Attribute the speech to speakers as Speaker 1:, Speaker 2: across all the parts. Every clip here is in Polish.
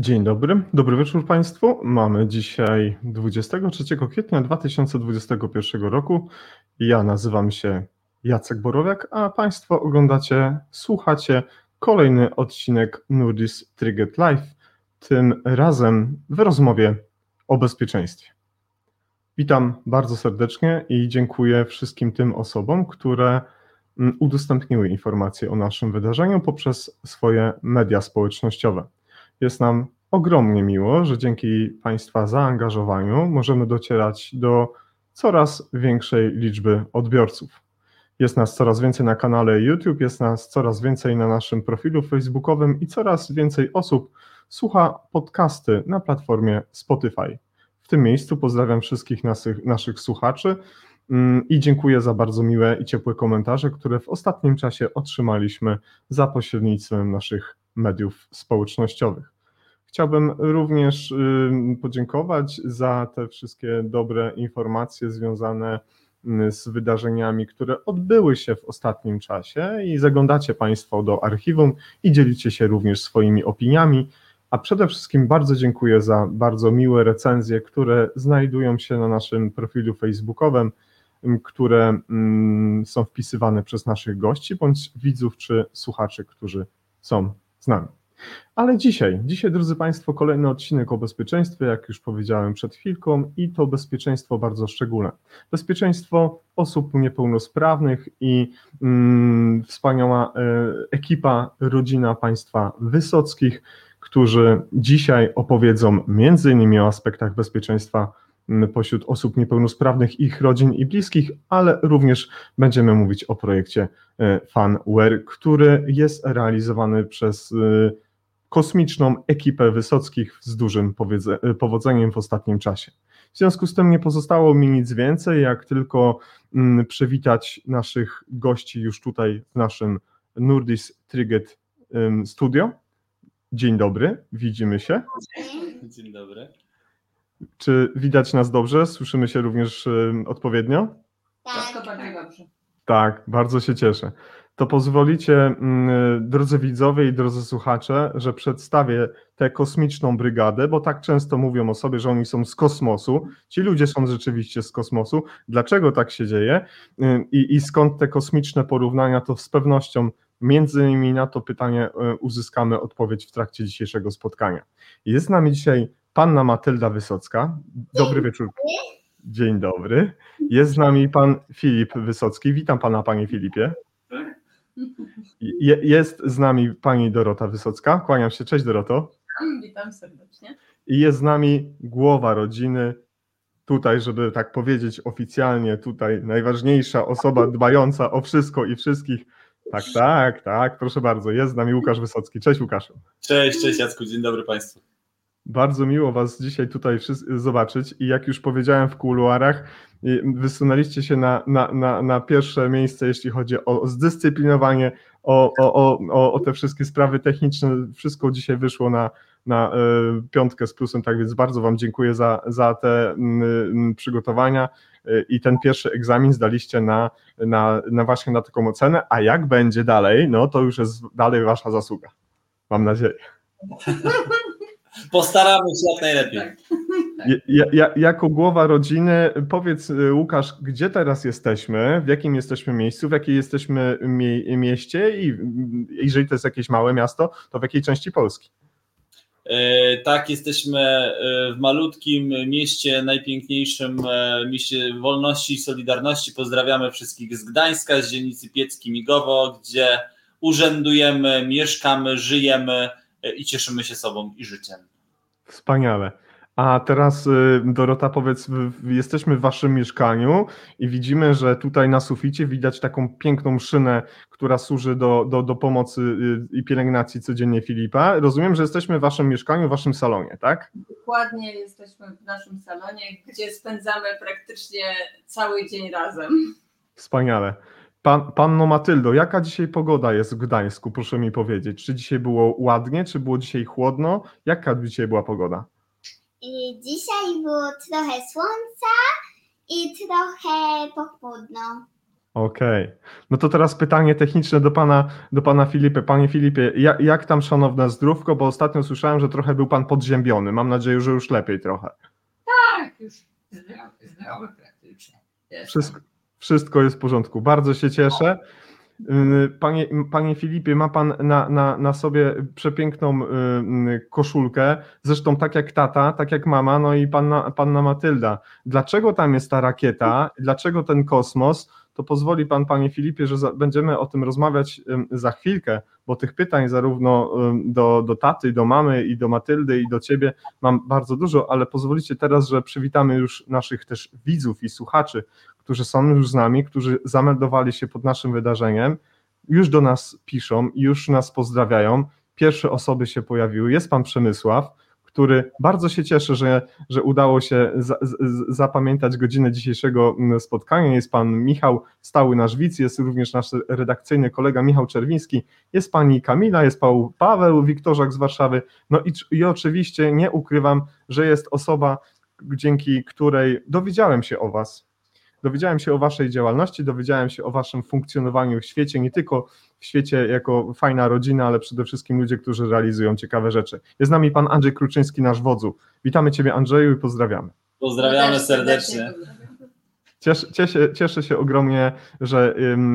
Speaker 1: Dzień dobry, dobry wieczór Państwu. Mamy dzisiaj 23 kwietnia 2021 roku. Ja nazywam się Jacek Borowiak, a Państwo oglądacie, słuchacie kolejny odcinek Nurdis Triggered Live, tym razem w rozmowie o bezpieczeństwie. Witam bardzo serdecznie i dziękuję wszystkim tym osobom, które mm, udostępniły informacje o naszym wydarzeniu poprzez swoje media społecznościowe. Jest nam ogromnie miło, że dzięki Państwa zaangażowaniu możemy docierać do coraz większej liczby odbiorców. Jest nas coraz więcej na kanale YouTube, jest nas coraz więcej na naszym profilu facebookowym i coraz więcej osób słucha podcasty na platformie Spotify. W tym miejscu pozdrawiam wszystkich naszych, naszych słuchaczy i dziękuję za bardzo miłe i ciepłe komentarze, które w ostatnim czasie otrzymaliśmy za pośrednictwem naszych mediów społecznościowych. Chciałbym również podziękować za te wszystkie dobre informacje związane z wydarzeniami, które odbyły się w ostatnim czasie i zaglądacie Państwo do archiwum i dzielicie się również swoimi opiniami. A przede wszystkim bardzo dziękuję za bardzo miłe recenzje, które znajdują się na naszym profilu facebookowym, które są wpisywane przez naszych gości bądź widzów czy słuchaczy, którzy są z nami. Ale dzisiaj, dzisiaj, drodzy Państwo, kolejny odcinek o bezpieczeństwie, jak już powiedziałem przed chwilką, i to bezpieczeństwo bardzo szczególne. Bezpieczeństwo osób niepełnosprawnych i mm, wspaniała e, ekipa, rodzina państwa Wysockich, którzy dzisiaj opowiedzą między innymi o aspektach bezpieczeństwa pośród osób niepełnosprawnych, ich rodzin i bliskich, ale również będziemy mówić o projekcie e, FunWare, który jest realizowany przez e, kosmiczną ekipę Wysockich z dużym powodzeniem w ostatnim czasie. W związku z tym nie pozostało mi nic więcej, jak tylko mm, przywitać naszych gości już tutaj w naszym Nurdis Triget studio. Dzień dobry, widzimy się.
Speaker 2: Dzień dobry.
Speaker 1: Czy widać nas dobrze? Słyszymy się również odpowiednio?
Speaker 3: Tak, bardzo dobrze.
Speaker 1: Tak, bardzo się cieszę to pozwolicie, mm, drodzy widzowie i drodzy słuchacze, że przedstawię tę kosmiczną brygadę, bo tak często mówią o sobie, że oni są z kosmosu. Ci ludzie są rzeczywiście z kosmosu. Dlaczego tak się dzieje i, i skąd te kosmiczne porównania, to z pewnością między innymi na to pytanie e, uzyskamy odpowiedź w trakcie dzisiejszego spotkania. Jest z nami dzisiaj panna Matylda Wysocka. Dobry wieczór. Dzień dobry. Jest z nami pan Filip Wysocki. Witam pana, panie Filipie. Je, jest z nami pani Dorota Wysocka. Kłaniam się. Cześć Doroto.
Speaker 3: Witam serdecznie.
Speaker 1: I jest z nami głowa rodziny. Tutaj, żeby tak powiedzieć oficjalnie, tutaj najważniejsza osoba dbająca o wszystko i wszystkich. Tak, tak, tak, proszę bardzo. Jest z nami Łukasz Wysocki. Cześć Łukaszu.
Speaker 2: Cześć, cześć Jacku, dzień dobry Państwu.
Speaker 1: Bardzo miło Was dzisiaj tutaj zobaczyć i jak już powiedziałem w kuluarach, wysunęliście się na, na, na, na pierwsze miejsce, jeśli chodzi o zdyscyplinowanie, o, o, o, o te wszystkie sprawy techniczne. Wszystko dzisiaj wyszło na, na e, piątkę z plusem, tak więc bardzo Wam dziękuję za, za te przygotowania e, i ten pierwszy egzamin zdaliście na, na, na właśnie na taką ocenę, a jak będzie dalej, no to już jest dalej Wasza zasługa. Mam nadzieję.
Speaker 2: Postaramy się jak najlepiej.
Speaker 1: Ja, ja, jako głowa rodziny, powiedz y, Łukasz, gdzie teraz jesteśmy, w jakim jesteśmy miejscu, w jakiej jesteśmy mie mieście i jeżeli to jest jakieś małe miasto, to w jakiej części Polski?
Speaker 2: E, tak, jesteśmy e, w malutkim mieście, najpiękniejszym e, mieście wolności i solidarności. Pozdrawiamy wszystkich z Gdańska, z dzielnicy Piecki-Migowo, gdzie urzędujemy, mieszkamy, żyjemy i cieszymy się sobą i życiem.
Speaker 1: Wspaniale. A teraz y, Dorota, powiedz, jesteśmy w waszym mieszkaniu i widzimy, że tutaj na suficie widać taką piękną szynę, która służy do, do, do pomocy y, i pielęgnacji codziennie Filipa. Rozumiem, że jesteśmy w waszym mieszkaniu, w waszym salonie, tak?
Speaker 3: Dokładnie, jesteśmy w naszym salonie, gdzie spędzamy praktycznie cały dzień razem.
Speaker 1: Wspaniale. Pan, panno Matyldo, jaka dzisiaj pogoda jest w Gdańsku, proszę mi powiedzieć? Czy dzisiaj było ładnie, czy było dzisiaj chłodno? Jaka dzisiaj była pogoda?
Speaker 4: I dzisiaj było trochę słońca i trochę pochmurno.
Speaker 1: Okej. No to teraz pytanie techniczne do pana, do pana Filipy. Panie Filipie, jak, jak tam szanowne zdrówko? Bo ostatnio słyszałem, że trochę był pan podziębiony. Mam nadzieję, że już lepiej trochę.
Speaker 4: Tak, już zdrowy, zdrowy praktycznie.
Speaker 1: Wszystko, wszystko jest w porządku. Bardzo się cieszę. Yy, Panie, panie Filipie, ma pan na, na, na sobie przepiękną yy, koszulkę, zresztą tak jak tata, tak jak mama, no i panna, panna Matylda. Dlaczego tam jest ta rakieta? Dlaczego ten kosmos? To pozwoli pan, panie Filipie, że za, będziemy o tym rozmawiać za chwilkę, bo tych pytań zarówno do, do taty, do mamy i do Matyldy i do ciebie mam bardzo dużo, ale pozwolicie teraz, że przywitamy już naszych też widzów i słuchaczy, którzy są już z nami, którzy zameldowali się pod naszym wydarzeniem, już do nas piszą, już nas pozdrawiają. Pierwsze osoby się pojawiły. Jest pan Przemysław, który bardzo się cieszy, że, że udało się za, z, zapamiętać godzinę dzisiejszego spotkania. Jest pan Michał, stały nasz widz, jest również nasz redakcyjny kolega Michał Czerwiński, jest pani Kamila, jest pan Paweł Wiktorzak z Warszawy. No i, i oczywiście nie ukrywam, że jest osoba, dzięki której dowiedziałem się o was, dowiedziałem się o Waszej działalności, dowiedziałem się o Waszym funkcjonowaniu w świecie, nie tylko w świecie jako fajna rodzina, ale przede wszystkim ludzie, którzy realizują ciekawe rzeczy. Jest z nami Pan Andrzej Kruczyński, nasz wodzu. Witamy Ciebie Andrzeju i pozdrawiamy.
Speaker 2: Pozdrawiamy serdecznie.
Speaker 1: Cieszę, cieszę, cieszę się ogromnie, że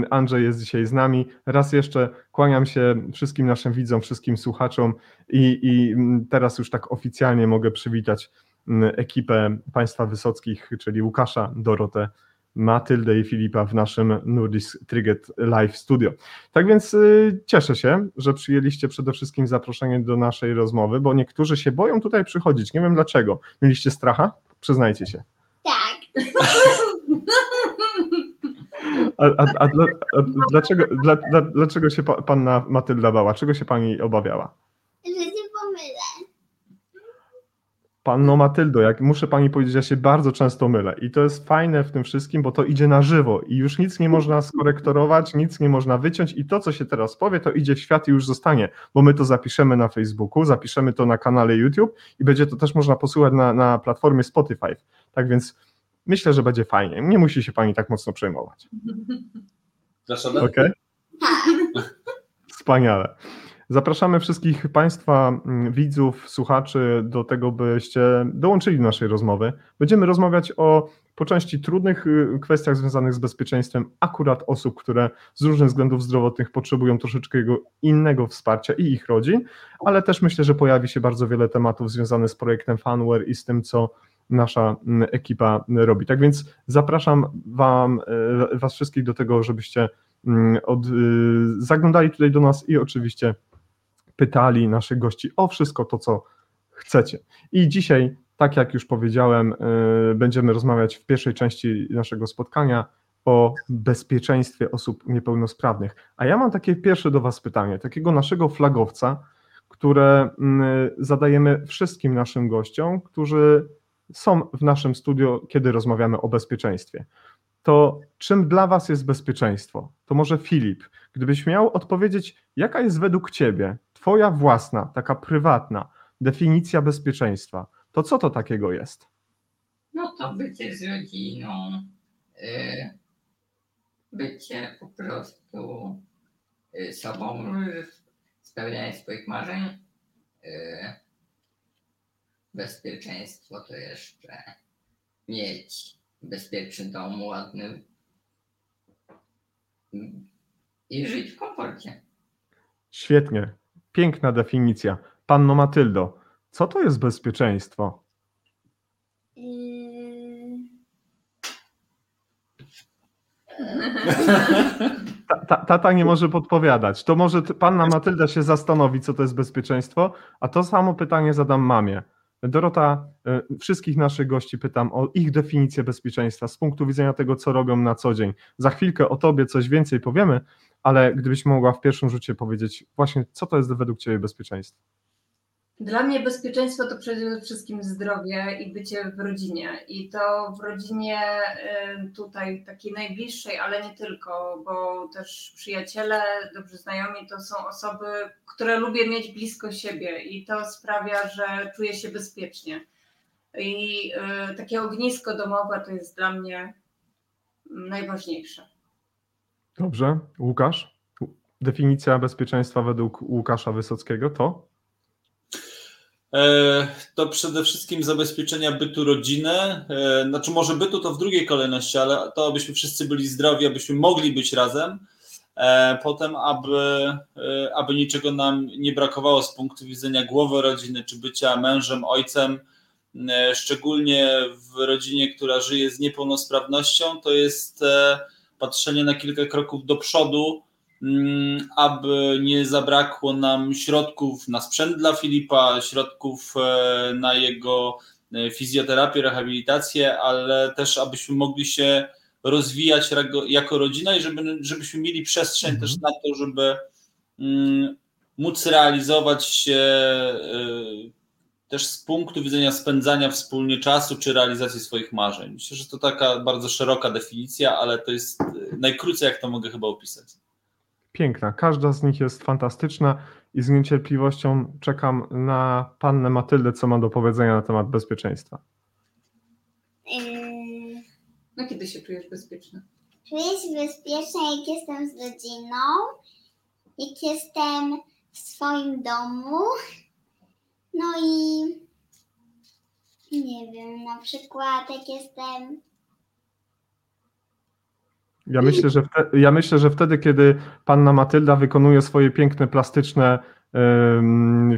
Speaker 1: Andrzej jest dzisiaj z nami. Raz jeszcze kłaniam się wszystkim naszym widzom, wszystkim słuchaczom i, i teraz już tak oficjalnie mogę przywitać ekipę Państwa Wysockich, czyli Łukasza, Dorotę, Matyldę i Filipa w naszym Nurdis Triget Live Studio. Tak więc y, cieszę się, że przyjęliście przede wszystkim zaproszenie do naszej rozmowy, bo niektórzy się boją tutaj przychodzić. Nie wiem dlaczego. Mieliście stracha? Przyznajcie się.
Speaker 5: Tak,
Speaker 1: A, a, a, a dlaczego, dla, dla, dlaczego się pa, panna Matylda bała? Czego się pani obawiała?
Speaker 5: że się pomylę.
Speaker 1: Panno Matyldo, jak muszę pani powiedzieć, ja się bardzo często mylę i to jest fajne w tym wszystkim, bo to idzie na żywo i już nic nie można skorektorować, nic nie można wyciąć i to, co się teraz powie, to idzie w świat i już zostanie, bo my to zapiszemy na Facebooku, zapiszemy to na kanale YouTube i będzie to też można posłuchać na, na platformie Spotify. Tak więc myślę, że będzie fajnie. Nie musi się pani tak mocno przejmować.
Speaker 2: Zaczynamy?
Speaker 1: Okej? Wspaniale. Zapraszamy wszystkich Państwa, mm, widzów, słuchaczy do tego, byście dołączyli do naszej rozmowy. Będziemy rozmawiać o po części trudnych y, kwestiach związanych z bezpieczeństwem akurat osób, które z różnych względów zdrowotnych potrzebują troszeczkę jego innego wsparcia i ich rodzin, ale też myślę, że pojawi się bardzo wiele tematów związanych z projektem Funware i z tym, co nasza mm, ekipa robi. Tak więc zapraszam wam, y, Was wszystkich do tego, żebyście mm, od, y, zaglądali tutaj do nas i oczywiście pytali naszych gości o wszystko to, co chcecie. I dzisiaj, tak jak już powiedziałem, y, będziemy rozmawiać w pierwszej części naszego spotkania o bezpieczeństwie osób niepełnosprawnych. A ja mam takie pierwsze do Was pytanie, takiego naszego flagowca, które mm, zadajemy wszystkim naszym gościom, którzy są w naszym studio, kiedy rozmawiamy o bezpieczeństwie. To czym dla Was jest bezpieczeństwo? To może Filip, gdybyś miał odpowiedzieć, jaka jest według Ciebie, Twoja własna, taka prywatna definicja bezpieczeństwa, to co to takiego jest?
Speaker 4: No to bycie z rodziną, y, bycie po prostu y, sobą, spełnianie swoich marzeń. y, Bezpieczeństwo to jeszcze mieć bezpieczny dom, ładny mm, i żyć w komforcie.
Speaker 1: Świetnie, piękna definicja. Panno Matyldo, co to jest bezpieczeństwo? Ta, ta, tata nie może podpowiadać. To może panna Matylda się zastanowi, co to jest bezpieczeństwo, a to samo pytanie zadam mamie. Dorota, y, wszystkich naszych gości pytam o ich definicję bezpieczeństwa z punktu widzenia tego, co robią na co dzień. Za chwilkę o tobie coś więcej powiemy, ale gdybyś mogła w pierwszym rzucie powiedzieć właśnie, co to jest według ciebie bezpieczeństwo?
Speaker 3: Dla mnie bezpieczeństwo to przede wszystkim zdrowie i bycie w rodzinie. I to w rodzinie y, tutaj takiej najbliższej, ale nie tylko, bo też przyjaciele, dobrzy znajomi to są osoby, które lubię mieć blisko siebie i to sprawia, że czuję się bezpiecznie. I y, takie ognisko domowe to jest dla mnie najważniejsze.
Speaker 1: Dobrze. Łukasz? Definicja bezpieczeństwa według Łukasza Wysockiego to?
Speaker 2: E, To przede wszystkim zabezpieczenia bytu rodziny. E, Znaczy, może bytu to w drugiej kolejności, ale to, abyśmy wszyscy byli zdrowi, abyśmy mogli być razem. E, Potem, aby, aby niczego nam nie brakowało z punktu widzenia głowy rodziny, czy bycia mężem, ojcem. Szczególnie w rodzinie, która żyje z niepełnosprawnością, to jest patrzenie na kilka kroków do przodu, mm, aby nie zabrakło nam środków na sprzęt dla Filipa, środków e, na jego e, fizjoterapię, rehabilitację, ale też abyśmy mogli się rozwijać jako rodzina i żeby, żebyśmy mieli przestrzeń
Speaker 1: Mhm.
Speaker 2: też na to, żeby mm, móc realizować się e, też z punktu widzenia spędzania wspólnie czasu czy realizacji swoich marzeń. Myślę, że to taka bardzo szeroka definicja, ale to jest e, najkrócej, jak to mogę chyba opisać.
Speaker 1: Piękna. Każda z nich jest fantastyczna i z niecierpliwością czekam na pannę Matyldę, co ma do powiedzenia na temat bezpieczeństwa.
Speaker 5: Yy,
Speaker 3: No kiedy się czujesz bezpieczna?
Speaker 5: czuję się bezpiecznie, jak jestem z rodziną, jak jestem w swoim domu. No i nie wiem, na przykład jak jestem.
Speaker 1: Ja myślę, że wte, ja myślę, że wtedy, kiedy panna Matylda wykonuje swoje piękne, plastyczne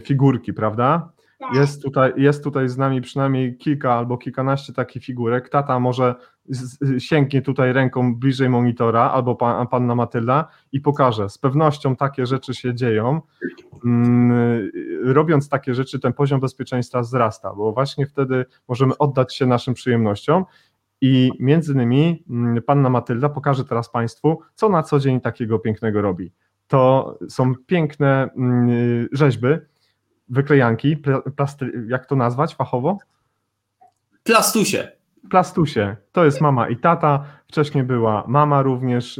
Speaker 1: figurki, prawda? Jest tutaj, jest tutaj z nami przynajmniej kilka albo kilkanaście takich figurek. Tata może sięgnie tutaj ręką bliżej monitora albo pa, panna Matylda i pokaże. Z pewnością takie rzeczy się dzieją. Mm, robiąc takie rzeczy, ten poziom bezpieczeństwa wzrasta, bo właśnie wtedy możemy oddać się naszym przyjemnościom. I między innymi mm, panna Matylda pokaże teraz Państwu, co na co dzień takiego pięknego robi. To są piękne mm, rzeźby, wyklejanki, pla- plasty, jak to nazwać fachowo?
Speaker 2: Plastusie.
Speaker 1: Plastusie. To jest mama i tata. Wcześniej była mama również.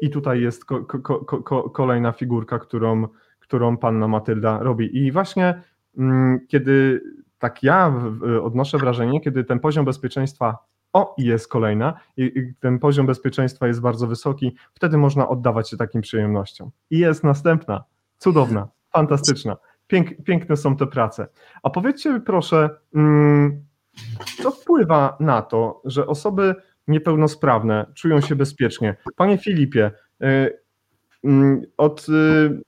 Speaker 1: I tutaj jest ko- ko- ko- ko- kolejna figurka, którą, którą panna Matylda robi. I właśnie kiedy tak ja odnoszę wrażenie, kiedy ten poziom bezpieczeństwa, o i jest kolejna, i ten poziom bezpieczeństwa jest bardzo wysoki, wtedy można oddawać się takim przyjemnościom. I jest następna, cudowna, fantastyczna. Pięk, piękne są te prace. A powiedzcie mi proszę, mm, co wpływa na to, że osoby niepełnosprawne czują się bezpiecznie? Panie Filipie, y, mm, od y,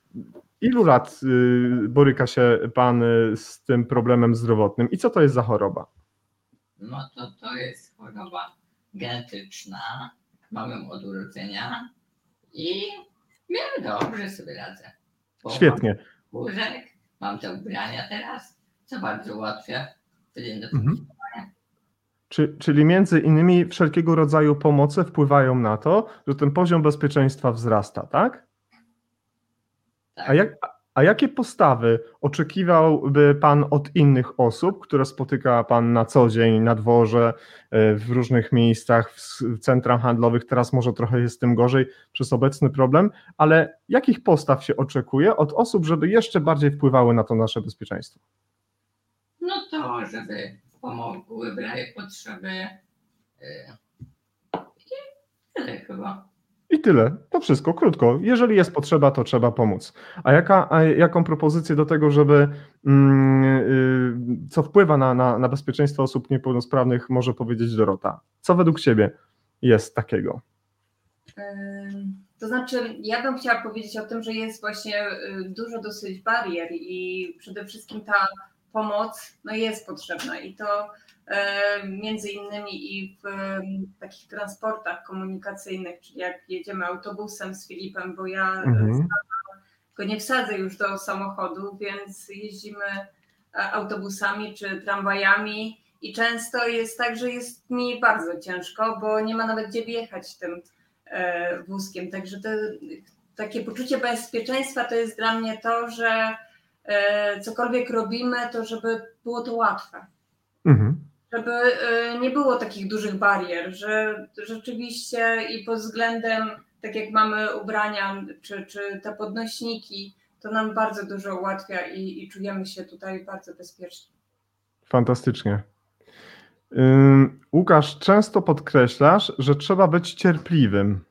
Speaker 1: ilu lat y, boryka się Pan z tym problemem zdrowotnym i co to jest za choroba?
Speaker 4: No to to jest choroba genetyczna. Mamy ją od urodzenia i miarę dobrze sobie radzę. Bo
Speaker 1: Świetnie.
Speaker 4: Łóżek, mam te ubrania teraz, co bardzo ułatwia
Speaker 1: Mhm. Czy, czyli między innymi wszelkiego rodzaju pomoce wpływają na to, że ten poziom bezpieczeństwa wzrasta, tak?
Speaker 4: Tak.
Speaker 1: A, jak, a jakie postawy oczekiwałby Pan od innych osób, które spotyka Pan na co dzień na dworze, e, w różnych miejscach, w centrach handlowych? Teraz może trochę jest z tym gorzej przez obecny problem, ale jakich postaw się oczekuje od osób, żeby jeszcze bardziej wpływały na to nasze bezpieczeństwo?
Speaker 4: No to, żeby pomogły w potrzeby. Yy, I tyle chyba.
Speaker 1: I tyle. To wszystko, krótko. Jeżeli jest potrzeba, to trzeba pomóc. A, jaka, a jaką propozycję do tego, żeby mm, y, co wpływa na, na, na bezpieczeństwo osób niepełnosprawnych, może powiedzieć Dorota? Co według Ciebie jest takiego?
Speaker 3: To znaczy, ja bym chciała powiedzieć o tym, że jest właśnie y, dużo dosyć barier i przede wszystkim ta pomoc no jest potrzebna i to między innymi i w takich transportach komunikacyjnych, czyli jak jedziemy autobusem z Filipem, bo ja
Speaker 1: Mhm.
Speaker 3: go nie wsadzę już do samochodu, więc jeździmy e, autobusami czy tramwajami i często jest tak, że jest mi bardzo ciężko, bo nie ma nawet gdzie wjechać tym e, wózkiem. Także to, takie poczucie bezpieczeństwa to jest dla mnie to, że e, cokolwiek robimy, to żeby było to łatwe.
Speaker 1: Mhm.
Speaker 3: Żeby e, nie było takich dużych barier, że rzeczywiście i pod względem, tak jak mamy ubrania czy, czy te podnośniki, to nam bardzo dużo ułatwia i, i czujemy się tutaj bardzo bezpiecznie.
Speaker 1: Fantastycznie. Łukasz, często podkreślasz, że trzeba być cierpliwym.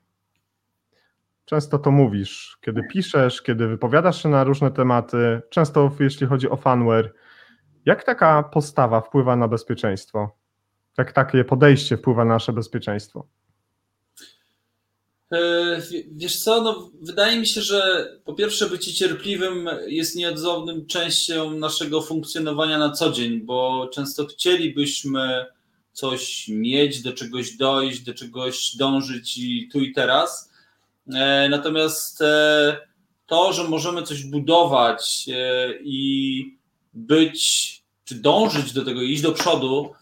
Speaker 1: często to mówisz, kiedy piszesz, kiedy wypowiadasz się na różne tematy, często jeśli chodzi o fanware. Jak taka postawa wpływa na bezpieczeństwo? Jak takie podejście wpływa na nasze bezpieczeństwo?
Speaker 2: E, Wiesz co, no, wydaje mi się, że po pierwsze bycie cierpliwym jest nieodzownym częścią naszego funkcjonowania na co dzień, bo często chcielibyśmy coś mieć, do czegoś dojść, do czegoś dążyć i tu i teraz. E, Natomiast e, to, że możemy coś budować i być, czy dążyć do tego, iść do przodu,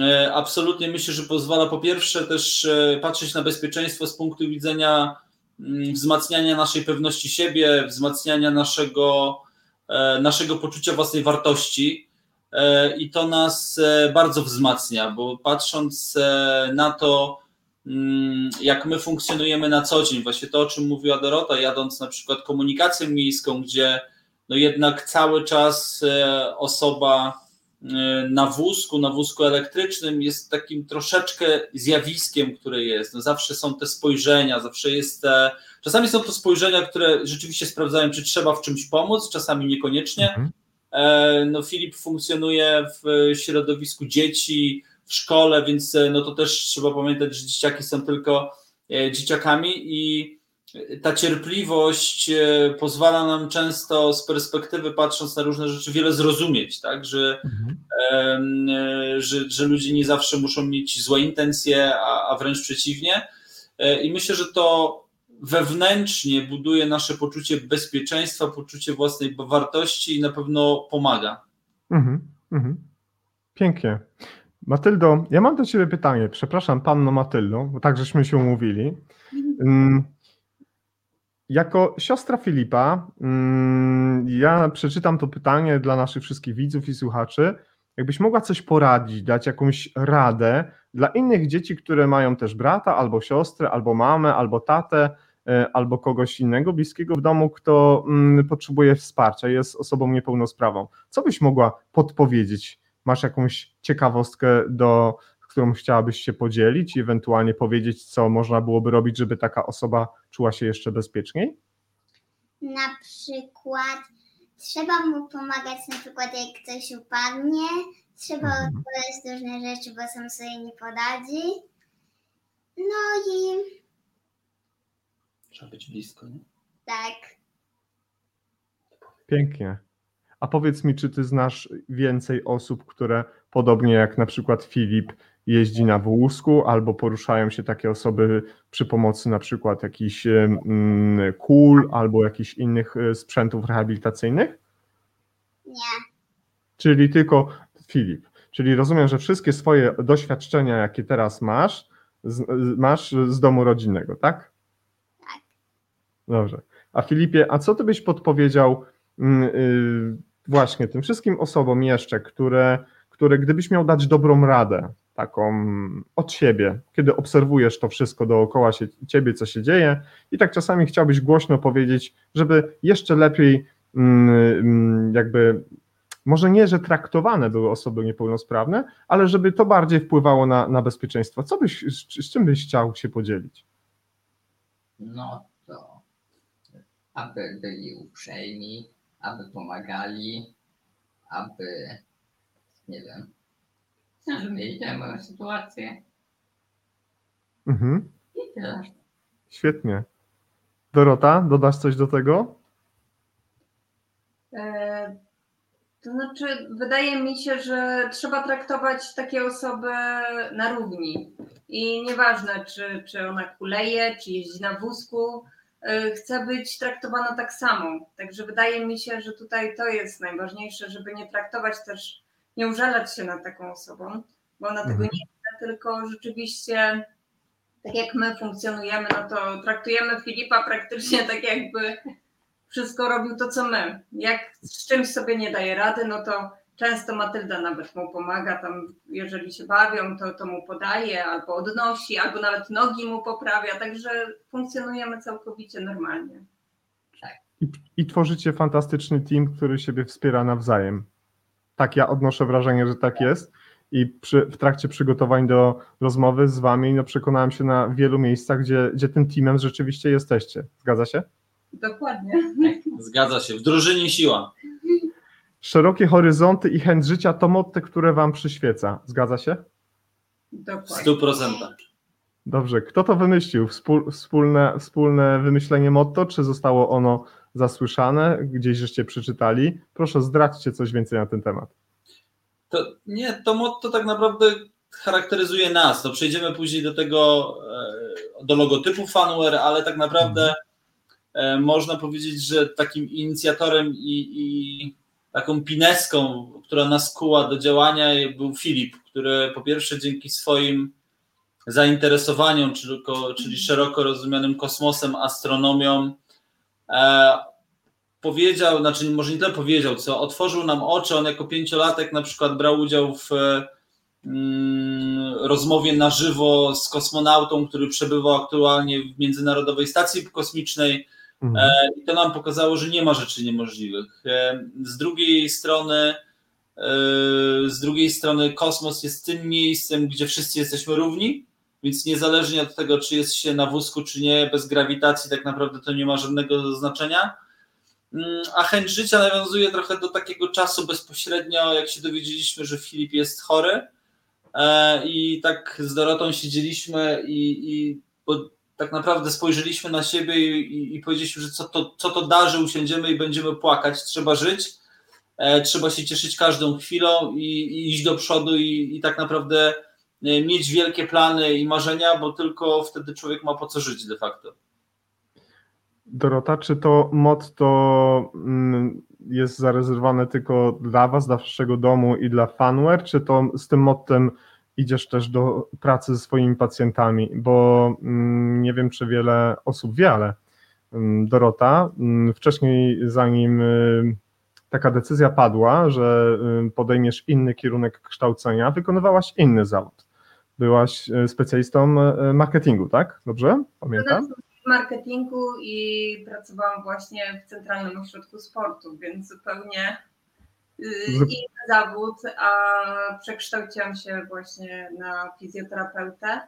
Speaker 2: E, absolutnie myślę, że pozwala po pierwsze też e, patrzeć na bezpieczeństwo z punktu widzenia mm, wzmacniania naszej pewności siebie, wzmacniania naszego, e, naszego poczucia własnej wartości. I to nas bardzo wzmacnia, bo patrząc na to, mm, jak my funkcjonujemy na co dzień, właśnie to, o czym mówiła Dorota, jadąc na przykład komunikacją miejską, gdzie no jednak cały czas osoba na wózku, na wózku elektrycznym jest takim troszeczkę zjawiskiem, które jest. No zawsze są te spojrzenia, zawsze jest te. Czasami są to spojrzenia, które rzeczywiście sprawdzają, czy trzeba w czymś pomóc, czasami niekoniecznie.
Speaker 1: Mhm.
Speaker 2: E, No, Filip funkcjonuje w środowisku dzieci, w szkole, więc e, no to też trzeba pamiętać, że dzieciaki są tylko e, dzieciakami i ta cierpliwość e, pozwala nam często z perspektywy, patrząc na różne rzeczy, wiele zrozumieć, tak? Że
Speaker 1: Mhm.
Speaker 2: e, że, że ludzie nie zawsze muszą mieć złe intencje, a, a wręcz przeciwnie. E, I myślę, że to wewnętrznie buduje nasze poczucie bezpieczeństwa, poczucie własnej wartości i na pewno pomaga.
Speaker 1: Mhm, mhm. Pięknie. Matyldo, ja mam do Ciebie pytanie. Przepraszam, panno Matyldo, bo tak żeśmy się umówili. Jako siostra Filipa, mm, ja przeczytam to pytanie dla naszych wszystkich widzów i słuchaczy. Jakbyś mogła coś poradzić, dać jakąś radę dla innych dzieci, które mają też brata, albo siostrę, albo mamę, albo tatę, e, albo kogoś innego bliskiego w domu, kto mm, potrzebuje wsparcia, jest osobą niepełnosprawną. Co byś mogła podpowiedzieć? Masz jakąś ciekawostkę, do, którą chciałabyś się podzielić i ewentualnie powiedzieć, co można byłoby robić, żeby taka osoba czuła się jeszcze bezpieczniej?
Speaker 5: Na przykład trzeba mu pomagać, na przykład jak ktoś upadnie, trzeba
Speaker 1: Mhm.
Speaker 5: odpowiadać różne rzeczy, bo sam sobie nie poradzi. No i
Speaker 2: Trzeba być blisko, nie?
Speaker 5: tak,
Speaker 1: Pięknie. A powiedz mi, czy ty znasz więcej osób, które podobnie jak na przykład Filip jeździ na wózku, albo poruszają się takie osoby przy pomocy na przykład jakichś mm, kul albo jakichś innych e, sprzętów rehabilitacyjnych?
Speaker 5: nie,
Speaker 1: Czyli tylko Filip. Czyli rozumiem, że wszystkie swoje doświadczenia, jakie teraz masz, z, masz z domu rodzinnego, tak?
Speaker 5: Tak.
Speaker 1: Dobrze. A Filipie, a co ty byś podpowiedział mm, y, właśnie tym wszystkim osobom jeszcze, które, które gdybyś miał dać dobrą radę, taką od siebie, kiedy obserwujesz to wszystko dookoła się, ciebie, co się dzieje i tak czasami chciałbyś głośno powiedzieć, żeby jeszcze lepiej mm, mm, jakby może nie, że traktowane były osoby niepełnosprawne, ale żeby to bardziej wpływało na, na bezpieczeństwo. Co byś, z, z czym byś chciał się podzielić?
Speaker 4: No to aby byli uprzejmi, aby pomagali, aby nie wiem, zrozumieli tę moją sytuację
Speaker 1: Mhm,
Speaker 4: i tyle.
Speaker 1: świetnie. Dorota, dodasz coś do tego?
Speaker 3: E, To znaczy, wydaje mi się, że trzeba traktować takie osoby na równi. I nieważne, czy, czy ona kuleje, czy jeździ na wózku, e, chce być traktowana tak samo. Także wydaje mi się, że tutaj to jest najważniejsze, żeby nie traktować też, nie użalać się nad taką osobą, bo ona tego
Speaker 1: Mhm.
Speaker 3: nie chce, tylko rzeczywiście tak jak my funkcjonujemy, no to traktujemy Filipa praktycznie tak jakby wszystko robił to, co my. Jak z czymś sobie nie daje rady, no to często Matylda nawet mu pomaga, tam jeżeli się bawią, to, to mu podaje, albo odnosi, albo nawet nogi mu poprawia, także funkcjonujemy całkowicie normalnie.
Speaker 1: I, I tworzycie fantastyczny team, który siebie wspiera nawzajem. Tak, ja odnoszę wrażenie, że tak jest. i przy, w trakcie przygotowań do rozmowy z wami no, przekonałem się na wielu miejscach, gdzie, gdzie tym teamem rzeczywiście jesteście. Zgadza się?
Speaker 3: Dokładnie.
Speaker 2: Zgadza się. W drużynie siła.
Speaker 1: Szerokie horyzonty i chęć życia to motto, które wam przyświeca. Zgadza się?
Speaker 2: W
Speaker 3: Dokładnie.
Speaker 2: 100%.
Speaker 1: Dobrze. Kto to wymyślił? Wspól, wspólne, wspólne wymyślenie motto, czy zostało ono zasłyszane? Gdzieś żeście przeczytali? Proszę zdradźcie coś więcej na ten temat.
Speaker 2: To, nie, to motto tak naprawdę charakteryzuje nas. No przejdziemy później do tego, e, do logotypu Fanware, ale tak naprawdę e, można powiedzieć, że takim inicjatorem i, i taką pineską, która nas kuła do działania był Filip, który po pierwsze dzięki swoim zainteresowaniom, czyli, czyli szeroko rozumianym kosmosem, astronomią, powiedział, znaczy może nie tyle powiedział, co otworzył nam oczy. On jako pięciolatek na przykład brał udział w mm, rozmowie na żywo z kosmonautą, który przebywał aktualnie w Międzynarodowej Stacji Kosmicznej.
Speaker 1: Mhm.
Speaker 2: E, I to nam pokazało, że nie ma rzeczy niemożliwych. E, Z drugiej strony, e, z drugiej strony kosmos jest tym miejscem, gdzie wszyscy jesteśmy równi, więc niezależnie od tego, czy jest się na wózku, czy nie, bez grawitacji tak naprawdę to nie ma żadnego znaczenia. Mm, A chęć życia nawiązuje trochę do takiego czasu bezpośrednio, jak się dowiedzieliśmy, że Filip jest chory. E, I tak z Dorotą siedzieliśmy i, i bo tak naprawdę spojrzeliśmy na siebie i, i, i powiedzieliśmy, że co to, co to da, że usiądziemy i będziemy płakać. Trzeba żyć, e, trzeba się cieszyć każdą chwilą i, i iść do przodu i, tak naprawdę mieć wielkie plany i marzenia, bo tylko wtedy człowiek ma po co żyć de facto.
Speaker 1: Dorota, czy to motto mm, jest zarezerwowane tylko dla Was, dla Waszego domu i dla Fanware, czy to z tym mottem idziesz też do pracy ze swoimi pacjentami? Bo mm, nie wiem, czy wiele osób wie, ale mm, Dorota, wcześniej zanim y, taka decyzja padła, że y, podejmiesz inny kierunek kształcenia, wykonywałaś inny zawód. Byłaś y, specjalistą y, marketingu, tak? Dobrze? Pamiętam?
Speaker 3: w marketingu i pracowałam właśnie w Centralnym Ośrodku Sportu, więc zupełnie y, inny zawód, a przekształciłam się właśnie na fizjoterapeutę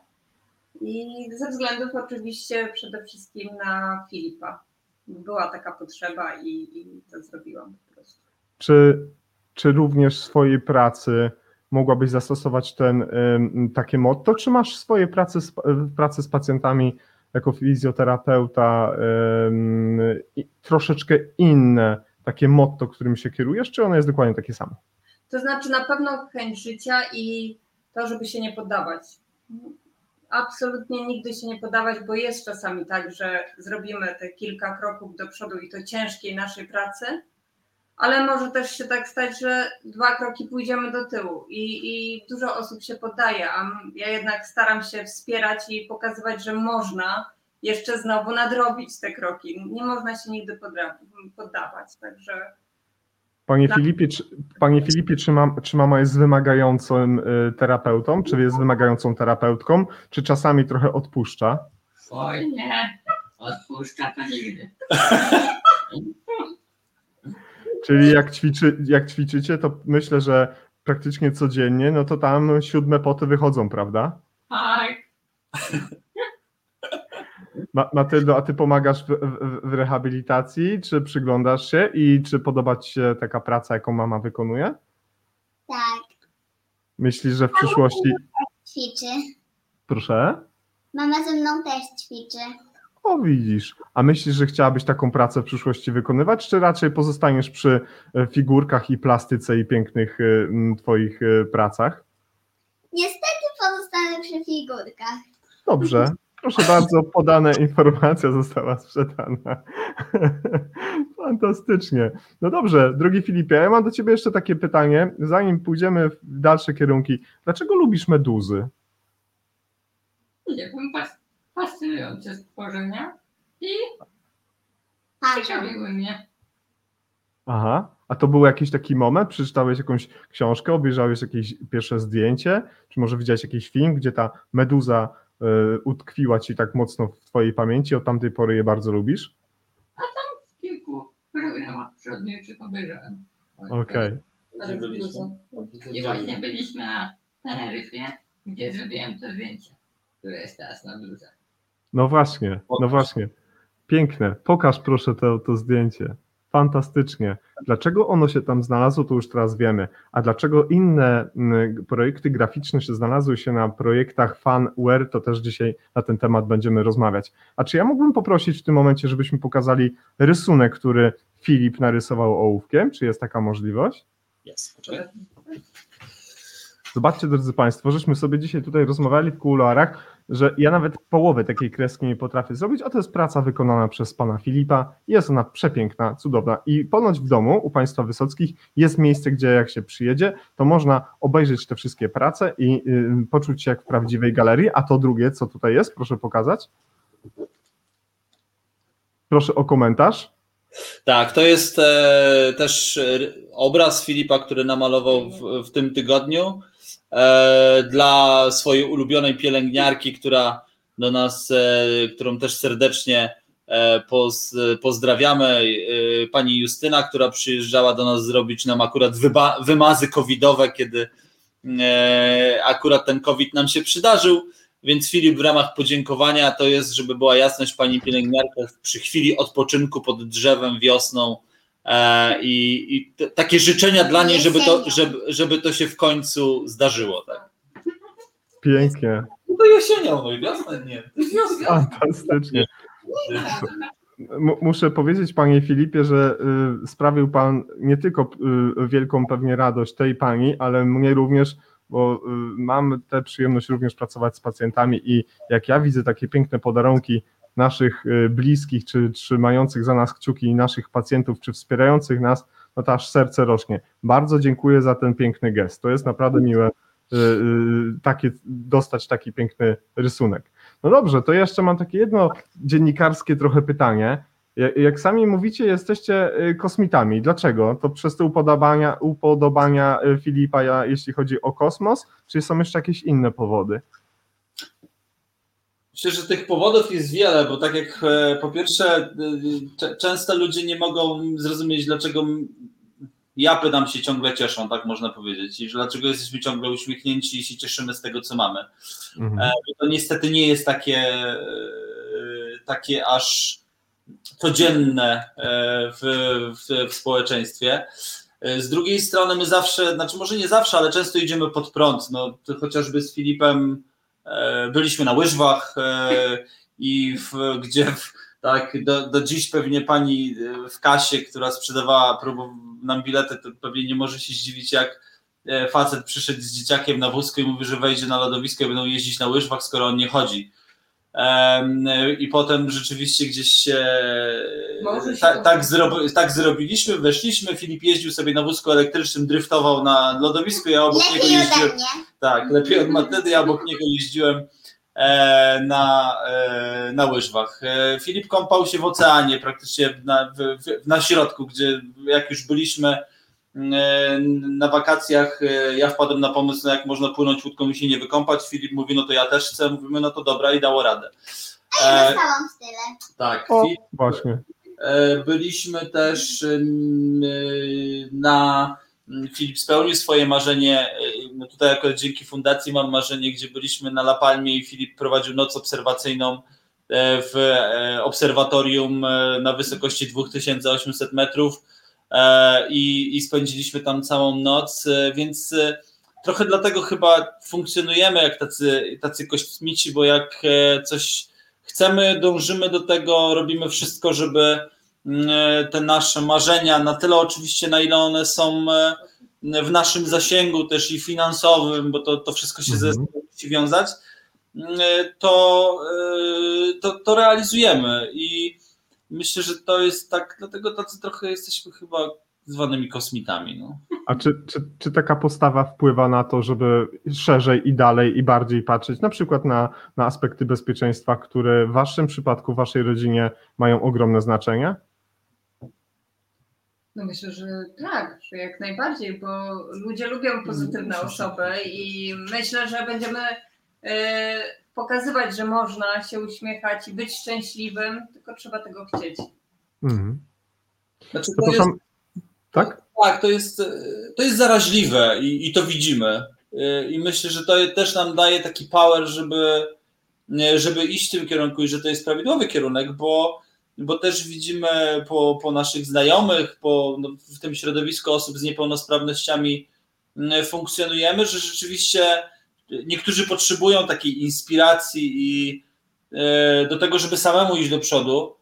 Speaker 3: i ze względów oczywiście przede wszystkim na Filipa. Była taka potrzeba i, i to zrobiłam po prostu.
Speaker 1: Czy, czy również w swojej pracy mogłabyś zastosować ten, takie motto, czy masz swoje prace z, prace z pacjentami jako fizjoterapeuta troszeczkę inne takie motto, którym się kierujesz, czy ono jest dokładnie takie samo?
Speaker 3: To znaczy na pewno chęć życia i to, żeby się nie poddawać. Absolutnie nigdy się nie poddawać, bo jest czasami tak, że zrobimy te kilka kroków do przodu i to ciężkiej naszej pracy, ale może też się tak stać, że dwa kroki pójdziemy do tyłu i, i dużo osób się poddaje, a ja jednak staram się wspierać i pokazywać, że można jeszcze znowu nadrobić te kroki. Nie można się nigdy poddawać, także
Speaker 1: Panie. Filipie, czy, panie Filipie, czy, mam, czy mama jest wymagającym y, terapeutą, czy jest wymagającą terapeutką, czy czasami trochę odpuszcza?
Speaker 4: Oj nie, odpuszcza to nigdy.
Speaker 1: Czyli jak, ćwiczy, jak ćwiczycie, to myślę, że praktycznie codziennie, no to tam siódme poty wychodzą, prawda?
Speaker 4: Tak,
Speaker 1: Ma, Matyldo, a ty pomagasz w, w, w rehabilitacji, czy przyglądasz się i czy podoba ci się taka praca, jaką mama wykonuje?
Speaker 5: Tak,
Speaker 1: Myślisz, że w przyszłości...
Speaker 5: ćwiczy.
Speaker 1: Proszę?
Speaker 5: Mama ze mną też ćwiczy.
Speaker 1: O, widzisz. A myślisz, że chciałabyś taką pracę w przyszłości wykonywać, czy raczej pozostaniesz przy e, figurkach i plastyce i pięknych e, m, twoich e, pracach?
Speaker 5: Niestety pozostanę przy figurkach.
Speaker 1: Dobrze. Proszę bardzo, podana informacja została sprzedana. Fantastycznie. No dobrze, drogi Filipie, ja mam do ciebie jeszcze takie pytanie, zanim pójdziemy w dalsze kierunki. Dlaczego lubisz meduzy?
Speaker 4: nie wiem, fas- fascynujące stworzenia i
Speaker 5: Patrzą.
Speaker 4: ciekawiły mnie.
Speaker 1: Aha. A to był jakiś taki moment? Przeczytałeś jakąś książkę, obejrzałeś jakieś pierwsze zdjęcie, czy może widziałeś jakiś film, gdzie ta meduza y, utkwiła ci tak mocno w twojej pamięci, od tamtej pory je bardzo lubisz?
Speaker 4: W kilku programach przyrodniczych obejrzałem.
Speaker 1: Okej.
Speaker 2: Gdzie byliśmy?
Speaker 4: I właśnie byliśmy na Teneryfie, gdzie zrobiłem to zdjęcie, które jest teraz na bluzach.
Speaker 1: No właśnie, no właśnie. Piękne. Pokaż proszę to, to zdjęcie. Fantastycznie. Dlaczego ono się tam znalazło, to już teraz wiemy. A dlaczego inne projekty graficzne się znalazły się na projektach Fanware, to też dzisiaj na ten temat będziemy rozmawiać. A czy ja mógłbym poprosić w tym momencie, żebyśmy pokazali rysunek, który Filip narysował ołówkiem? Czy jest taka możliwość?
Speaker 2: Jest.
Speaker 1: Zobaczcie, drodzy Państwo, żeśmy sobie dzisiaj tutaj rozmawiali w kuluarach, że ja nawet połowy takiej kreski nie potrafię zrobić, a to jest praca wykonana przez pana Filipa. Jest ona przepiękna, cudowna i ponoć w domu u Państwa Wysockich jest miejsce, gdzie jak się przyjedzie, to można obejrzeć te wszystkie prace i y, poczuć się jak w prawdziwej galerii. A to drugie, co tutaj jest, proszę pokazać. Proszę o komentarz.
Speaker 2: Tak, to jest e, też e, obraz Filipa, który namalował w, w tym tygodniu dla swojej ulubionej pielęgniarki, która do nas, e, którą też serdecznie e, poz, pozdrawiamy, e, pani Justyna, która przyjeżdżała do nas zrobić nam akurat wymazy covidowe, kiedy e, akurat ten covid nam się przydarzył. Więc Filip w ramach podziękowania to jest, żeby była jasność, pani pielęgniarka przy chwili odpoczynku pod drzewem wiosną e, i, i t- takie życzenia dla niej, żeby to, żeby, żeby to się w końcu zdarzyło. Tak?
Speaker 1: Pięknie,
Speaker 2: No to jesienią, no i wiosnę nie.
Speaker 1: Fantastycznie. Muszę powiedzieć, panie Filipie, że y, sprawił pan nie tylko y, wielką pewnie radość tej pani, ale mnie również, bo y, mam tę przyjemność również pracować z pacjentami i jak ja widzę takie piękne podarunki naszych y, bliskich, czy trzymających za nas kciuki naszych pacjentów, czy wspierających nas, no to aż serce rośnie. Bardzo dziękuję za ten piękny gest. To jest naprawdę miłe y, y, takie, dostać taki piękny rysunek. No dobrze, to jeszcze mam takie jedno dziennikarskie trochę pytanie. Ja- Jak sami mówicie, jesteście kosmitami. Dlaczego? To przez te upodobania, upodobania Filipa, jeśli chodzi o kosmos, czy są jeszcze jakieś inne powody?
Speaker 2: Myślę, że tych powodów jest wiele, bo tak jak e, po pierwsze, e, często ludzie nie mogą zrozumieć, dlaczego japy nam się ciągle cieszą, tak można powiedzieć, i dlaczego jesteśmy ciągle uśmiechnięci i się cieszymy z tego, co mamy.
Speaker 1: Mhm.
Speaker 2: E, To niestety nie jest takie, takie aż codzienne w, w, w społeczeństwie. Z drugiej strony my zawsze, znaczy może nie zawsze, ale często idziemy pod prąd. No, to chociażby z Filipem byliśmy na łyżwach e, i w, gdzie w, tak, do, do dziś pewnie pani e, w kasie, która sprzedawała nam bilety, to pewnie nie może się zdziwić, jak e, facet przyszedł z dzieciakiem na wózku i mówi, że wejdzie na lodowisko i będą jeździć na łyżwach, skoro on nie chodzi. I potem rzeczywiście gdzieś się ta, tak, zrobi, tak zrobiliśmy, weszliśmy, Filip jeździł sobie na wózku elektrycznym, driftował na lodowisku, ja obok niego
Speaker 5: Lepiej
Speaker 2: jeździłem.
Speaker 5: ode mnie.
Speaker 2: Tak, lepiej od Matedy, ja obok niego jeździłem e, na, e, na łyżwach. E, Filip kąpał się w oceanie, praktycznie na, w, na środku, gdzie jak już byliśmy na wakacjach, e, ja wpadłem na pomysł, no jak można płynąć łódką i się nie wykąpać. Filip mówi, no to ja też chcę. Mówimy, no to dobra i dało radę.
Speaker 5: Ja
Speaker 2: E,
Speaker 5: dostałam tyle.
Speaker 2: tak,
Speaker 1: O,
Speaker 2: Filip
Speaker 1: właśnie.
Speaker 2: E, Byliśmy też na. Filip spełnił swoje marzenie. No tutaj, jako dzięki fundacji, mam marzenie, gdzie byliśmy na La Palmie i Filip prowadził noc obserwacyjną w obserwatorium na wysokości 2800 metrów i, i spędziliśmy tam całą noc, e, więc e, trochę dlatego chyba funkcjonujemy jak tacy, tacy kosmici, bo jak e, coś chcemy, dążymy do tego, robimy wszystko, żeby mm, te nasze marzenia, na tyle oczywiście, na ile one są e, w naszym zasięgu też i finansowym, bo to, to wszystko się ze
Speaker 1: Mhm.
Speaker 2: sobą musi wiązać, mm, to, e, to, to realizujemy i myślę, że to jest tak, dlatego tacy trochę jesteśmy chyba zwanymi kosmitami. No.
Speaker 1: A czy, czy, czy taka postawa wpływa na to, żeby szerzej i dalej i bardziej patrzeć na przykład na, na aspekty bezpieczeństwa, które w waszym przypadku, w waszej rodzinie mają ogromne znaczenie?
Speaker 3: No myślę, że tak, że jak najbardziej, bo ludzie lubią pozytywne osoby i myślę, że będziemy e, pokazywać, że można się uśmiechać i być szczęśliwym, tylko trzeba tego chcieć.
Speaker 1: Mhm.
Speaker 2: Znaczy, to jest,
Speaker 1: Przepraszam, tak?
Speaker 2: tak, to jest, to jest zaraźliwe i, i to widzimy. y, i myślę, że to też nam daje taki power, żeby, żeby iść w tym kierunku i że to jest prawidłowy kierunek, bo, bo też widzimy po, po naszych znajomych, po, no, w tym środowisku osób z niepełnosprawnościami y, funkcjonujemy, że rzeczywiście niektórzy potrzebują takiej inspiracji i y, do tego, żeby samemu iść do przodu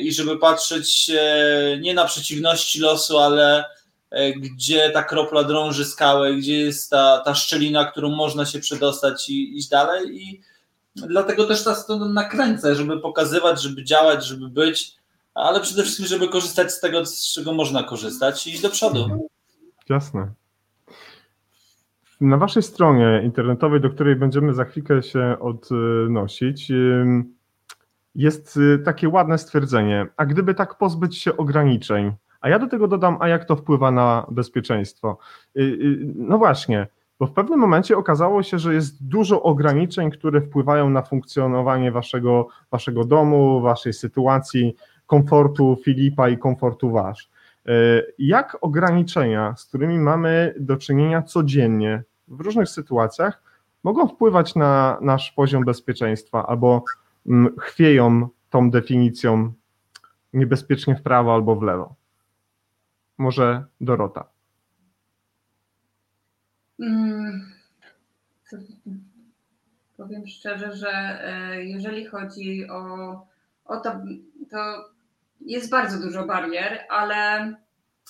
Speaker 2: i żeby patrzeć e, nie na przeciwności losu, ale e, gdzie ta kropla drąży skałę, gdzie jest ta, ta szczelina, którą można się przedostać i iść dalej. I dlatego też ta strona nakręcę, żeby pokazywać, żeby działać, żeby być, ale przede wszystkim, żeby korzystać z tego, z czego można korzystać i iść do przodu.
Speaker 1: Jasne. Na waszej stronie internetowej, do której będziemy za chwilkę się odnosić, jest y, takie ładne stwierdzenie, a gdyby tak pozbyć się ograniczeń, a ja do tego dodam, a jak to wpływa na bezpieczeństwo? Y, y, No właśnie, bo w pewnym momencie okazało się, że jest dużo ograniczeń, które wpływają na funkcjonowanie waszego, waszego domu, waszej sytuacji, komfortu Filipa i komfortu wasz. Jak ograniczenia, z którymi mamy do czynienia codziennie w różnych sytuacjach, mogą wpływać na nasz poziom bezpieczeństwa albo mm, chwieją tą definicją niebezpiecznie w prawo albo w lewo? Może Dorota.
Speaker 3: Mm, co- Powiem szczerze, że e, jeżeli chodzi o, o to, to jest bardzo dużo barier, ale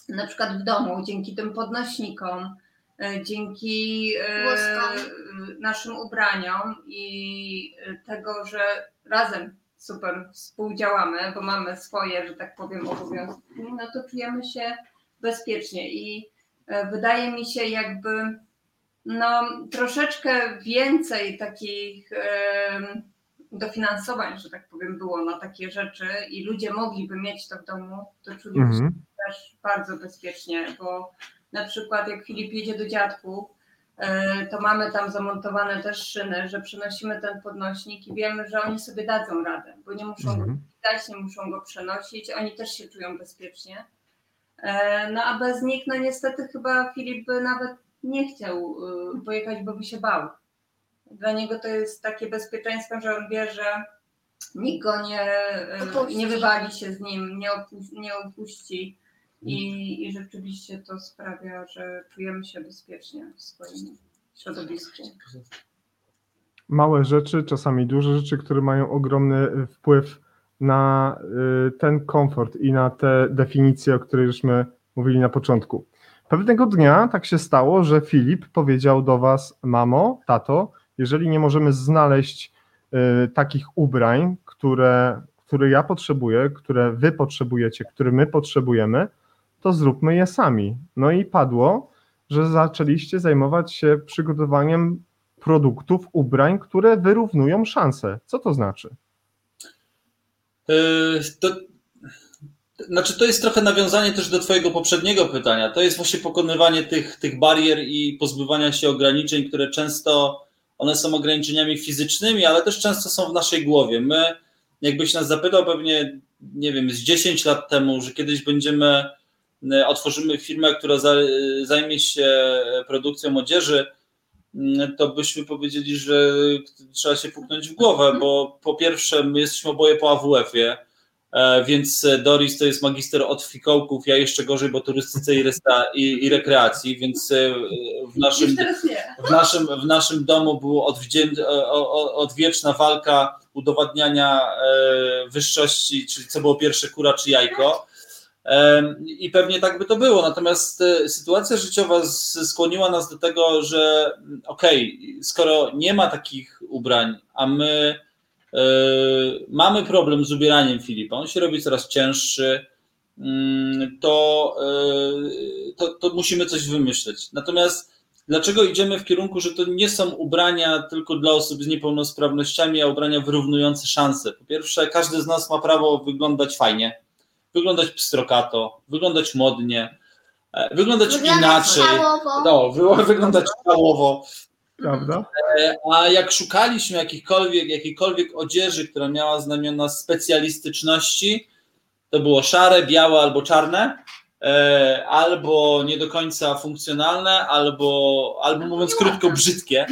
Speaker 3: na przykład w domu, dzięki tym podnośnikom, dzięki e,
Speaker 5: Włoskom.
Speaker 3: naszym ubraniom i tego, że razem super współdziałamy, bo mamy swoje, że tak powiem, obowiązki, no to czujemy się bezpiecznie i e, wydaje mi się jakby no, troszeczkę więcej takich dofinansowań, że tak powiem, było na takie rzeczy i ludzie mogliby mieć to w domu, to czuliby się
Speaker 1: Mhm.
Speaker 3: też bardzo bezpiecznie, bo na przykład jak Filip jedzie do dziadków, e, to mamy tam zamontowane też szyny, że przenosimy ten podnośnik i wiemy, że oni sobie dadzą radę, bo nie muszą go
Speaker 1: Mhm.
Speaker 3: dać, nie muszą go przenosić, oni też się czują bezpiecznie. E, No a bez nich, no niestety chyba Filip by nawet nie chciał y, pojechać, bo by się bał. Dla niego to jest takie bezpieczeństwo, że on wie, że nikt go nie,
Speaker 5: Opuści.
Speaker 3: nie wywali się z nim, nie, opu- nie opuści i, i rzeczywiście to sprawia, że czujemy się bezpiecznie w swoim środowisku.
Speaker 1: Małe rzeczy, czasami duże rzeczy, które mają ogromny wpływ na y, ten komfort i na te definicje, o których żeśmy mówili na początku. Pewnego dnia tak się stało, że Filip powiedział do was, mamo, tato, jeżeli nie możemy znaleźć y, takich ubrań, które, które ja potrzebuję, które wy potrzebujecie, które my potrzebujemy, to zróbmy je sami. No i padło, że zaczęliście zajmować się przygotowaniem produktów, ubrań, które wyrównują szanse. Co to znaczy?
Speaker 2: Yy, To, znaczy, to jest trochę nawiązanie też do Twojego poprzedniego pytania. To jest właśnie pokonywanie tych, tych barier i pozbywania się ograniczeń, które często one są ograniczeniami fizycznymi, ale też często są w naszej głowie. My, jakbyś nas zapytał pewnie, nie wiem, z 10 lat temu, że kiedyś będziemy, e, otworzymy firmę, która za, zajmie się produkcją odzieży, mm, to byśmy powiedzieli, że trzeba się puknąć w głowę, bo po pierwsze, my jesteśmy oboje po AWF-ie, e, więc Doris to jest magister od fikołków, ja jeszcze gorzej, bo turystyce i, resta, i, i rekreacji, więc e, w naszym, w naszym, w naszym domu była odwieczna walka udowadniania e, wyższości, czyli co było pierwsze, kura czy jajko. I pewnie tak by to było. Natomiast e, sytuacja życiowa skłoniła nas do tego, że okej, skoro nie ma takich ubrań, a my e, mamy problem z ubieraniem Filipa, on się robi coraz cięższy, mm, to, e, to, to musimy coś wymyśleć. Natomiast dlaczego idziemy w kierunku, że to nie są ubrania tylko dla osób z niepełnosprawnościami, a ubrania wyrównujące szanse? Po pierwsze, każdy z nas ma prawo wyglądać fajnie, wyglądać pstrokato, wyglądać modnie, e, wyglądać
Speaker 5: Wyglądać
Speaker 2: inaczej.
Speaker 5: całowo.
Speaker 2: No, wy- wyglądać całowo.
Speaker 1: Prawda?
Speaker 2: E, A jak szukaliśmy jakichkolwiek, jakiejkolwiek odzieży, która miała znamiona specjalistyczności, to było szare, białe albo czarne. e, albo nie do końca funkcjonalne, albo, albo mówiąc krótko, brzydkie.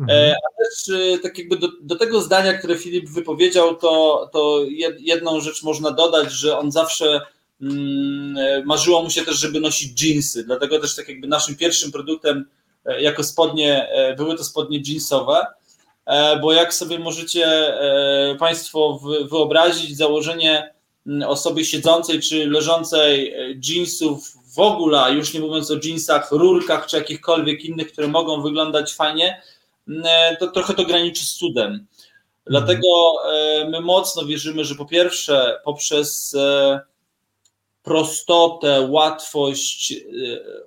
Speaker 1: Mhm.
Speaker 2: E, A też e, tak jakby do, do tego zdania, które Filip wypowiedział, to, to jed- jedną rzecz można dodać, że on zawsze mm, e, marzyło mu się też, żeby nosić jeansy. Dlatego też tak jakby naszym pierwszym produktem jako spodnie były to spodnie jeansowe, bo jak sobie możecie Państwo wy- wyobrazić założenie mm, osoby siedzącej czy leżącej jeansów w ogóle, już nie mówiąc o jeansach, rurkach czy jakichkolwiek innych, które mogą wyglądać fajnie, to trochę to graniczy z cudem. Dlatego e, my mocno wierzymy, że po pierwsze poprzez e, prostotę, łatwość e,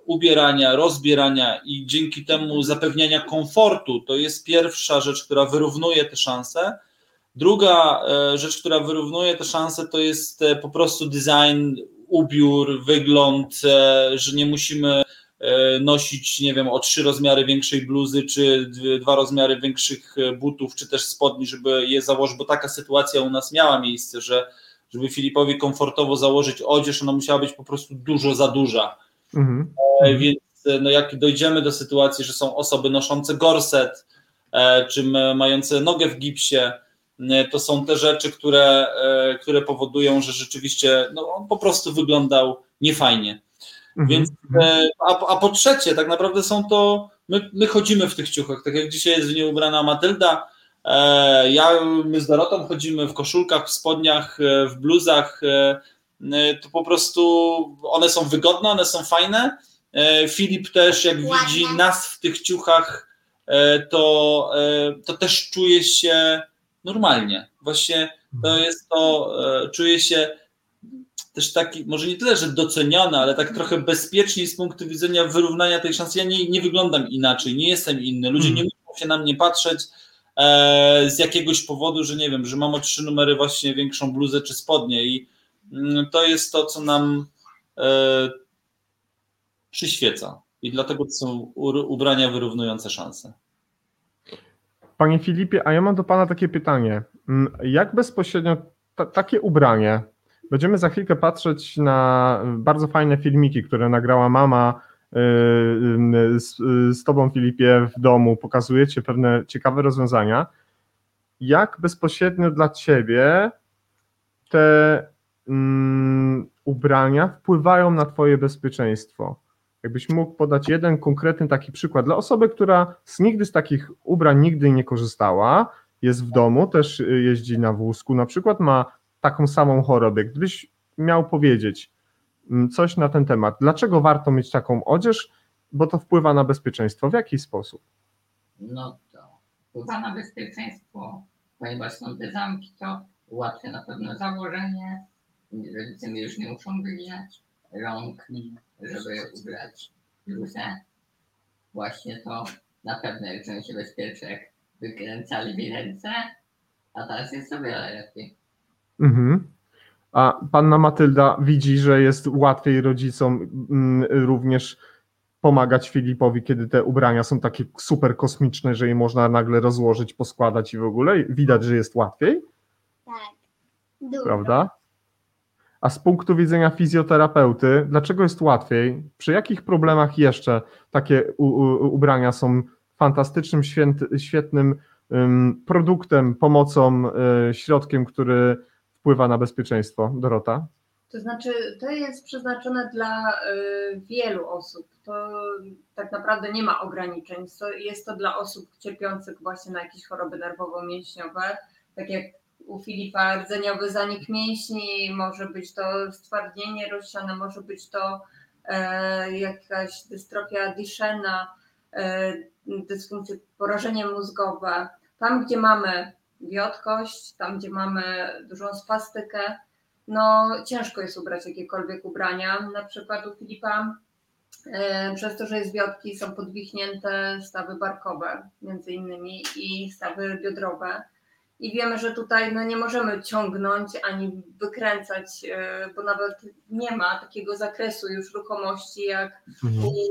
Speaker 2: ubierania, rozbierania i dzięki temu zapewniania komfortu, to jest pierwsza rzecz, która wyrównuje te szanse. Druga e, rzecz, która wyrównuje te szanse, to jest e, po prostu design, ubiór, wygląd, e, że nie musimy e, nosić, nie wiem, o trzy rozmiary większej bluzy, czy dwa rozmiary większych e, butów, czy też spodni, żeby je założyć, bo taka sytuacja u nas miała miejsce, że żeby Filipowi komfortowo założyć odzież, ona musiała być po prostu dużo za duża.
Speaker 1: Mhm.
Speaker 2: E, Więc e, no jak dojdziemy do sytuacji, że są osoby noszące gorset, e, czy mające nogę w gipsie, e, to są te rzeczy, które, e, które powodują, że rzeczywiście no, on po prostu wyglądał niefajnie.
Speaker 1: Mhm.
Speaker 2: Więc, e, a, a po trzecie, tak naprawdę są to, my, my chodzimy w tych ciuchach, tak jak dzisiaj jest w nie ubrana Matylda, e, ja, my z Dorotą chodzimy w koszulkach, w spodniach, e, w bluzach, e, e, to po prostu one są wygodne, one są fajne. E, Filip też, jak
Speaker 5: Ładne.
Speaker 2: widzi nas w tych ciuchach, e, to, e, to też czuje się normalnie. Właśnie to jest to, e, czuje się też taki, może nie tyle, że doceniony, ale tak trochę bezpieczniej z punktu widzenia wyrównania tej szansy. Ja nie, nie wyglądam inaczej, nie jestem inny. Ludzie
Speaker 1: Mhm.
Speaker 2: nie muszą się na mnie patrzeć e, z jakiegoś powodu, że nie wiem, że mam o trzy numery właśnie większą bluzę czy spodnie i mm, to jest to, co nam e, przyświeca. I dlatego to są ubrania wyrównujące szanse.
Speaker 1: Panie Filipie, a ja mam do Pana takie pytanie. Mm, Jak bezpośrednio ta, takie ubranie, będziemy za chwilkę patrzeć na bardzo fajne filmiki, które nagrała mama yy, yy, z, z Tobą, Filipie, w domu, pokazujecie pewne ciekawe rozwiązania. Jak bezpośrednio dla Ciebie te mm, ubrania wpływają na Twoje bezpieczeństwo? Jakbyś mógł podać jeden konkretny taki przykład dla osoby, która z nigdy z takich ubrań nigdy nie korzystała, jest w domu, też y, jeździ na wózku, na przykład ma taką samą chorobę. Gdybyś miał powiedzieć mm, coś na ten temat, dlaczego warto mieć taką odzież, bo to wpływa na bezpieczeństwo, w jaki sposób?
Speaker 4: No to wpływa na bezpieczeństwo, ponieważ są te zamki, to ułatwia na pewno założenie. Rodzice mi już nie muszą wyginać rąk, żeby ubrać bluzę. Właśnie to na pewno jak czuję się bezpiecznie, jak wykręcali mi ręce, a teraz jest o wiele lepiej.
Speaker 1: Mhm. A panna Matylda widzi, że jest łatwiej rodzicom mm, również pomagać Filipowi, kiedy te ubrania są takie super kosmiczne, że je można nagle rozłożyć, poskładać i w ogóle widać, że jest łatwiej,
Speaker 5: Tak. Dużo.
Speaker 1: prawda? A z punktu widzenia fizjoterapeuty, dlaczego jest łatwiej? Przy jakich problemach jeszcze takie u, u, ubrania są fantastycznym, święty, świetnym ym, produktem, pomocą, y, środkiem, który wpływa na bezpieczeństwo? Dorota?
Speaker 3: To znaczy, to jest przeznaczone dla y, wielu osób. To tak naprawdę nie ma ograniczeń. Jest to dla osób cierpiących właśnie na jakieś choroby nerwowo-mięśniowe, tak jak u Filipa rdzeniowy zanik mięśni, może być to stwardnienie rozsiane, może być to e, jakaś dystrofia Duchenne, e, dysfunkcje, porażenie mózgowe. Tam, gdzie mamy wiotkość, tam, gdzie mamy dużą spastykę, no ciężko jest ubrać jakiekolwiek ubrania. Na przykład u Filipa e, przez to, że jest wiotki, są podwichnięte stawy barkowe między innymi i stawy biodrowe. I wiemy, że tutaj no, nie możemy ciągnąć ani wykręcać, e, bo nawet nie ma takiego zakresu już ruchomości jak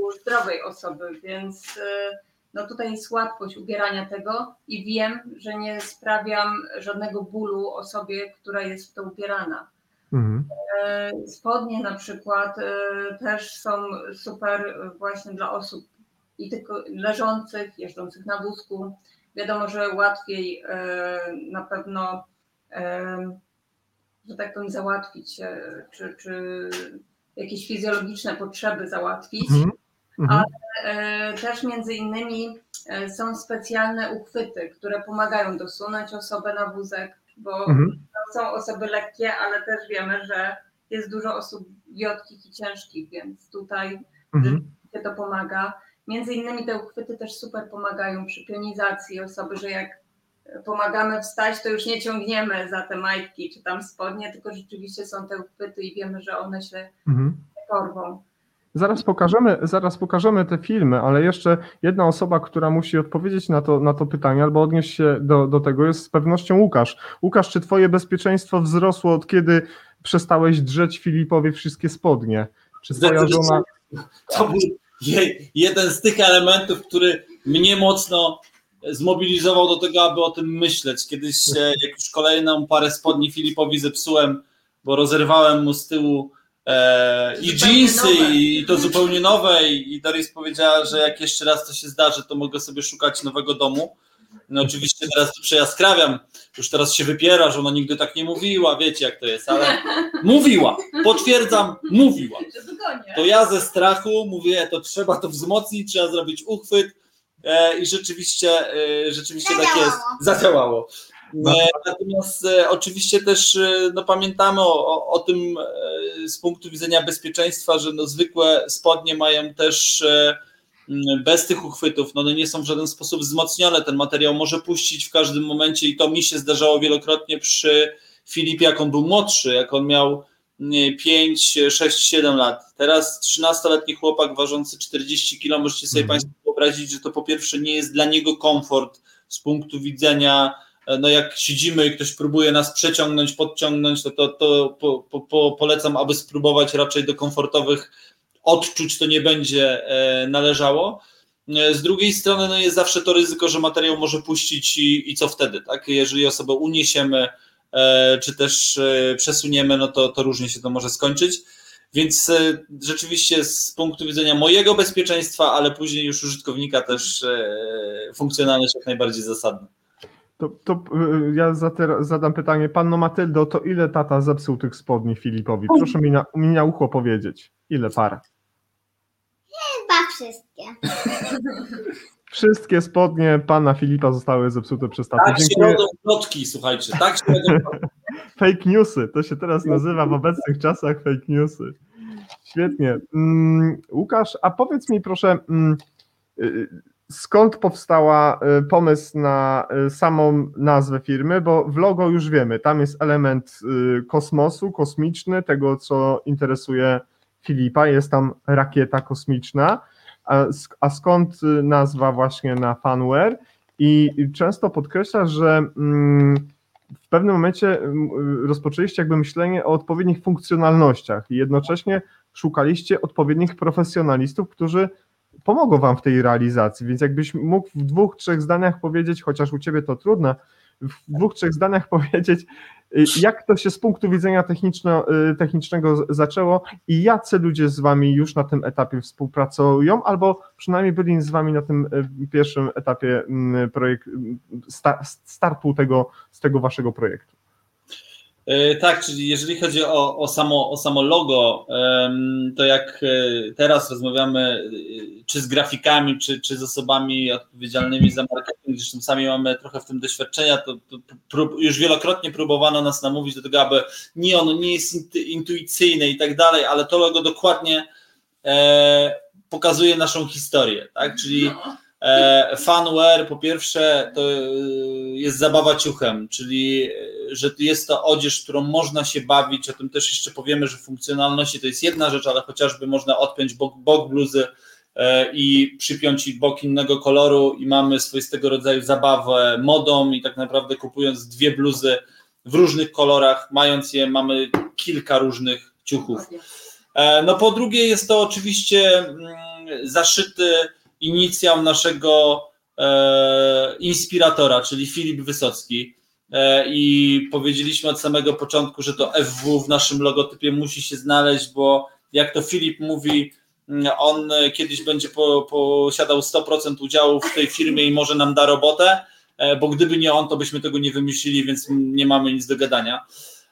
Speaker 3: u zdrowej osoby, więc e, no tutaj jest łatwość ubierania tego i wiem, że nie sprawiam żadnego bólu osobie, która jest w to ubierana.
Speaker 1: Mhm.
Speaker 3: E, Spodnie na przykład e, też są super właśnie dla osób i tylko leżących, jeżdżących na wózku. Wiadomo, że łatwiej e, na pewno, e, że tak powiem, załatwić, e, czy, czy jakieś fizjologiczne potrzeby załatwić.
Speaker 1: Mhm. Mhm.
Speaker 3: E, Też między innymi e, są specjalne uchwyty, które pomagają dosunąć osobę na wózek, bo
Speaker 1: Mhm.
Speaker 3: są osoby lekkie, ale też wiemy, że jest dużo osób wiotkich i ciężkich, więc tutaj
Speaker 1: Mhm.
Speaker 3: się to pomaga. Między innymi te uchwyty też super pomagają przy pionizacji osoby, że jak pomagamy wstać, to już nie ciągniemy za te majtki czy tam spodnie, tylko rzeczywiście są te uchwyty i wiemy, że one się
Speaker 1: Mhm.
Speaker 3: porwą.
Speaker 1: Zaraz pokażemy, zaraz pokażemy te filmy, ale jeszcze jedna osoba, która musi odpowiedzieć na to, na to pytanie albo odnieść się do, do tego jest z pewnością Łukasz. Łukasz, czy twoje bezpieczeństwo wzrosło od kiedy przestałeś drzeć Filipowi wszystkie spodnie? Czy twoja żona...
Speaker 2: To był je, jeden z tych elementów, który mnie mocno zmobilizował do tego, aby o tym myśleć. Kiedyś, e, jak już kolejną parę spodni Filipowi zepsułem, bo rozerwałem mu z tyłu i
Speaker 3: Zupełnie
Speaker 2: jeansy,
Speaker 3: nowe.
Speaker 2: i to zupełnie nowe, i, i Doris powiedziała, że jak jeszcze raz to się zdarzy, to mogę sobie szukać nowego domu. No oczywiście teraz to przejaskrawiam, już teraz się wypiera, że ona nigdy tak nie mówiła, wiecie jak to jest, ale mówiła, potwierdzam, mówiła. To ja ze strachu mówię, to trzeba to wzmocnić, trzeba zrobić uchwyt. E, i rzeczywiście, e, rzeczywiście tak jest, zadziałało. E, natomiast e, oczywiście też e, no, pamiętamy o, o, tym z punktu widzenia bezpieczeństwa, że no, zwykłe spodnie mają też bez tych uchwytów, no one nie są w żaden sposób wzmocnione, ten materiał może puścić w każdym momencie i to mi się zdarzało wielokrotnie przy Filipie, jak on był młodszy, jak on miał nie, 5, 6, 7 lat. Teraz 13-letni chłopak ważący 40 kg, możecie sobie
Speaker 1: Mhm.
Speaker 2: Państwo wyobrazić, że to po pierwsze nie jest dla niego komfort z punktu widzenia, no jak siedzimy i ktoś próbuje nas przeciągnąć, podciągnąć, to, to, to po, po, po, polecam, aby spróbować raczej do komfortowych odczuć to nie będzie e, należało. E, Z drugiej strony no jest zawsze to ryzyko, że materiał może puścić i, i co wtedy, tak? Jeżeli osobę uniesiemy, e, czy też e, przesuniemy, no to, to różnie się to może skończyć. Więc e, rzeczywiście z punktu widzenia mojego bezpieczeństwa, ale później już użytkownika też e, funkcjonalność jak najbardziej zasadna.
Speaker 1: To, to y, ja za teraz zadam pytanie. Panno Matyldo, to ile tata zepsuł tych spodni Filipowi? Proszę mi na, mi na ucho powiedzieć. Ile par?
Speaker 5: Chyba wszystkie.
Speaker 1: Wszystkie spodnie pana Filipa zostały zepsute przez tatę.
Speaker 2: Tak się
Speaker 1: Dziękuję.
Speaker 2: robią plotki, słuchajcie, tak się.
Speaker 1: Fake newsy, to się teraz nazywa w obecnych czasach fake newsy. Świetnie. Mm, Łukasz, a powiedz mi proszę, mm, y, skąd powstała y, pomysł na y, samą nazwę firmy, bo w logo już wiemy, tam jest element y, kosmosu, kosmiczny, tego co interesuje Filipa, jest tam rakieta kosmiczna, a, sk- a skąd nazwa właśnie na fanware? I często podkreślasz, że mm, w pewnym momencie rozpoczęliście jakby myślenie o odpowiednich funkcjonalnościach i jednocześnie szukaliście odpowiednich profesjonalistów, którzy pomogą wam w tej realizacji. Więc jakbyś mógł w dwóch, trzech zdaniach powiedzieć, chociaż u ciebie to trudne, w dwóch, trzech zdaniach powiedzieć, y, jak to się z punktu widzenia y, technicznego zaczęło i jacy ludzie z wami już na tym etapie współpracują, albo przynajmniej byli z wami na tym y, pierwszym etapie mm, projekt, sta, startu tego, z tego waszego projektu.
Speaker 2: E, Tak, czyli jeżeli chodzi o, o, samo, o samo logo, to jak e, teraz rozmawiamy e, czy z grafikami, czy, czy z osobami odpowiedzialnymi za marketing, zresztą sami mamy trochę w tym doświadczenia, to, to prób, już wielokrotnie próbowano nas namówić do tego, aby nie, ono nie jest intu- intuicyjne i tak dalej, ale to logo dokładnie e, pokazuje naszą historię, tak, czyli
Speaker 3: No.
Speaker 2: E, Fanwear po pierwsze to e, jest zabawa ciuchem, czyli e, że jest to odzież, którą można się bawić, o tym też jeszcze powiemy, że funkcjonalności to jest jedna rzecz, ale chociażby można odpiąć bok, bok bluzy i przypiąć bok innego koloru i mamy swoistego rodzaju zabawę modą i tak naprawdę kupując dwie bluzy w różnych kolorach, mając je mamy kilka różnych ciuchów. No po drugie jest to oczywiście mm, zaszyty inicjał naszego e, inspiratora, czyli Filip Wysocki. e, i powiedzieliśmy od samego początku, że to FW w naszym logotypie musi się znaleźć, bo jak to Filip mówi, mm, on kiedyś będzie po, posiadał 100% udziału w tej firmie i może nam da robotę, e, bo gdyby nie on, to byśmy tego nie wymyślili, więc nie mamy nic do gadania.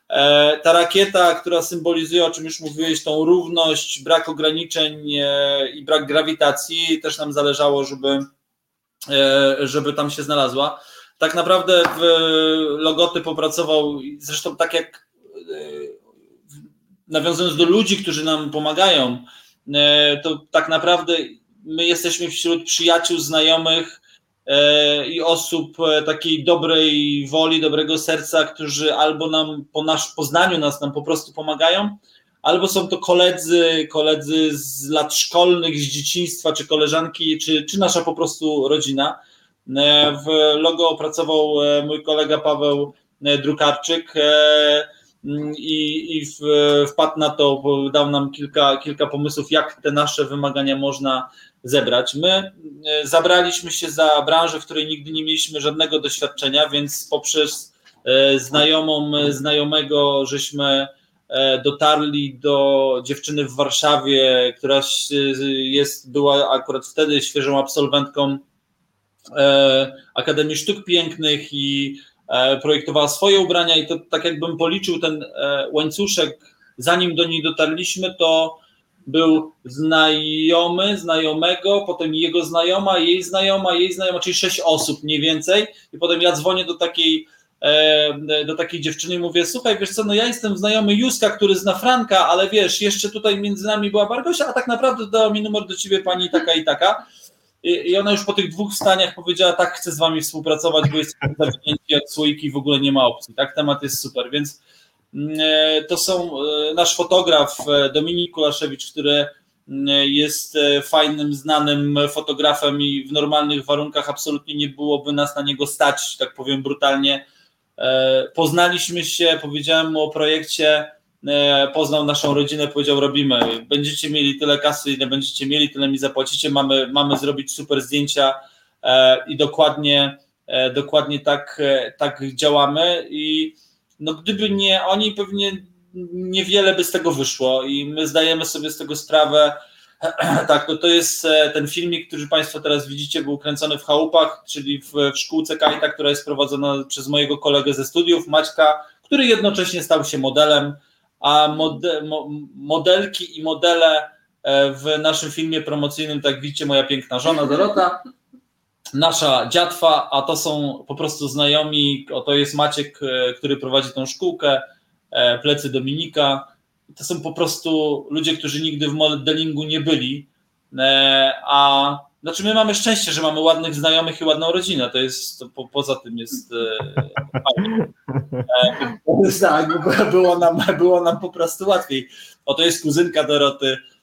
Speaker 2: E, ta rakieta, która symbolizuje, o czym już mówiłeś, tą równość, brak ograniczeń e, i brak grawitacji, też nam zależało, żeby, e, żeby tam się znalazła. Tak naprawdę w logotyp opracował, zresztą tak jak nawiązując do ludzi, którzy nam pomagają, to tak naprawdę my jesteśmy wśród przyjaciół, znajomych, i osób e, takiej dobrej woli, dobrego serca, którzy albo nam po nasz poznaniu nas nam po prostu pomagają, albo są to koledzy, koledzy z lat szkolnych, z dzieciństwa, czy koleżanki, czy, czy nasza po prostu rodzina. E, w logo opracował mój kolega Paweł Drukarczyk i, i wpadł na to, dał nam kilka, kilka pomysłów, jak te nasze wymagania można zebrać. My e, zabraliśmy się za branżę, w której nigdy nie mieliśmy żadnego doświadczenia, więc poprzez e, znajomą, znajomego, żeśmy e, dotarli do dziewczyny w Warszawie, która jest, była akurat wtedy świeżą absolwentką Akademii Sztuk Pięknych i projektowała swoje ubrania i to tak jakbym policzył ten łańcuszek, zanim do niej dotarliśmy, to był znajomy, znajomego, potem jego znajoma, jej znajoma, jej znajoma, czyli sześć osób mniej więcej. I potem ja dzwonię do takiej, e, do takiej dziewczyny i mówię, słuchaj, wiesz co, no ja jestem znajomy Józka, który zna Franka, ale wiesz, jeszcze tutaj między nami była Bargosia, a tak naprawdę dała mi numer do ciebie pani taka i taka. I ona już po tych dwóch staniach powiedziała, tak, chcę z wami współpracować, bo jest zawinięci jak słoiki, w ogóle nie ma opcji. Tak, temat jest super, więc to są e, nasz fotograf e, Dominik Kulaszewicz, który jest fajnym, znanym fotografem i w normalnych warunkach absolutnie nie byłoby nas na niego stać, tak powiem brutalnie. Poznaliśmy się, powiedziałem mu o projekcie, poznał naszą rodzinę, powiedział robimy, będziecie mieli tyle kasy, ile będziecie mieli, tyle mi zapłacicie, mamy, mamy zrobić super zdjęcia i dokładnie, dokładnie tak, tak działamy i no gdyby nie oni, pewnie niewiele by z tego wyszło i my zdajemy sobie z tego sprawę. Tak, no to jest e, ten filmik, który Państwo teraz widzicie, był kręcony w chałupach, czyli w, w szkółce Kajta, która jest prowadzona przez mojego kolegę ze studiów, Maćka, który jednocześnie stał się modelem, a mode, mo, modelki i modele e, w naszym filmie promocyjnym, tak widzicie, moja piękna żona Dorota, nasza dziatwa, a to są po prostu znajomi, to jest Maciek, e, który prowadzi tą szkółkę, e, plecy Dominika. To są po prostu ludzie, którzy nigdy w modelingu nie byli, e, a znaczy my mamy szczęście, że mamy ładnych znajomych i ładną rodzinę, to jest, to po, poza tym jest fajnie. tak, było nam, było nam po prostu łatwiej. Oto jest kuzynka Doroty, E,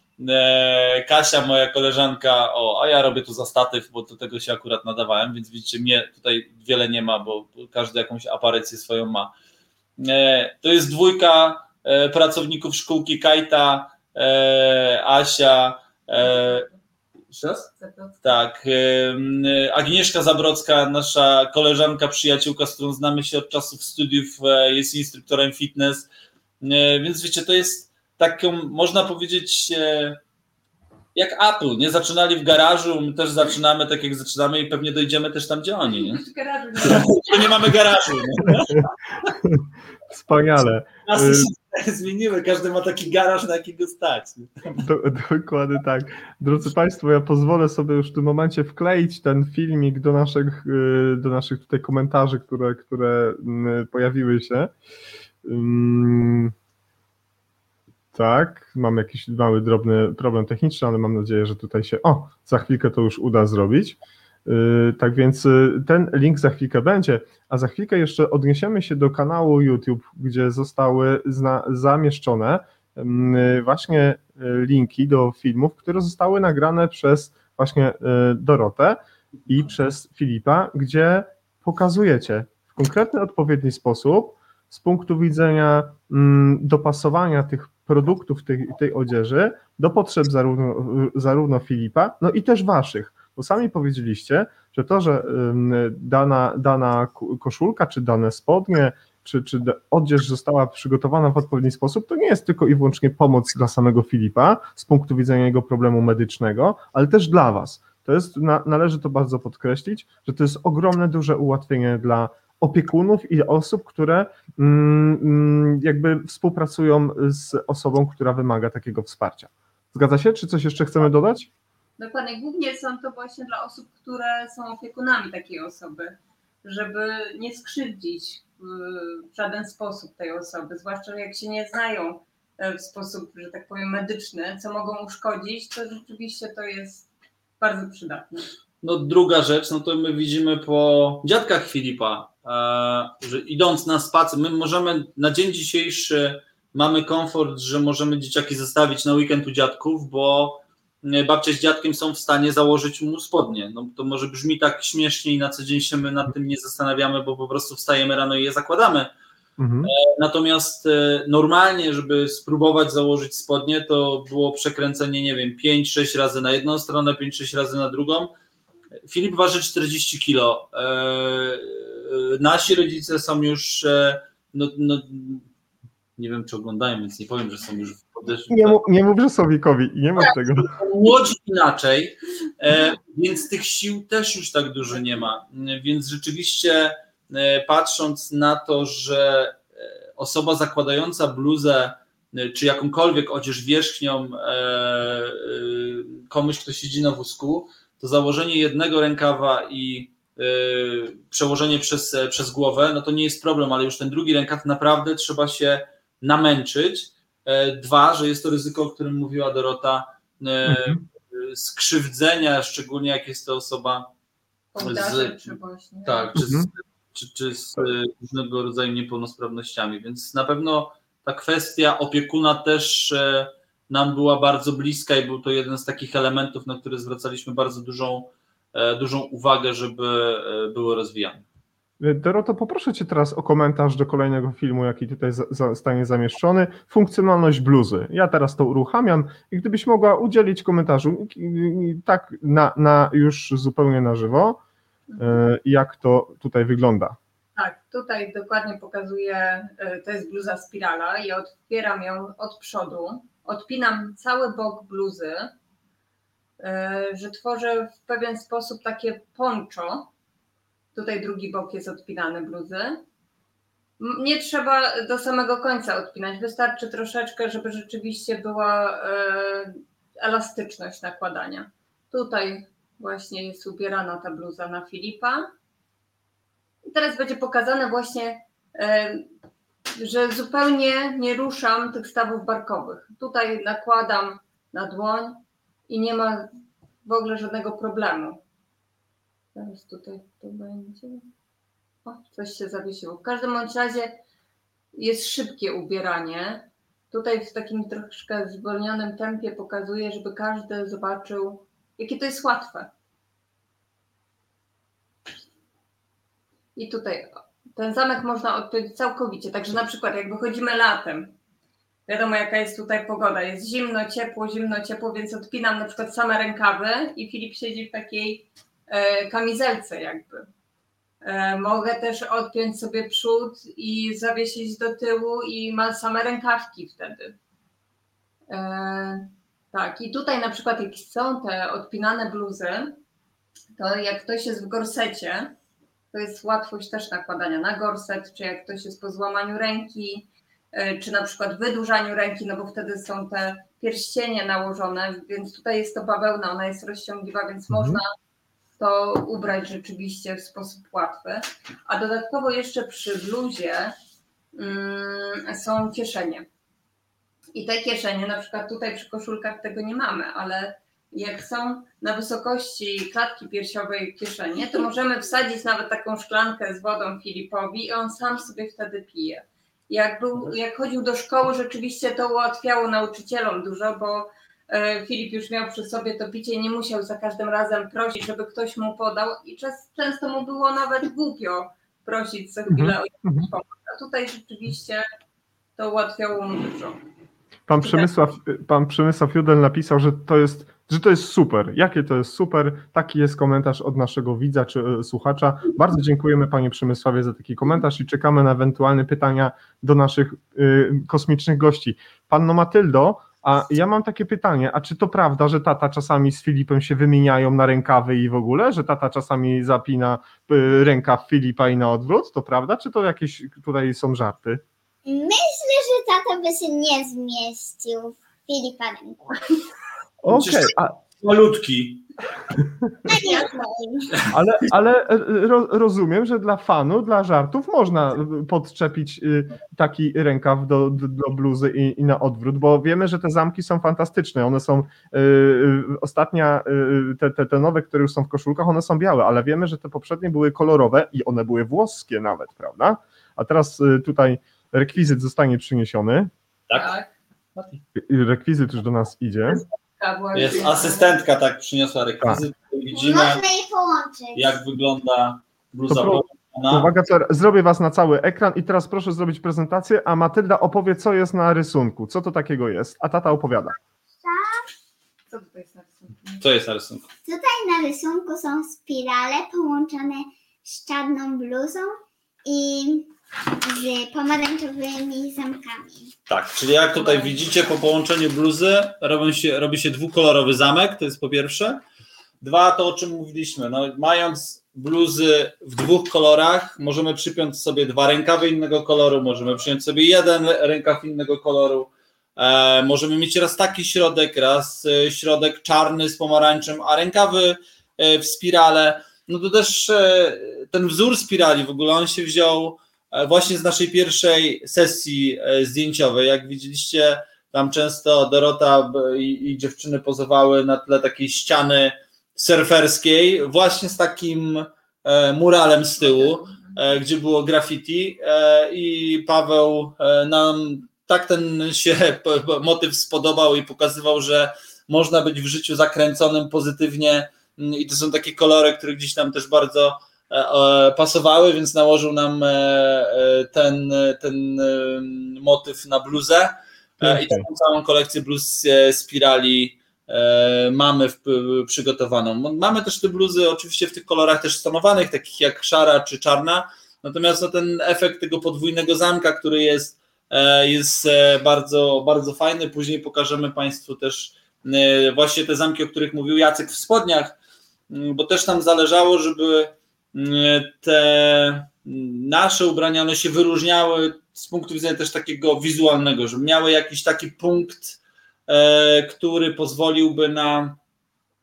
Speaker 2: Kasia, moja koleżanka, o, a ja robię tu za statyw, bo do tego się akurat nadawałem, więc widzicie, mnie tutaj wiele nie ma, bo każdy jakąś aparycję swoją ma. E, to jest dwójka e, pracowników szkółki Kajta, Asia, tak, Agnieszka Zabrocka, nasza koleżanka, przyjaciółka, z którą znamy się od czasów studiów, jest instruktorem fitness, więc wiecie, to jest taką, można powiedzieć, e, jak Apple, nie? Zaczynali w garażu, my też zaczynamy tak jak zaczynamy i pewnie dojdziemy też tam, gdzie oni, nie?
Speaker 3: W garażu nie,
Speaker 2: nie mamy garażu, nie?
Speaker 1: Wspaniale.
Speaker 2: Się zmieniły, każdy ma taki garaż, na jakiego stać.
Speaker 1: Do, dokładnie tak. Drodzy Państwo, ja pozwolę sobie już w tym momencie wkleić ten filmik do naszych, y, do naszych tutaj komentarzy, które, które mm, pojawiły się. Tak, mam jakiś mały, drobny problem techniczny, ale mam nadzieję, że tutaj się. O, za chwilkę to już uda zrobić. Yy, tak więc yy, ten link za chwilkę będzie, a za chwilkę jeszcze odniesiemy się do kanału YouTube, gdzie zostały zamieszczone yy, właśnie linki do filmów, które zostały nagrane przez właśnie Dorotę i przez Filipa, gdzie pokazujecie w konkretny, odpowiedni sposób z punktu widzenia mm, dopasowania tych produktów tej, tej odzieży do potrzeb zarówno, zarówno Filipa, no i też waszych. Bo sami powiedzieliście, że to, że dana, dana koszulka, czy dane spodnie, czy, czy odzież została przygotowana w odpowiedni sposób, to nie jest tylko i wyłącznie pomoc dla samego Filipa z punktu widzenia jego problemu medycznego, ale też dla Was. To jest, na, należy to bardzo podkreślić, że to jest ogromne, duże ułatwienie dla opiekunów i osób, które mm, mm, jakby współpracują z osobą, która wymaga takiego wsparcia. Zgadza się? Czy coś jeszcze chcemy dodać?
Speaker 3: Dokładnie, głównie są to właśnie dla osób, które są opiekunami takiej osoby, żeby nie skrzywdzić w- żaden sposób tej osoby, zwłaszcza jak się nie znają e, w sposób, że tak powiem, medyczny, co mogą uszkodzić, to rzeczywiście to jest bardzo przydatne.
Speaker 2: No druga rzecz, no to my widzimy po dziadkach Filipa, że idąc na spacer, my możemy na dzień dzisiejszy mamy komfort, że możemy dzieciaki zostawić na weekend u dziadków, bo e, babcia z dziadkiem są w stanie założyć mu spodnie. No to może brzmi tak śmiesznie i na co dzień się my nad tym nie zastanawiamy, bo po prostu wstajemy rano i je zakładamy.
Speaker 1: Mhm.
Speaker 2: Natomiast e, normalnie, żeby spróbować założyć spodnie, to było przekręcenie, nie wiem, 5-6 razy na jedną stronę, 5-6 razy na drugą. Filip waży 40 kilo. E, Nasi rodzice są już, e, no, no, nie wiem czy oglądają, więc nie powiem, że są już w podeszłym.
Speaker 1: Nie, mów, nie mów Rzesowikowi, nie mów tego.
Speaker 2: Łodzi inaczej, e, więc tych sił też już tak dużo nie ma. Więc rzeczywiście e, patrząc na to, że osoba zakładająca bluzę czy jakąkolwiek odzież wierzchnią komuś, kto siedzi na wózku, to założenie jednego rękawa i przełożenie przez, e, przez głowę, no to nie jest problem, ale już ten drugi rękaw naprawdę trzeba się namęczyć. E, Dwa, że jest to ryzyko, o którym mówiła Dorota, e,
Speaker 1: Mhm.
Speaker 2: skrzywdzenia, szczególnie jak jest to osoba Z-
Speaker 3: czy właśnie.
Speaker 2: tak, czy, z,
Speaker 1: Mhm.
Speaker 2: czy, czy z różnego rodzaju niepełnosprawnościami. Więc na pewno ta kwestia opiekuna też nam była bardzo bliska i był to jeden z takich elementów, na które zwracaliśmy bardzo dużą, dużą uwagę, żeby e, były rozwijane.
Speaker 1: Doroto, poproszę Cię teraz o komentarz do kolejnego filmu, jaki tutaj za- zostanie zamieszczony. Funkcjonalność bluzy. Ja teraz to uruchamiam i gdybyś mogła udzielić komentarzu tak na, na już zupełnie na żywo, e, jak to tutaj wygląda.
Speaker 3: Tak, tutaj dokładnie pokazuję, to jest bluza spirala i otwieram ją od przodu, odpinam cały bok bluzy, że tworzę w pewien sposób takie poncho. Tutaj drugi bok jest odpinany bluzy. Nie trzeba do samego końca odpinać, wystarczy troszeczkę, żeby rzeczywiście była y, elastyczność nakładania. Tutaj właśnie jest ubierana ta bluza na Filipa. I teraz będzie pokazane właśnie, e, że zupełnie nie ruszam tych stawów barkowych. Tutaj nakładam na dłoń i nie ma w ogóle żadnego problemu. Teraz tutaj to będzie. O, coś się zawiesiło. W każdym bądź razie jest szybkie ubieranie. Tutaj w takim troszkę zwolnionym tempie pokazuję, żeby każdy zobaczył, jakie to jest łatwe. I tutaj ten zamek można odpiąć całkowicie. Także na przykład jak wychodzimy latem, wiadomo jaka jest tutaj pogoda, jest zimno, ciepło, zimno, ciepło, więc odpinam na przykład same rękawy i Filip siedzi w takiej e, kamizelce jakby. E, mogę też odpiąć sobie przód i zawiesić do tyłu i ma same rękawki wtedy. E, tak, i tutaj na przykład jak są te odpinane bluzy, to jak ktoś jest w gorsecie, to jest łatwość też nakładania na gorset, czy jak ktoś jest po złamaniu ręki, czy na przykład wydłużaniu ręki, no bo wtedy są te pierścienie nałożone, więc tutaj jest to bawełna, ona jest rozciągliwa, więc
Speaker 1: Mhm.
Speaker 3: można to ubrać rzeczywiście w sposób łatwy. A dodatkowo jeszcze przy bluzie mm, są kieszenie. I te kieszenie, na przykład tutaj przy koszulkach tego nie mamy, ale jak są na wysokości klatki piersiowej kieszenie, to możemy wsadzić nawet taką szklankę z wodą Filipowi i on sam sobie wtedy pije. Jak, był, jak chodził do szkoły, rzeczywiście to ułatwiało nauczycielom dużo, bo e, Filip już miał przy sobie to picie nie musiał za każdym razem prosić, żeby ktoś mu podał i czas, często mu było nawet głupio prosić co chwilę o
Speaker 1: Mhm.
Speaker 3: jakąś pomoc. A tutaj rzeczywiście to ułatwiało mu dużo.
Speaker 1: Pan Przemysław, pan Przemysław Judel napisał, że to jest że to jest super. Jakie to jest super? Taki jest komentarz od naszego widza czy e, słuchacza. Bardzo dziękujemy Panie Przemysławie za taki komentarz i czekamy na ewentualne pytania do naszych y, kosmicznych gości. Panno Matyldo, a ja mam takie pytanie, a czy to prawda, że tata czasami z Filipem się wymieniają na rękawy i w ogóle, że tata czasami zapina y, rękaw Filipa i na odwrót? To prawda, czy to jakieś tutaj są żarty?
Speaker 5: Myślę, że tata by się nie zmieścił w Filipa ręku.
Speaker 1: Okej,
Speaker 2: Malutki.
Speaker 5: Nie w moim.
Speaker 1: Ale, ale e, ro, rozumiem, że dla fanu, dla żartów można podczepić y, taki rękaw do, do, do bluzy i, i na odwrót, bo wiemy, że te zamki są fantastyczne. One są y, ostatnia, y, te, te, te nowe, które już są w koszulkach, one są białe, ale wiemy, że te poprzednie były kolorowe i one były włoskie nawet, prawda? A teraz y, tutaj rekwizyt zostanie przyniesiony.
Speaker 2: Tak?
Speaker 1: Y, Rekwizyt już do nas idzie.
Speaker 3: Była
Speaker 2: Jest asystentka, tak, przyniosła rekwizyt. Widzimy,
Speaker 5: Można je połączyć.
Speaker 2: jak wygląda bluza
Speaker 1: To pro-
Speaker 2: połączona.
Speaker 1: Uwaga, co, zrobię was na cały ekran i teraz proszę zrobić prezentację, a Matylda opowie, co jest na rysunku, co to takiego jest, a tata opowiada.
Speaker 3: Co tutaj jest napisane?
Speaker 2: Co jest na rysunku?
Speaker 5: Tutaj na rysunku są spirale połączone z czarną bluzą i z pomarańczowymi zamkami.
Speaker 2: Tak, czyli jak tutaj widzicie po połączeniu bluzy robi się, robi się dwukolorowy zamek, to jest po pierwsze. Dwa, to o czym mówiliśmy, no, mając bluzy w dwóch kolorach, możemy przypiąć sobie dwa rękawy innego koloru, możemy przyjąć sobie jeden rękaw innego koloru, e, możemy mieć raz taki środek, raz e, środek czarny z pomarańczem, a rękawy e, w spirale, no to też e, ten wzór spirali w ogóle, on się wziął właśnie z naszej pierwszej sesji e, zdjęciowej. Jak widzieliście, tam często Dorota i, i dziewczyny pozowały na tle takiej ściany surferskiej, właśnie z takim e, muralem z tyłu, e, gdzie było graffiti e, i Paweł e, nam tak ten się motyw spodobał i pokazywał, że można być w życiu zakręconym pozytywnie mm, i to są takie kolory, które gdzieś nam też bardzo e, e, pasowały, więc nałożył nam e, e, ten, ten e, motyw na bluzę e, i taką całą kolekcję bluz e, spirali e, mamy przygotowaną. Mamy też te bluzy oczywiście w tych kolorach też stonowanych, takich jak szara czy czarna, natomiast no, ten efekt tego podwójnego zamka, który jest, e, jest e, bardzo, bardzo fajny. Później pokażemy Państwu też e, właśnie te zamki, o których mówił Jacek w spodniach, bo też nam zależało, żeby te nasze ubrania one się wyróżniały z punktu widzenia też takiego wizualnego, żeby miały jakiś taki punkt, e, który pozwoliłby na,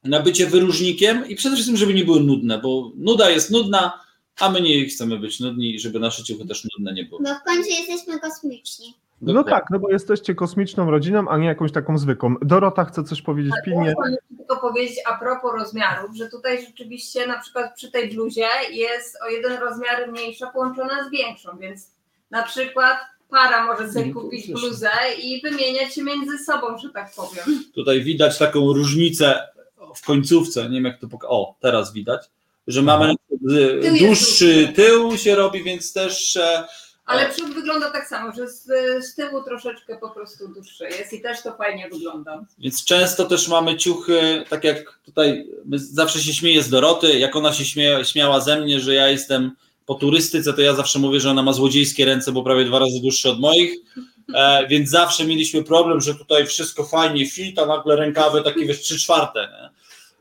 Speaker 2: na bycie wyróżnikiem i przede wszystkim, żeby nie były nudne, bo nuda jest nudna, a my nie chcemy być nudni, żeby nasze ciuchy też nudne nie były.
Speaker 5: Bo w końcu jesteśmy kosmiczni.
Speaker 1: No tak, no bo jesteście kosmiczną rodziną, a nie jakąś taką zwykłą. Dorota chce coś powiedzieć pilnie.
Speaker 3: Ja chciałam tylko powiedzieć a propos rozmiarów, że tutaj rzeczywiście na przykład przy tej bluzie jest o jeden rozmiar mniejsza połączona z większą, więc na przykład para może sobie kupić bluzę i wymieniać się między sobą, że tak powiem.
Speaker 2: Tutaj widać taką różnicę w końcówce, nie wiem jak to pokazać, o teraz widać, że mamy dłuższy
Speaker 3: dłuższy.
Speaker 2: tył się robi, więc też e,
Speaker 3: Ale przód wygląda tak samo, że z, z tyłu troszeczkę po prostu dłuższy jest i też to fajnie wygląda.
Speaker 2: Więc często też mamy ciuchy, tak jak tutaj my zawsze się śmieję z Doroty, jak ona się śmieja, śmiała ze mnie, że ja jestem po turystyce, to ja zawsze mówię, że ona ma złodziejskie ręce, bo prawie dwa razy dłuższe od moich. E, więc zawsze mieliśmy problem, że tutaj wszystko fajnie fit, a nagle rękawy takie wiesz, trzy czwarte.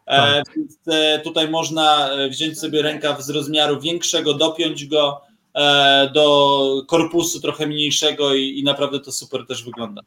Speaker 2: E, więc e, tutaj można e, wziąć sobie rękaw z rozmiaru większego, dopiąć go do korpusu trochę mniejszego i, i naprawdę to super też wygląda.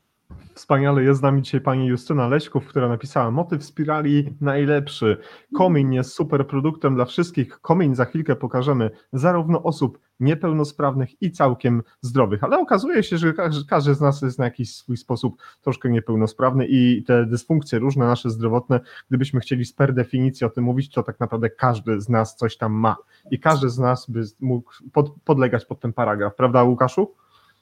Speaker 1: Wspaniale jest z nami dzisiaj pani Justyna Leśków, która napisała motyw spirali najlepszy. Komin jest super produktem dla wszystkich. Komin za chwilkę pokażemy zarówno osób niepełnosprawnych i całkiem zdrowych, ale okazuje się, że każdy, z nas jest na jakiś swój sposób troszkę niepełnosprawny i te dysfunkcje różne nasze zdrowotne, gdybyśmy chcieli per definicji o tym mówić, to tak naprawdę każdy z nas coś tam ma i każdy z nas by mógł pod, podlegać pod ten paragraf, prawda Łukaszu?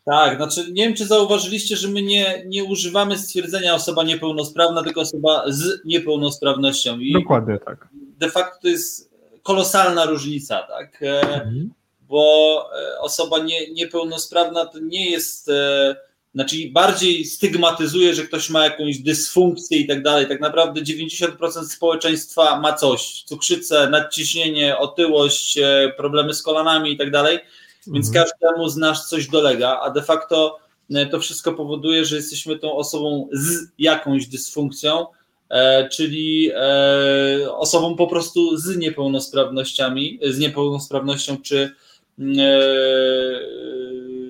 Speaker 2: Tak, znaczy nie wiem, czy zauważyliście, że my nie, nie używamy stwierdzenia osoba niepełnosprawna, tylko osoba z niepełnosprawnością. I
Speaker 1: Dokładnie tak.
Speaker 2: de facto to jest kolosalna różnica, tak? E,
Speaker 1: Mhm.
Speaker 2: Bo e, osoba nie, niepełnosprawna to nie jest e, znaczy bardziej stygmatyzuje, że ktoś ma jakąś dysfunkcję i tak dalej. Tak naprawdę 90% społeczeństwa ma coś, cukrzycę, nadciśnienie, otyłość, problemy z kolanami i tak dalej, więc
Speaker 1: Mhm.
Speaker 2: każdemu z nas coś dolega, a de facto e, to wszystko powoduje, że jesteśmy tą osobą z jakąś dysfunkcją, e, czyli e, osobą po prostu z niepełnosprawnościami, z niepełnosprawnością czy mm,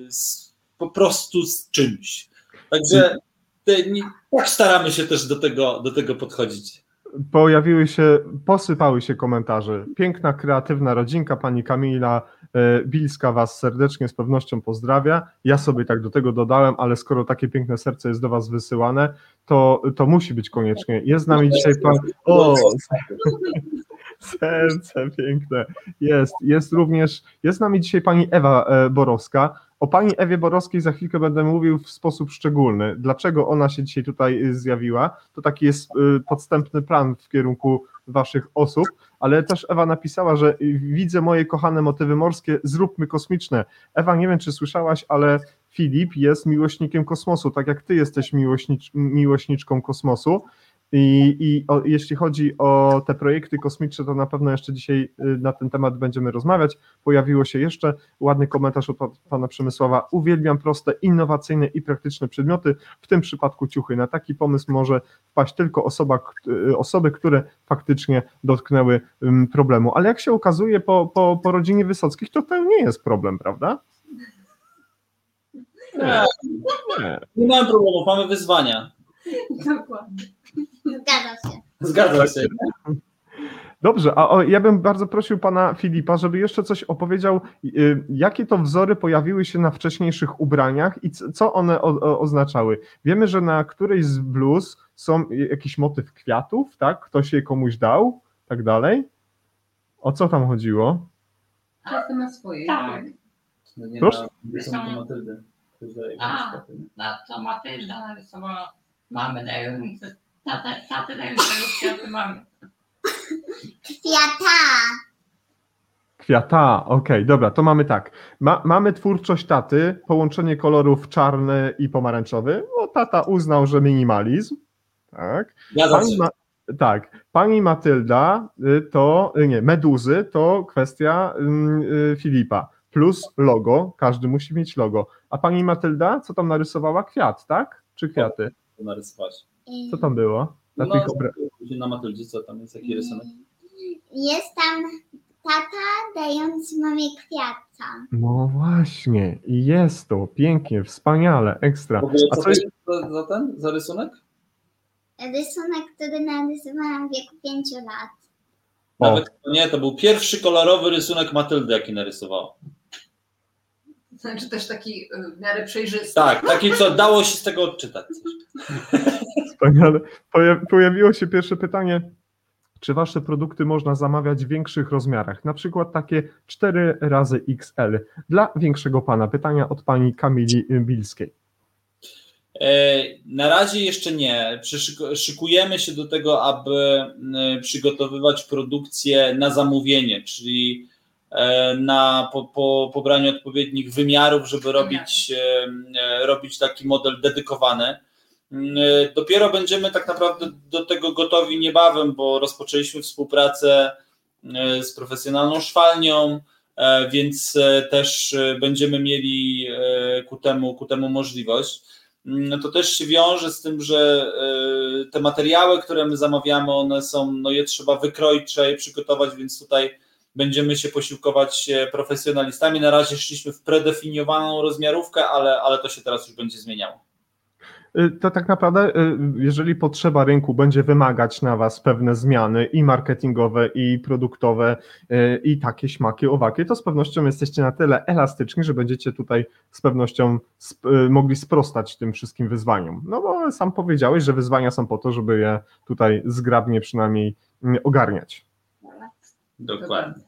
Speaker 2: z, po prostu z czymś. Także tak staramy się też do tego, do tego podchodzić.
Speaker 1: Pojawiły się, posypały się komentarze. Piękna, kreatywna rodzinka, pani Kamila Bilska was serdecznie z pewnością pozdrawia. Ja sobie tak do tego dodałem, ale skoro takie piękne serce jest do was wysyłane, to, to musi być koniecznie. Jest z nami dzisiaj pan... O, serce piękne. Jest, jest również, jest z nami dzisiaj pani Ewa e, Borowska. O pani Ewie Borowskiej za chwilkę będę mówił w sposób szczególny. Dlaczego ona się dzisiaj tutaj y, zjawiła? To taki jest y, podstępny plan w kierunku waszych osób, ale też Ewa napisała, że widzę moje kochane motywy morskie, zróbmy kosmiczne. Ewa, nie wiem czy słyszałaś, ale Filip jest miłośnikiem kosmosu, tak jak ty jesteś miłośnicz, miłośniczką kosmosu. I, i o, jeśli chodzi o te projekty kosmiczne, to na pewno jeszcze dzisiaj y, na ten temat będziemy rozmawiać. Pojawiło się jeszcze ładny komentarz od pa- pana Przemysława. Uwielbiam proste, innowacyjne i praktyczne przedmioty, w tym przypadku ciuchy. Na taki pomysł może wpaść tylko osoba, y, osoby, które faktycznie dotknęły problemu. Ale jak się okazuje po, po, po rodzinie Wysockich, to to nie jest problem, prawda?
Speaker 2: Nie,
Speaker 1: Nie.
Speaker 2: nie mamy problemu, mamy wyzwania.
Speaker 3: Dokładnie.
Speaker 5: Zgadza się.
Speaker 2: Zgadza się.
Speaker 1: Dobrze, a o, ja bym bardzo prosił pana Filipa, żeby jeszcze coś opowiedział, y, jakie to wzory pojawiły się na wcześniejszych ubraniach i c- co one o, o, oznaczały. Wiemy, że na którejś z bluz są jakiś motyw kwiatów, tak? Ktoś je komuś dał, tak dalej. O co tam chodziło?
Speaker 3: Każdy ma swoje.
Speaker 4: Tak.
Speaker 2: No nie
Speaker 1: Proszę?
Speaker 2: ma rysunku Matyldy. Ktoś daje
Speaker 4: A. co Matylda narysowała mamy dające, tata, taty dające kwiaty mamy.
Speaker 5: Kwiata.
Speaker 1: Kwiata, okej, dobra, to mamy tak. Ma, mamy twórczość taty, połączenie kolorów czarny i pomarańczowy. No, tata uznał, że minimalizm. Tak.
Speaker 2: Zgadza
Speaker 1: Pani
Speaker 2: się.
Speaker 1: Ma, tak, pani Matylda y, to, y, nie, meduzy to kwestia ym, y, Filipa. Plus logo, każdy musi mieć logo. A pani Matylda, co tam narysowała? Kwiat, tak? Czy kwiaty?
Speaker 2: To narysować.
Speaker 1: Co tam było? Na
Speaker 2: No,
Speaker 1: tych obra-
Speaker 2: na Matyldzie, co tam jest, jaki rysunek?
Speaker 5: Jest tam tata dający mamie kwiata.
Speaker 1: No właśnie, i jest to, pięknie, wspaniale, ekstra.
Speaker 2: W ogóle
Speaker 1: A
Speaker 2: co
Speaker 1: co
Speaker 2: to
Speaker 1: jest,
Speaker 2: jest za, za ten, za rysunek?
Speaker 5: Rysunek, który narysowałam w wieku 5 lat.
Speaker 1: O.
Speaker 2: Nawet nie, to był pierwszy kolorowy rysunek Matyldy, jaki narysowała.
Speaker 3: Znaczy też taki y, w miarę przejrzysty.
Speaker 2: Tak, taki, co dało się z tego odczytać.
Speaker 1: Wspaniale. Poja- Pojawiło się pierwsze pytanie. Czy wasze produkty można zamawiać w większych rozmiarach? Na przykład takie 4 razy XL. Dla większego pana. Pytania od pani Kamili Bilskiej.
Speaker 2: E, Na razie jeszcze nie. Szykujemy się do tego, aby m, przygotowywać produkcję na zamówienie, czyli na, po, po pobraniu odpowiednich wymiarów, żeby robić, e, e, robić taki model dedykowany. Mm, e, Dopiero będziemy tak naprawdę do tego gotowi niebawem, bo rozpoczęliśmy współpracę e, z profesjonalną szwalnią, e, więc e, też e, będziemy mieli e, ku temu, ku temu możliwość. Mm, to też się wiąże z tym, że e, te materiały, które my zamawiamy, one są, no je trzeba wykroić, trzeba je przygotować, więc tutaj będziemy się posiłkować e, profesjonalistami. Na razie szliśmy w predefiniowaną rozmiarówkę, ale, ale to się teraz już będzie zmieniało.
Speaker 1: Y, To tak naprawdę, y, jeżeli potrzeba rynku będzie wymagać na was pewne zmiany i marketingowe, i produktowe, i takie śmaki, owakie, to z pewnością jesteście na tyle elastyczni, że będziecie tutaj z pewnością sp- mogli sprostać tym wszystkim wyzwaniom. No bo sam powiedziałeś, że wyzwania są po to, żeby je tutaj zgrabnie przynajmniej mm, ogarniać.
Speaker 2: Dokładnie.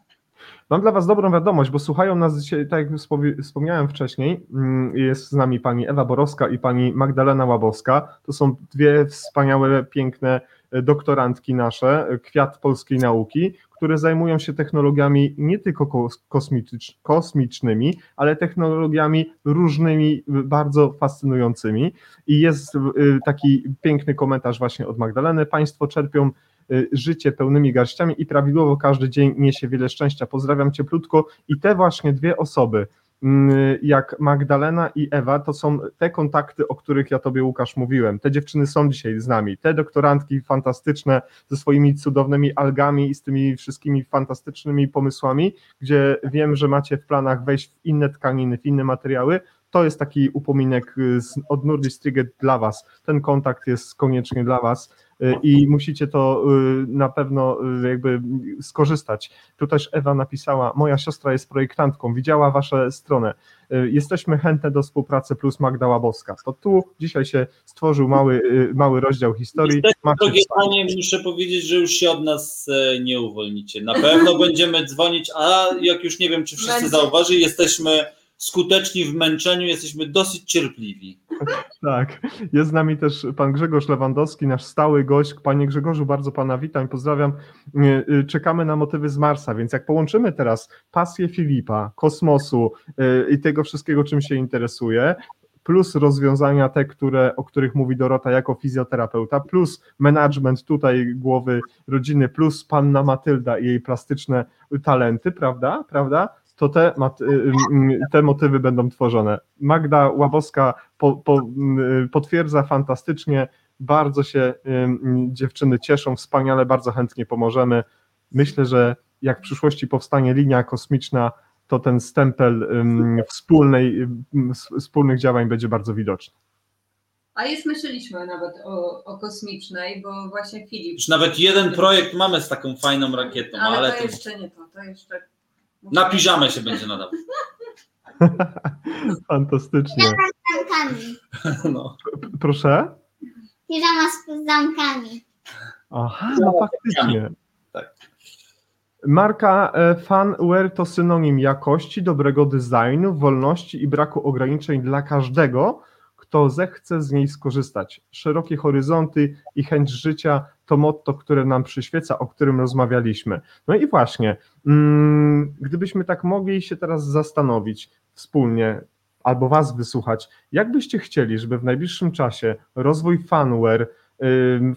Speaker 1: Mam dla Was dobrą wiadomość, bo słuchają nas dzisiaj, tak jak wspomniałem wcześniej, mm, jest z nami pani Ewa Borowska i pani Magdalena Łabowska. To są dwie wspaniałe, piękne e, doktorantki nasze, e, kwiat polskiej nauki, które zajmują się technologiami nie tylko kos- kosmitycz, kosmicznymi, ale technologiami różnymi, bardzo fascynującymi. I jest y, taki piękny komentarz właśnie od Magdaleny. Państwo czerpią życie pełnymi garściami i prawidłowo każdy dzień niesie wiele szczęścia. Pozdrawiam cieplutko i te właśnie dwie osoby, mm, jak Magdalena i Ewa, to są te kontakty, o których ja tobie Łukasz mówiłem. Te dziewczyny są dzisiaj z nami. Te doktorantki fantastyczne ze swoimi cudownymi algami i z tymi wszystkimi fantastycznymi pomysłami, gdzie wiem, że macie w planach wejść w inne tkaniny, w inne materiały. To jest taki upominek y, od Nordic dla Was. Ten kontakt jest koniecznie dla Was y, i musicie to y, na pewno y, jakby skorzystać. Tu też Ewa napisała, moja siostra jest projektantką, widziała Wasze stronę. Y, Jesteśmy chętne do współpracy plus Magda Łabowska. To tu dzisiaj się stworzył mały, y, mały rozdział historii.
Speaker 2: Niestety, drogie panie, muszę powiedzieć, że już się od nas e, nie uwolnicie. Na pewno będziemy dzwonić, a jak już nie wiem, czy wszyscy zauważyli, jesteśmy skuteczni w męczeniu, jesteśmy dosyć cierpliwi.
Speaker 1: Tak, jest z nami też pan Grzegorz Lewandowski, nasz stały gość. Panie Grzegorzu, bardzo pana witam i pozdrawiam. Y, Czekamy na motywy z Marsa, więc jak połączymy teraz pasję Filipa, kosmosu y, i tego wszystkiego, czym się interesuje, plus rozwiązania te, które, o których mówi Dorota jako fizjoterapeuta, plus management tutaj głowy rodziny, plus panna Matylda i jej plastyczne talenty, prawda? Prawda? To te, y, y, te motywy będą tworzone. Magda Łabowska po, po, y, potwierdza fantastycznie, bardzo się dziewczyny cieszą, wspaniale, bardzo chętnie pomożemy. Myślę, że jak w przyszłości powstanie linia kosmiczna, to ten stempel wspólnej, wspólnych działań będzie bardzo widoczny.
Speaker 3: A jest myśleliśmy nawet o, o kosmicznej, bo właśnie Filip.
Speaker 2: Już nawet jeden projekt mamy z taką fajną rakietą,
Speaker 3: ale,
Speaker 2: ale
Speaker 3: to
Speaker 2: to
Speaker 3: jeszcze nie to, to jeszcze.
Speaker 2: Na piżamę się będzie nadawał.
Speaker 1: Fantastycznie.
Speaker 5: Zamkami.
Speaker 2: No.
Speaker 1: Proszę?
Speaker 5: Piżama z zamkami.
Speaker 1: Aha, no faktycznie.
Speaker 2: Tak.
Speaker 1: Marka e, Fanware to synonim jakości, dobrego designu, wolności i braku ograniczeń dla każdego, kto zechce z niej skorzystać. Szerokie horyzonty i chęć życia to motto, które nam przyświeca, o którym rozmawialiśmy. No i właśnie, mm, gdybyśmy tak mogli się teraz zastanowić wspólnie, albo Was wysłuchać, jak byście chcieli, żeby w najbliższym czasie rozwój Fanware,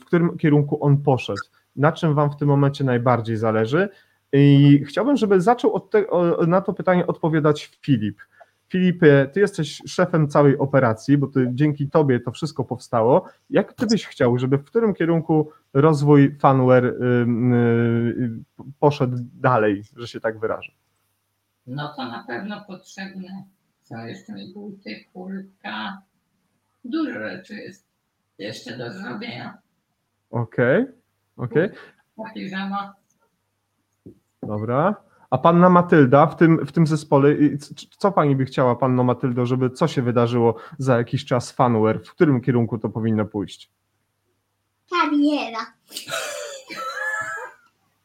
Speaker 1: w którym kierunku on poszedł, na czym Wam w tym momencie najbardziej zależy? I chciałbym, żeby zaczął te, na to pytanie odpowiadać Filip. Filipie, ty jesteś szefem całej operacji, bo ty, dzięki tobie to wszystko powstało. Jak ty byś chciał, żeby w którym kierunku rozwój fanware y, y, poszedł dalej, że się tak wyrażę?
Speaker 4: No to na pewno potrzebne są jeszcze mi buty, kurtka. Dużo rzeczy jest jeszcze do zrobienia.
Speaker 1: Okej, okej,
Speaker 4: Ta piżama
Speaker 1: dobra. A panna Matylda w tym, w tym zespole, y, co pani by chciała, panno Matyldo, żeby co się wydarzyło za jakiś czas fanware? W którym kierunku to powinno pójść?
Speaker 5: Kariera.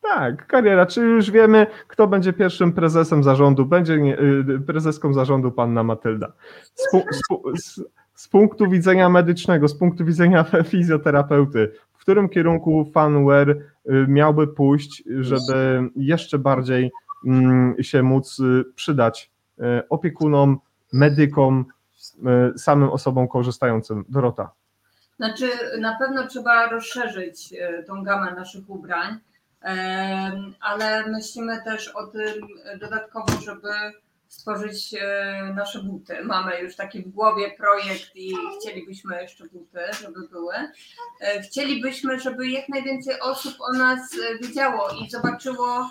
Speaker 1: Tak, kariera, czyli już wiemy, kto będzie pierwszym prezesem zarządu. Będzie nie- y, prezeską zarządu panna Matylda. Z, pu, z, pu- z, z punktu widzenia medycznego, z punktu widzenia fizjoterapeuty, w którym kierunku fanware y, miałby pójść, żeby jeszcze bardziej się móc y, przydać y, opiekunom, medykom, y, samym osobom korzystającym. Dorota.
Speaker 3: Znaczy, na pewno trzeba rozszerzyć tą gamę naszych ubrań, ale myślimy też o tym dodatkowo, żeby stworzyć nasze buty. Mamy już taki w głowie projekt i chcielibyśmy jeszcze buty, żeby były. E, Chcielibyśmy, żeby jak najwięcej osób o nas wiedziało i zobaczyło,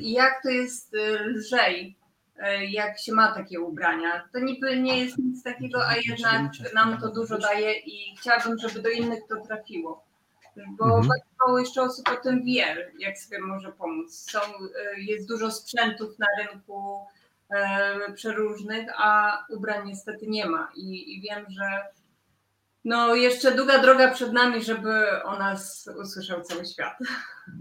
Speaker 3: jak to jest e, lżej, e, jak się ma takie ubrania. To niby nie jest nic takiego, a jednak nam to dużo daje i chciałabym, żeby do innych to trafiło. Bo
Speaker 1: Mhm.
Speaker 3: bardzo mało jeszcze osób o tym wie, jak sobie może pomóc. Są, e, jest dużo sprzętów na rynku e, przeróżnych, a ubrań niestety nie ma. I, I wiem, że no jeszcze długa droga przed nami, żeby o nas usłyszał cały świat.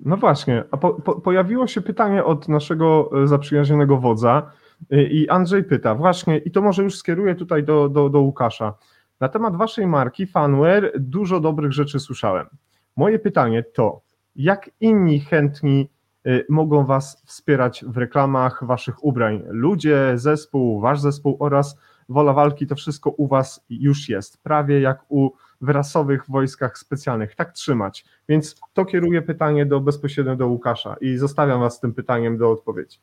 Speaker 1: No właśnie, a po, po, pojawiło się pytanie od naszego e, zaprzyjaźnionego wodza e, i Andrzej pyta, właśnie, i to może już skieruję tutaj do, do, do Łukasza. Na temat waszej marki Fanware dużo dobrych rzeczy słyszałem. Moje pytanie to, jak inni chętni y, mogą Was wspierać w reklamach Waszych ubrań. Ludzie, zespół, Wasz zespół oraz Wola Walki, to wszystko u Was już jest, prawie jak u w rasowych wojskach specjalnych. Tak trzymać. Więc to kieruję pytanie do, bezpośrednio do Łukasza i zostawiam Was z tym pytaniem do odpowiedzi.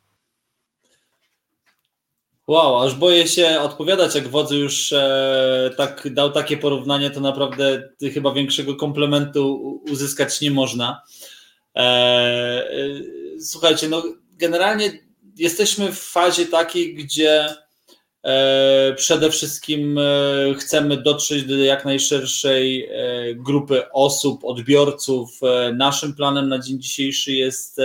Speaker 2: Wow, aż boję się odpowiadać, jak wodzy już e, tak dał takie porównanie, to naprawdę chyba większego komplementu uzyskać nie można. E, e, słuchajcie, no generalnie jesteśmy w fazie takiej, gdzie przede wszystkim e, chcemy dotrzeć do jak najszerszej e, grupy osób, odbiorców. Naszym planem na dzień dzisiejszy jest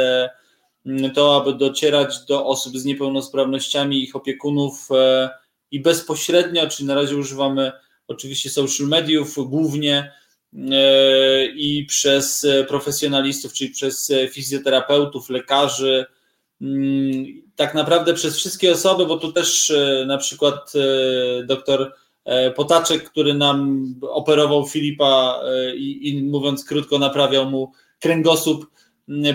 Speaker 2: to, aby docierać do osób z niepełnosprawnościami, ich opiekunów e, i bezpośrednio, czyli na razie używamy oczywiście social mediów głównie e, i przez profesjonalistów, czyli przez fizjoterapeutów, lekarzy, tak naprawdę przez wszystkie osoby, bo tu też e, na przykład doktor Potaczek, który nam operował Filipa i, i mówiąc krótko, naprawiał mu kręgosłup,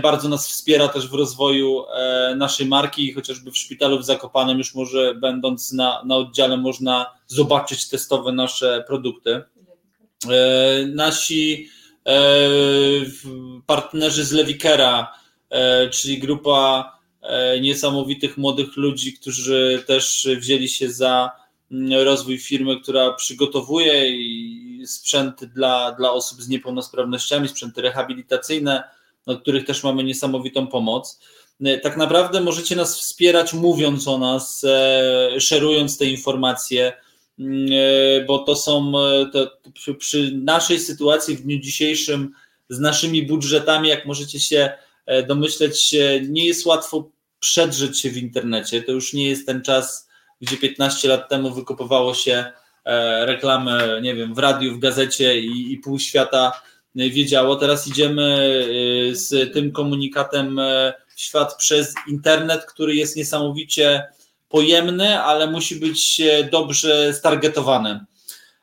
Speaker 2: bardzo nas wspiera też w rozwoju e, naszej marki, chociażby w szpitalu w Zakopanem już może będąc na, na oddziale można zobaczyć testowe nasze produkty. E, nasi e, partnerzy z Lewikera, czyli grupa niesamowitych młodych ludzi, którzy też wzięli się za rozwój firmy, która przygotowuje sprzęty dla, dla osób z niepełnosprawnościami, sprzęty rehabilitacyjne, od których też mamy niesamowitą pomoc. E, tak naprawdę możecie nas wspierać, mówiąc o nas, e, szerując te informacje, mm, e, bo to są to, przy naszej sytuacji w dniu dzisiejszym, z naszymi budżetami, jak możecie się domyśleć, nie jest łatwo przedrzeć się w internecie. To już nie jest ten czas, gdzie 15 lat temu wykupowało się reklamy, nie wiem, w radiu, w gazecie i, i pół świata wiedziało. Teraz idziemy y, z tym komunikatem y, w świat przez internet, który jest niesamowicie pojemny, ale musi być dobrze stargetowany.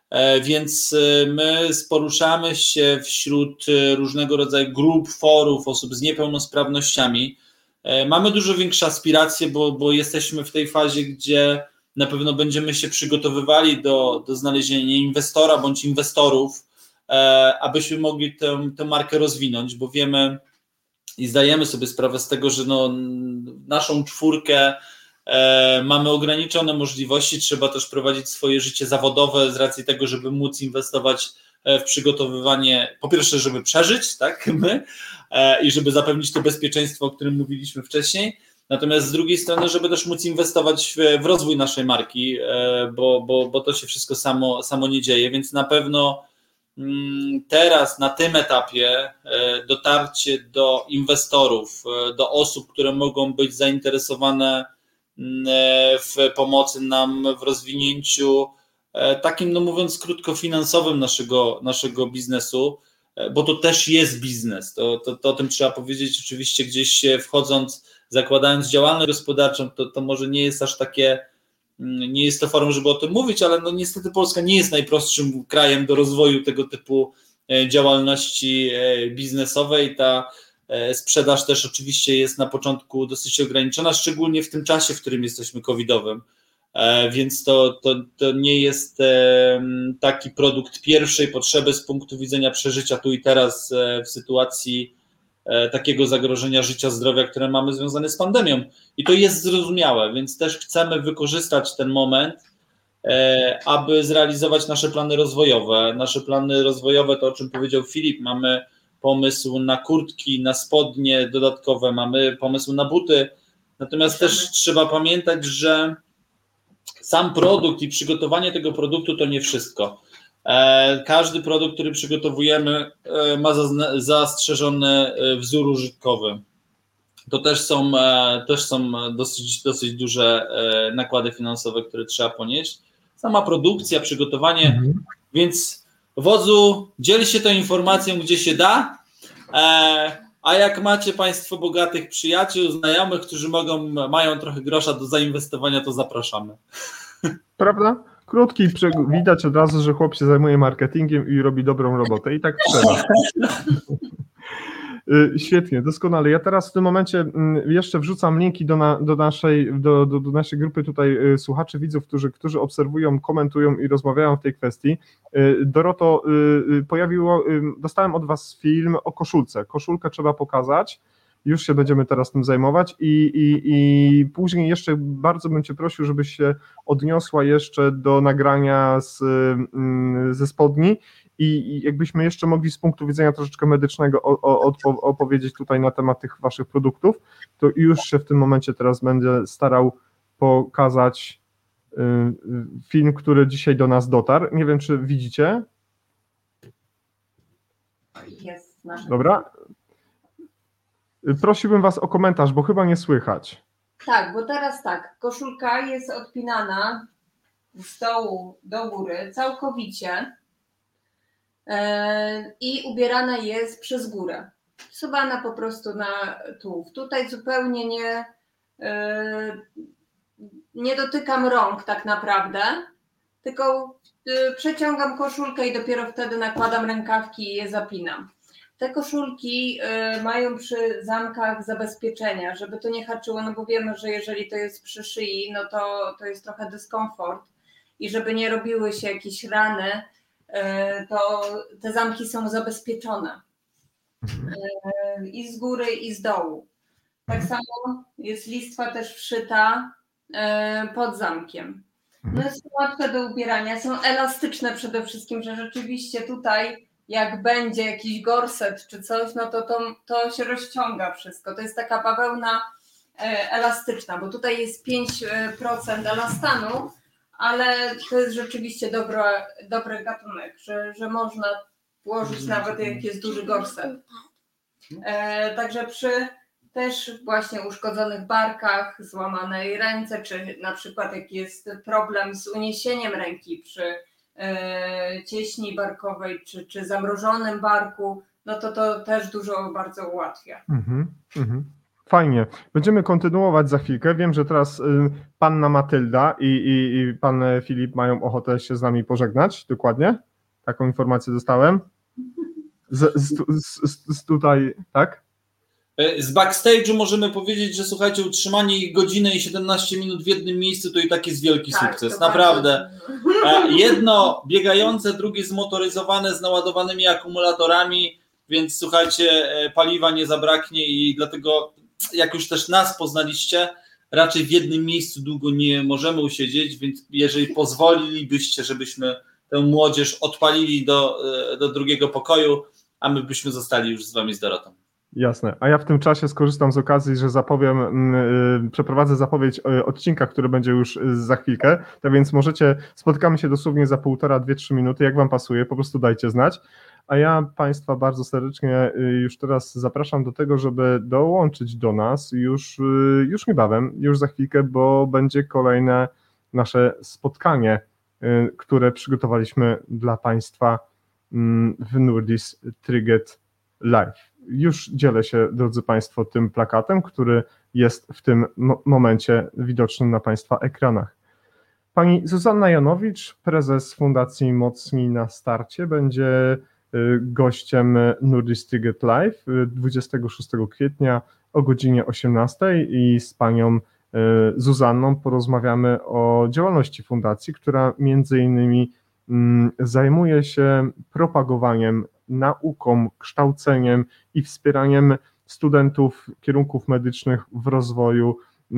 Speaker 2: E, więc my poruszamy się wśród różnego rodzaju grup, forów, osób z niepełnosprawnościami. E, mamy dużo większe aspiracje, bo, bo jesteśmy w tej fazie, gdzie na pewno będziemy się przygotowywali do, do znalezienia inwestora bądź inwestorów, E, abyśmy mogli tę, tę markę rozwinąć, bo wiemy i zdajemy sobie sprawę z tego, że no, naszą czwórkę e, mamy ograniczone możliwości, trzeba też prowadzić swoje życie zawodowe z racji tego, żeby móc inwestować w przygotowywanie, po pierwsze, żeby przeżyć, tak, my, i żeby zapewnić to bezpieczeństwo, o którym mówiliśmy wcześniej, natomiast z drugiej strony, żeby też móc inwestować w, w rozwój naszej marki, bo, bo, bo to się wszystko samo, samo nie dzieje, więc na pewno Mm, teraz na tym etapie e, dotarcie do inwestorów, e, do osób, które mogą być zainteresowane mm, e, w pomocy nam w rozwinięciu takim, no mówiąc krótko, finansowym naszego, naszego biznesu, bo to też jest biznes. To, to, to o tym trzeba powiedzieć oczywiście gdzieś wchodząc, zakładając działalność gospodarczą, to, to może nie jest aż takie nie jest to forum, żeby o tym mówić, ale no niestety Polska nie jest najprostszym krajem do rozwoju tego typu e, działalności e, biznesowej. Ta e, sprzedaż też oczywiście jest na początku dosyć ograniczona, szczególnie w tym czasie, w którym jesteśmy covidowym. Więc to, to, to nie jest taki produkt pierwszej potrzeby z punktu widzenia przeżycia tu i teraz w sytuacji E, takiego zagrożenia życia, zdrowia, które mamy związane z pandemią. I to jest zrozumiałe, więc też chcemy wykorzystać ten moment, e, aby zrealizować nasze plany rozwojowe. Nasze plany rozwojowe to, o czym powiedział Filip, mamy pomysł na kurtki, na spodnie dodatkowe, mamy pomysł na buty. Natomiast też trzeba pamiętać, że sam produkt i przygotowanie tego produktu to nie wszystko. E, każdy produkt, który przygotowujemy, e, ma zastrzeżony e, wzór użytkowy. To też są, też są dosyć, dosyć duże nakłady finansowe, które trzeba ponieść. Sama produkcja, przygotowanie, mhm. więc wodzu dziel się tą informacją, gdzie się da. A jak macie Państwo bogatych przyjaciół, znajomych, którzy mogą, mają trochę grosza do zainwestowania, to zapraszamy.
Speaker 1: Prawda? Krótki, widać od razu, że chłop się zajmuje marketingiem i robi dobrą robotę i tak trzeba. Y, Świetnie, doskonale. Ja teraz w tym momencie mm, jeszcze wrzucam linki do, na, do, naszej, do, do, do naszej grupy tutaj y, słuchaczy, widzów, którzy, którzy obserwują, komentują i rozmawiają w tej kwestii. Y, Doroto, pojawiło, dostałem od Was film o koszulce. Koszulkę trzeba pokazać. Już się będziemy teraz tym zajmować i, i, i później jeszcze bardzo bym Cię prosił, żebyś się odniosła jeszcze do nagrania z, mm, ze spodni i i jakbyśmy jeszcze mogli z punktu widzenia troszeczkę medycznego o, o, opowiedzieć tutaj na temat tych waszych produktów, to już się w tym momencie teraz będę starał pokazać y, y, film, który dzisiaj do nas dotarł. Nie wiem, czy widzicie.
Speaker 3: Jest.
Speaker 1: Dobra. Prosiłbym was o komentarz, bo chyba nie słychać.
Speaker 3: Tak, bo teraz tak, koszulka jest odpinana z dołu do góry całkowicie i ubierana jest przez górę. Wsuwana po prostu na tułów. Tutaj zupełnie nie, e, nie dotykam rąk tak naprawdę, tylko e, przeciągam koszulkę i dopiero wtedy nakładam rękawki i je zapinam. Te koszulki mają przy zamkach zabezpieczenia, żeby to nie haczyło, no bo wiemy, że jeżeli to jest przy szyi, no to, to jest trochę dyskomfort i żeby nie robiły się jakieś rany, to te zamki są zabezpieczone Y, i z góry i z dołu. Tak samo jest listwa też wszyta y, pod zamkiem. No są łatwe do ubierania, są elastyczne przede wszystkim, że rzeczywiście tutaj jak będzie jakiś gorset czy coś, no to to, to się rozciąga wszystko. To jest taka bawełna e, elastyczna, bo tutaj jest 5% elastanu, ale to jest rzeczywiście dobro, dobry gatunek, że, że można włożyć nawet jak jest duży gorset. E, także przy też właśnie uszkodzonych barkach, złamanej ręce, czy na przykład jak jest problem z uniesieniem ręki przy e, cieśni barkowej, czy, czy zamrożonym barku, no to to też dużo bardzo ułatwia.
Speaker 1: Mhm, mhm. Fajnie. Będziemy kontynuować za chwilkę. Wiem, że teraz y, panna Matylda i, i, i pan Filip mają ochotę się z nami pożegnać. Dokładnie? Taką informację dostałem. Z, z, z, z, tutaj, tak?
Speaker 2: E, Z backstage'u możemy powiedzieć, że słuchajcie, utrzymanie ich godzinę i 17 minut w jednym miejscu to i tak jest wielki
Speaker 3: Tak,
Speaker 2: sukces. Naprawdę.
Speaker 3: bardzo-
Speaker 2: E, Jedno biegające, drugie zmotoryzowane z naładowanymi akumulatorami, więc słuchajcie, e, paliwa nie zabraknie i dlatego, jak już też nas poznaliście, raczej w jednym miejscu długo nie możemy usiedzieć, więc jeżeli pozwolilibyście, żebyśmy tę młodzież odpalili do, e, do drugiego pokoju, a my byśmy zostali już z wami z Dorotą.
Speaker 1: Jasne. A ja w tym czasie skorzystam z okazji, że zapowiem, mm, y, przeprowadzę zapowiedź y, odcinka, który będzie już y, za chwilkę. Tak więc możecie, spotykamy się dosłownie za półtora, dwie, trzy minuty. Jak Wam pasuje, po prostu dajcie znać. A ja Państwa bardzo serdecznie y, już teraz zapraszam do tego, żeby dołączyć do nas już, y, już niebawem, już za chwilkę, bo będzie kolejne nasze spotkanie, y, które przygotowaliśmy dla Państwa mm, w Nurdis Triget Live. Już dzielę się, drodzy Państwo, tym plakatem, który jest w tym mo- momencie widoczny na Państwa ekranach. Pani Zuzanna Janowicz, prezes Fundacji Mocni na Starcie, będzie gościem Nurdis Triget Live y, 26 kwietnia o godzinie 18 i z panią y, Zuzanną porozmawiamy o działalności fundacji, która między innymi mm, zajmuje się propagowaniem, nauką, kształceniem i wspieraniem studentów kierunków medycznych w rozwoju y,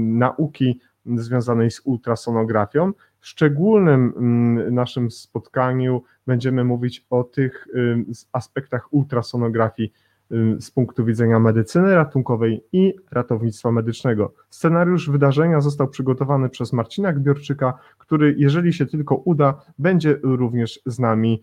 Speaker 1: nauki związanej z ultrasonografią. Szczególnym mm, naszym spotkaniu będziemy mówić o tych aspektach ultrasonografii z punktu widzenia medycyny ratunkowej i ratownictwa medycznego. Scenariusz wydarzenia został przygotowany przez Marcina Gbiorczyka, który, jeżeli się tylko uda, będzie również z nami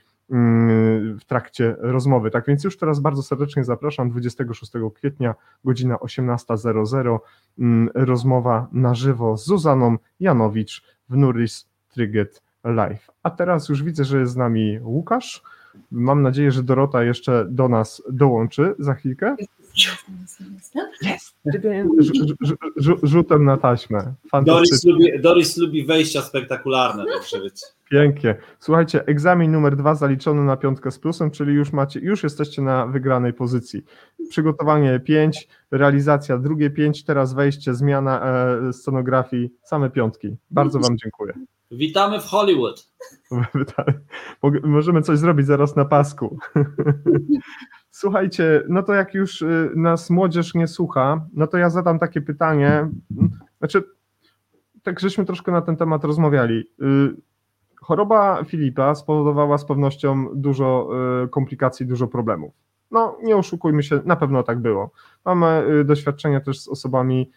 Speaker 1: w trakcie rozmowy. Tak więc już teraz bardzo serdecznie zapraszam 26 kwietnia, godzina 18.00, mm, rozmowa na żywo z Zuzaną Janowicz w Nuris Triget Live. A teraz już widzę, że jest z nami Łukasz. Mam nadzieję, że Dorota jeszcze do nas dołączy za chwilkę.
Speaker 3: Jest
Speaker 1: Rzutem na taśmę.
Speaker 2: Doris lubi, Doris lubi wejścia spektakularne, także wiecie.
Speaker 1: Pięknie. Słuchajcie, egzamin numer dwa zaliczony na piątkę z plusem, czyli już macie, już jesteście na wygranej pozycji. Przygotowanie 5, realizacja drugie 5, teraz wejście, zmiana e, scenografii, same piątki. Bardzo Wam dziękuję.
Speaker 2: Witamy w Hollywood.
Speaker 1: Możemy coś zrobić zaraz na pasku. Słuchajcie, no to jak już y, nas młodzież nie słucha, no to ja zadam takie pytanie. Znaczy, tak żeśmy troszkę na ten temat rozmawiali. Y, choroba Filipa spowodowała z pewnością dużo y, komplikacji, dużo problemów. No, nie oszukujmy się, na pewno tak było. Mamy doświadczenia też z osobami,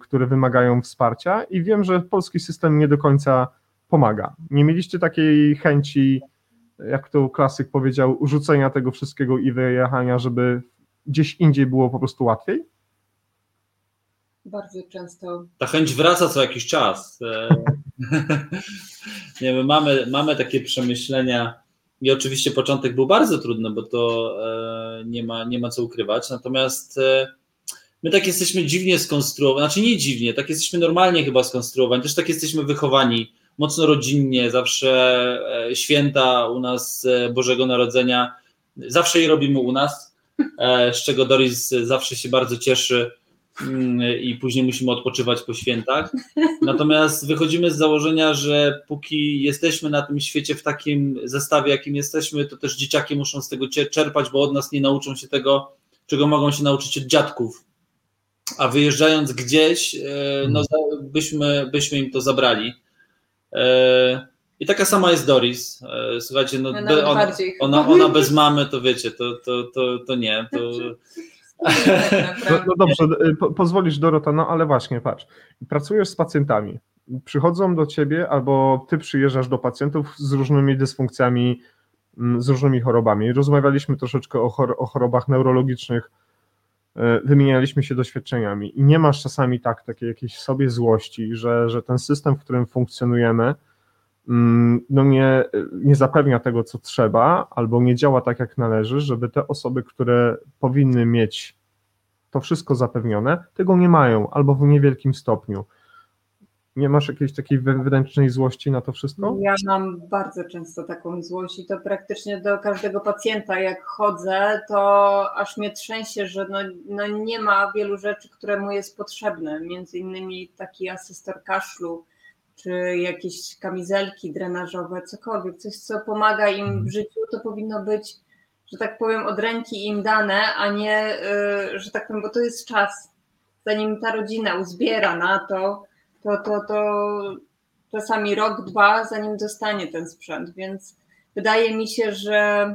Speaker 1: które wymagają wsparcia i wiem, że polski system nie do końca pomaga. Nie mieliście takiej chęci jak to klasyk powiedział, rzucenia tego wszystkiego i wyjechania, żeby gdzieś indziej było po prostu łatwiej?
Speaker 3: Bardzo często.
Speaker 2: Ta chęć wraca co jakiś czas. E, nie, my mamy, mamy takie przemyślenia i oczywiście początek był bardzo trudny, bo to e, nie ma, nie ma co ukrywać, natomiast e, my tak jesteśmy dziwnie skonstruowani, znaczy nie dziwnie, tak jesteśmy normalnie chyba skonstruowani, też tak jesteśmy wychowani, mocno rodzinnie, zawsze e, święta u nas e, Bożego Narodzenia, zawsze je robimy u nas, e, z czego Doris zawsze się bardzo cieszy mm, i później musimy odpoczywać po świętach. Natomiast wychodzimy z założenia, że póki jesteśmy na tym świecie w takim zestawie, jakim jesteśmy, to też dzieciaki muszą z tego czerpać, bo od nas nie nauczą się tego, czego mogą się nauczyć od dziadków. A wyjeżdżając gdzieś, no, byśmy, byśmy im to zabrali. E, I taka sama jest Doris. E, słuchajcie, no, be, on, ona, ona bez mamy, to wiecie, to, to, to, to nie. To...
Speaker 1: No, no dobrze, e, po, pozwolisz Dorota, no ale właśnie, patrz, pracujesz z pacjentami, przychodzą do ciebie albo ty przyjeżdżasz do pacjentów z różnymi dysfunkcjami, mm, z różnymi chorobami. Rozmawialiśmy troszeczkę o, chor o chorobach neurologicznych, wymienialiśmy się doświadczeniami i nie masz czasami tak takiej jakiejś sobie złości, że, że ten system, w którym funkcjonujemy, mm, no nie, nie zapewnia tego, co trzeba, albo nie działa tak, jak należy, żeby te osoby, które powinny mieć to wszystko zapewnione, tego nie mają, albo w niewielkim stopniu. Nie masz jakiejś takiej wewnętrznej złości na to wszystko?
Speaker 3: Ja mam bardzo często taką złość i to praktycznie do każdego pacjenta, jak chodzę, to aż mnie trzęsie, że no, no nie ma wielu rzeczy, które mu jest potrzebne. Między innymi taki asystor kaszlu, czy jakieś kamizelki drenażowe, cokolwiek, coś, co pomaga im w mhm. życiu, to powinno być, że tak powiem, od ręki im dane, a nie, y, że tak powiem, bo to jest czas. Zanim ta rodzina uzbiera na to, to, to, to czasami rok, dwa, zanim dostanie ten sprzęt, więc wydaje mi się, że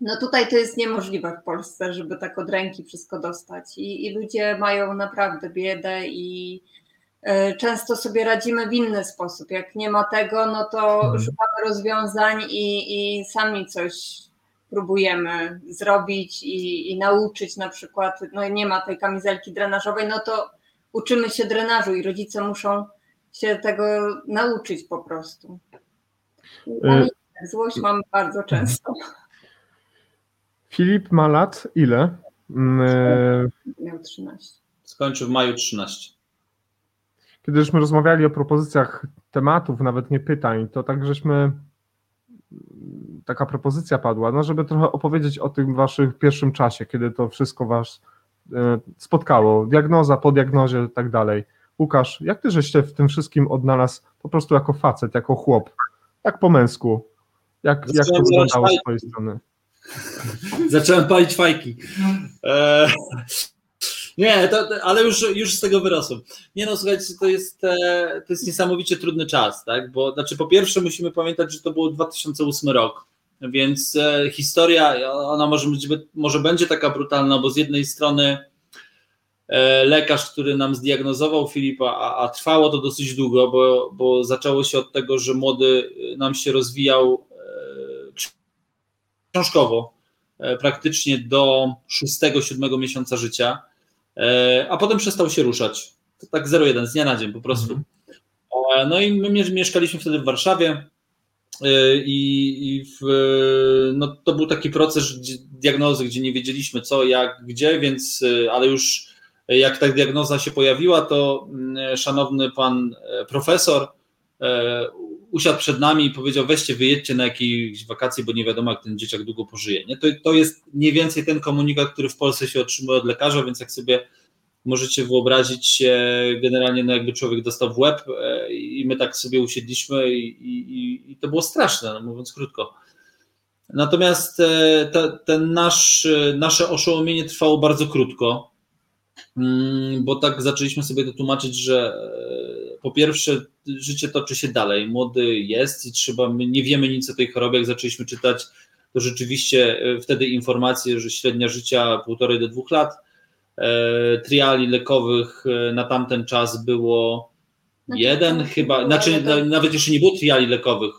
Speaker 3: no tutaj to jest niemożliwe w Polsce, żeby tak od ręki wszystko dostać i, i ludzie mają naprawdę biedę i y, często sobie radzimy w inny sposób. Jak nie ma tego, no to mhm. szukamy rozwiązań i, i sami coś próbujemy zrobić i, i nauczyć na przykład, no nie ma tej kamizelki drenażowej, no to uczymy się drenażu i rodzice muszą się tego nauczyć po prostu. Ale y, złość mam bardzo często.
Speaker 1: Filip ma lat ile?
Speaker 3: Mm, y, Miał 13.
Speaker 2: Skończył w maju 13.
Speaker 1: Kiedy żeśmy rozmawiali o propozycjach tematów, nawet nie pytań, to tak żeśmy taka propozycja padła, no żeby trochę opowiedzieć o tym waszym pierwszym czasie, kiedy to wszystko was E, spotkało, diagnoza po diagnozie i tak dalej. Łukasz, jak ty żeś się w tym wszystkim odnalazł po prostu jako facet, jako chłop, jak po męsku? Jak, jak to wyglądało z twojej strony?
Speaker 2: Zacząłem palić fajki. E, nie, to, ale już, już z tego wyrosłem. Nie no, słuchajcie, to jest, e, to jest niesamowicie trudny czas, tak? Bo znaczy po pierwsze musimy pamiętać, że to był 2008 rok więc e, historia, ona może, być, może będzie taka brutalna, bo z jednej strony e, lekarz, który nam zdiagnozował Filipa, a, a, trwało to dosyć długo, bo, bo zaczęło się od tego, że młody nam się rozwijał e, książkowo, praktycznie do 6-7 miesiąca życia, a potem przestał się ruszać. To tak 0-1, z dnia na dzień po prostu. Mhm. No i my mieszkaliśmy wtedy w Warszawie i, i w, no, to był taki proces diagnozy, gdzie nie wiedzieliśmy co, jak, gdzie, więc ale już jak ta diagnoza się pojawiła, to mm, szanowny pan profesor usiadł przed nami i powiedział: weźcie, wyjedźcie na jakieś wakacje, bo nie wiadomo, jak ten dzieciak długo pożyje. Nie? To, to jest mniej więcej ten komunikat, który w Polsce się otrzymuje od lekarza, więc jak sobie możecie wyobrazić się, generalnie no jakby człowiek dostał w łeb e, i my tak sobie usiedliśmy i, i, i to było straszne, no mówiąc krótko. Natomiast e, te, ten nasz, e, nasze oszołomienie trwało bardzo krótko, mm, bo tak zaczęliśmy sobie to tłumaczyć, że po pierwsze życie toczy się dalej, młody jest i trzeba, my nie wiemy nic o tej chorobie, jak zaczęliśmy czytać, to rzeczywiście wtedy informacje, że średnia życia półtorej do dwóch lat, E, triali lekowych e, na tamten czas było znaczy, jeden chyba, znaczy nawet jeszcze nie było triali lekowych,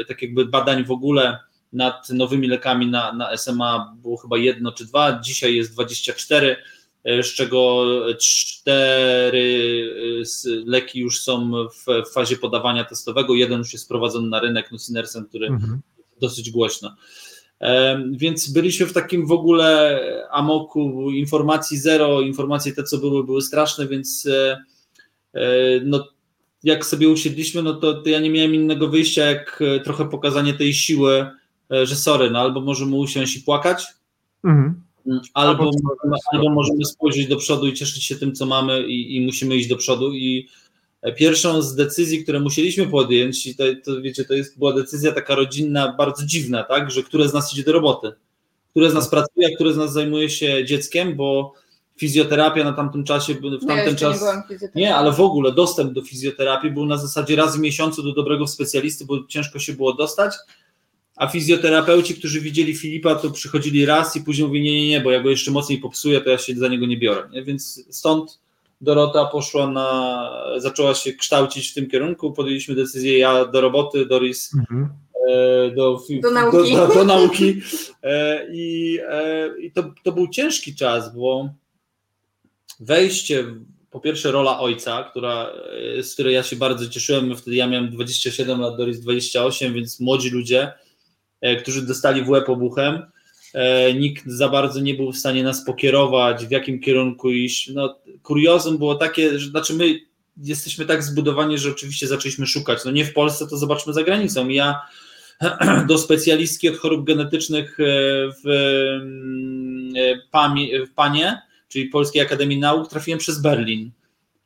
Speaker 2: e, tak jakby badań w ogóle nad nowymi lekami na, na SMA było chyba jedno czy dwa, dzisiaj jest 24, z czego cztery leki już są w fazie podawania testowego, jeden już jest wprowadzony na rynek, Nusinersen, który mhm. dosyć głośno. Więc byliśmy w takim w ogóle amoku informacji zero, informacje te, co były, były straszne, więc e, e, no, jak sobie usiedliśmy, no to, to ja nie miałem innego wyjścia, jak e, trochę pokazanie tej siły, że sorry, no albo możemy usiąść i płakać, mhm. Albo, albo, albo możemy spojrzeć do przodu i cieszyć się tym, co mamy i, i musimy iść do przodu i Pierwszą z decyzji, które musieliśmy podjąć, i to, to wiecie, to jest, była decyzja taka rodzinna, bardzo dziwna, tak, że które z nas idzie do roboty, które z nas pracuje, a które z nas zajmuje się dzieckiem, bo fizjoterapia na tamtym czasie, w tamten czas. Nie, nie, ale w ogóle dostęp do fizjoterapii był na zasadzie raz w miesiącu do dobrego specjalisty, bo ciężko się było dostać. A fizjoterapeuci, którzy widzieli Filipa, to przychodzili raz i później mówili: Nie, nie, nie, bo ja go jeszcze mocniej popsuję, to ja się za niego nie biorę. Nie? Więc stąd Dorota poszła na, zaczęła się kształcić w tym kierunku, podjęliśmy decyzję, ja do roboty, Doris mhm. E, do,
Speaker 3: do, nauki.
Speaker 2: Do, do, do nauki. E, I, e, i to, to był ciężki czas, bo wejście, po pierwsze rola ojca, która, z której ja się bardzo cieszyłem, wtedy ja miałem 27 lat, Doris 28, więc młodzi ludzie, którzy dostali w łeb obuchem, nikt za bardzo nie był w stanie nas pokierować, w jakim kierunku iść. No, kuriozum było takie, że znaczy my jesteśmy tak zbudowani, że oczywiście zaczęliśmy szukać. No nie w Polsce, to zobaczmy za granicą. Ja do specjalistki od chorób genetycznych e, w, mm, e, w PANie, czyli Polskiej Akademii Nauk, trafiłem przez Berlin.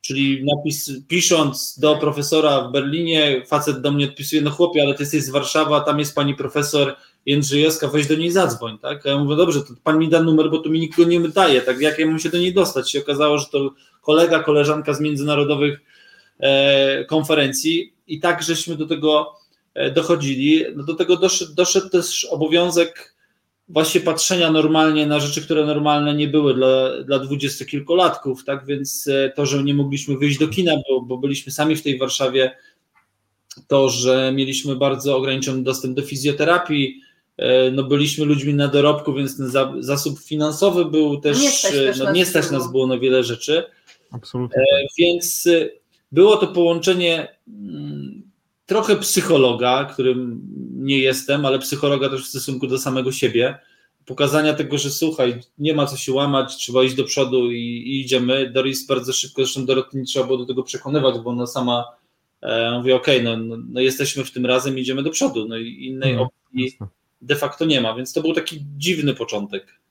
Speaker 2: Czyli napis, pisząc do profesora w Berlinie, facet do mnie odpisuje, no chłopie, ale ty jesteś z Warszawy, a tam jest pani profesor Jędrzejewska, weź do niej zadzwoń, tak? A ja mówię, dobrze, to pan mi da numer, bo tu mi nikt go nie daje, tak? Jak ja mam się do niej dostać? Się okazało, że to kolega, koleżanka z międzynarodowych e, konferencji i tak żeśmy do tego e, dochodzili. No do tego doszedł, doszedł też obowiązek właśnie patrzenia normalnie na rzeczy, które normalne nie były dla, dla dwudziestokilkolatków, tak? Więc e, to, że nie mogliśmy wyjść do kina, bo, bo byliśmy sami w tej Warszawie, to, że mieliśmy bardzo ograniczony dostęp do fizjoterapii, no byliśmy ludźmi na dorobku, więc ten zasób finansowy był też, nie stać, też no, nie stać nas było na wiele rzeczy.
Speaker 1: Absolutnie.
Speaker 2: E, więc e, było to połączenie mm, trochę psychologa, którym nie jestem, ale psychologa też w stosunku do samego siebie. Pokazania tego, że słuchaj, nie ma co się łamać, trzeba iść do przodu i, i idziemy. Doris bardzo szybko, zresztą Doroty nie trzeba było do tego przekonywać, bo ona sama E, mówię, okej, okay, no, no, no, jesteśmy w tym razem, idziemy do przodu, no i innej no, opcji de facto nie ma, więc to był taki dziwny początek.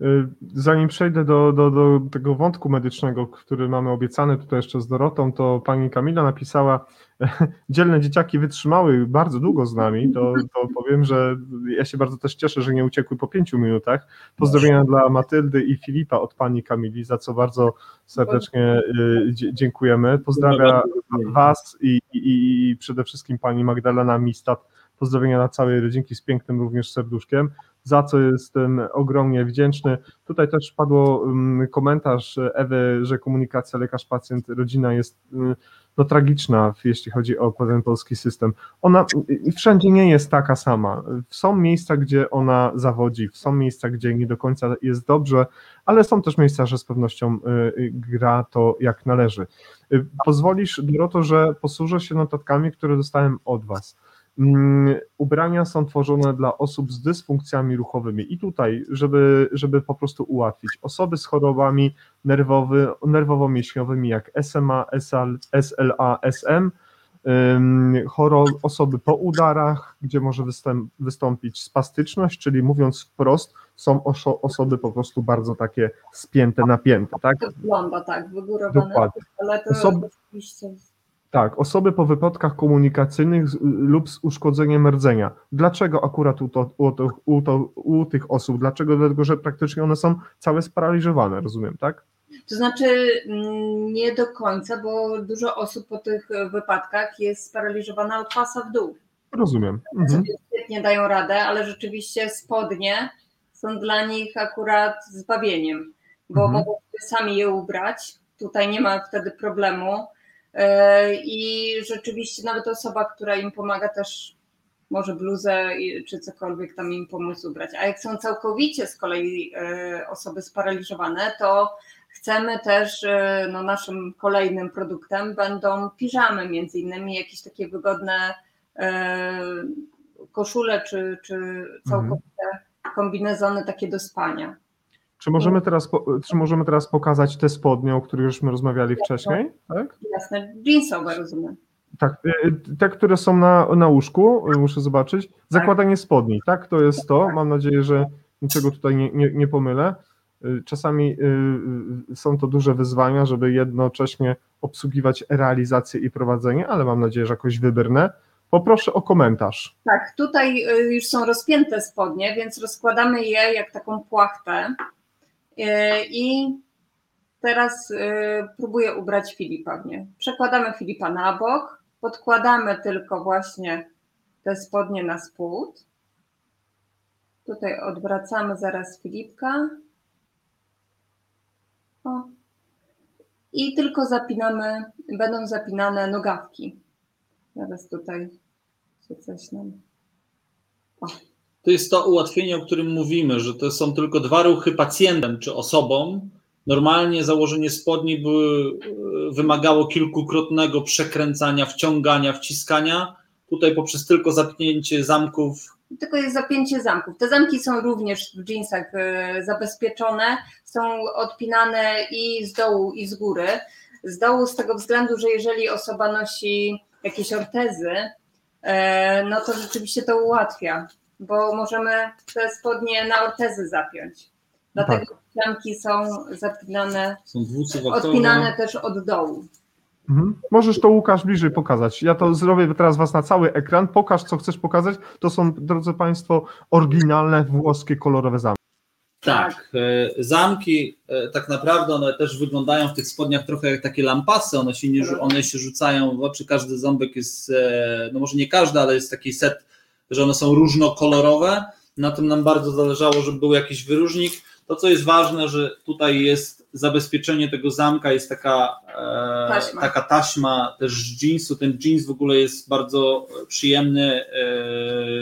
Speaker 1: Y, zanim przejdę do, do, do tego wątku medycznego, który mamy obiecany tutaj jeszcze z Dorotą, to pani Kamila napisała, dzielne dzieciaki wytrzymały bardzo długo z nami, to, to powiem, że ja się bardzo też cieszę, że nie uciekły po pięciu minutach. Pozdrowienia dla Matyldy i Filipa od pani Kamili, za co bardzo serdecznie y, dziękujemy. Pozdrawiam was i, i, i przede wszystkim pani Magdalena Mistat. Pozdrowienia na całej rodzinki z pięknym również serduszkiem za co jestem ogromnie wdzięczny. Tutaj też padło mm, komentarz Ewy, że komunikacja lekarz-pacjent, rodzina jest mm, no, tragiczna, jeśli chodzi o ten polski system. Ona wszędzie nie jest taka sama. Są miejsca, gdzie ona zawodzi, są miejsca, gdzie nie do końca jest dobrze, ale są też miejsca, że z pewnością y, y, gra to jak należy. Y, pozwolisz, Doroto, że posłużę się notatkami, które dostałem od Was. Mm, Ubrania są tworzone dla osób z dysfunkcjami ruchowymi i tutaj, żeby, żeby po prostu ułatwić, osoby z chorobami nerwowy, nerwowo-mięśniowymi jak SMA, SL, SLA, SM, choro, osoby po udarach, gdzie może występ, wystąpić spastyczność, czyli mówiąc wprost, są oszo, osoby po prostu bardzo takie spięte, napięte, tak?
Speaker 3: To wygląda tak, wygórowane,
Speaker 1: Dokładnie.
Speaker 3: ale to
Speaker 1: Osoby-
Speaker 3: oczywiście
Speaker 1: Tak, osoby po wypadkach komunikacyjnych z, lub z uszkodzeniem rdzenia. Dlaczego akurat u, to, u, to, u, to, u tych osób? Dlaczego? Dlatego, że praktycznie one są całe sparaliżowane, rozumiem, tak?
Speaker 3: To znaczy mm, nie do końca, bo dużo osób po tych wypadkach jest sparaliżowana od pasa w dół.
Speaker 1: Rozumiem. Mhm.
Speaker 3: Świetnie dają radę, ale rzeczywiście spodnie są dla nich akurat zbawieniem, bo
Speaker 1: Mhm.
Speaker 3: mogą sobie sami je ubrać. Tutaj nie ma wtedy problemu. E, I rzeczywiście nawet osoba, która im pomaga, też może bluzę czy cokolwiek tam im pomóc ubrać. A jak są całkowicie z kolei e, osoby sparaliżowane, to chcemy też, e, no naszym kolejnym produktem będą piżamy między innymi, jakieś takie wygodne koszule czy, czy całkowite kombinezony takie do spania.
Speaker 1: Czy, możemy teraz, czy możemy teraz pokazać te spodnie, o których żeśmy rozmawiali wcześniej? Tak?
Speaker 3: Jasne, jeansowe rozumiem.
Speaker 1: Tak, y, te, które są na, na łóżku, y, muszę zobaczyć. Zakładanie spodni, tak? To jest to. Mam nadzieję, że niczego tutaj nie, nie, nie pomylę. Y, Czasami y, y, są to duże wyzwania, żeby jednocześnie obsługiwać realizację i prowadzenie, ale mam nadzieję, że jakoś wybrnę. Poproszę o komentarz.
Speaker 3: Tak, tutaj y, już są rozpięte spodnie, więc rozkładamy je jak taką płachtę. Y, I teraz y, próbuję ubrać Filipa w nie. Przekładamy Filipa na bok, podkładamy tylko właśnie te spodnie na spód. Tutaj odwracamy zaraz Filipka. O. I tylko zapinamy, będą zapinane nogawki. Zaraz tutaj się coś nam.
Speaker 2: To jest to ułatwienie, o którym mówimy, że to są tylko dwa ruchy pacjentem czy osobą. Normalnie założenie spodni by, wymagało kilkukrotnego przekręcania, wciągania, wciskania. Tutaj poprzez tylko zapnięcie zamków
Speaker 3: Tylko jest zapięcie zamków. Te zamki są również w jeansach e, zabezpieczone, są odpinane i z dołu, i z góry. Z dołu z tego względu, że jeżeli osoba nosi jakieś ortezy, e, no to rzeczywiście to ułatwia, bo możemy te spodnie na ortezy zapiąć. Dlatego zamki są zapinane,
Speaker 2: są
Speaker 3: odpinane też od dołu.
Speaker 1: Mhm. Możesz to Łukasz bliżej pokazać. Ja to zrobię teraz was na cały ekran. Pokaż, co chcesz pokazać. To są, drodzy Państwo, oryginalne włoskie kolorowe zamki.
Speaker 2: Tak, e, zamki e, tak naprawdę one też wyglądają w tych spodniach trochę jak takie lampasy, one się, nie, one się rzucają w oczy, każdy ząbek jest, e, no może nie każdy, ale jest taki set, że one są różnokolorowe, na tym nam bardzo zależało, żeby był jakiś wyróżnik. To co jest ważne, że tutaj jest zabezpieczenie tego zamka, jest taka e,
Speaker 3: Taśma.
Speaker 2: taka taśma też z jeansu, ten jeans w ogóle jest bardzo przyjemny e,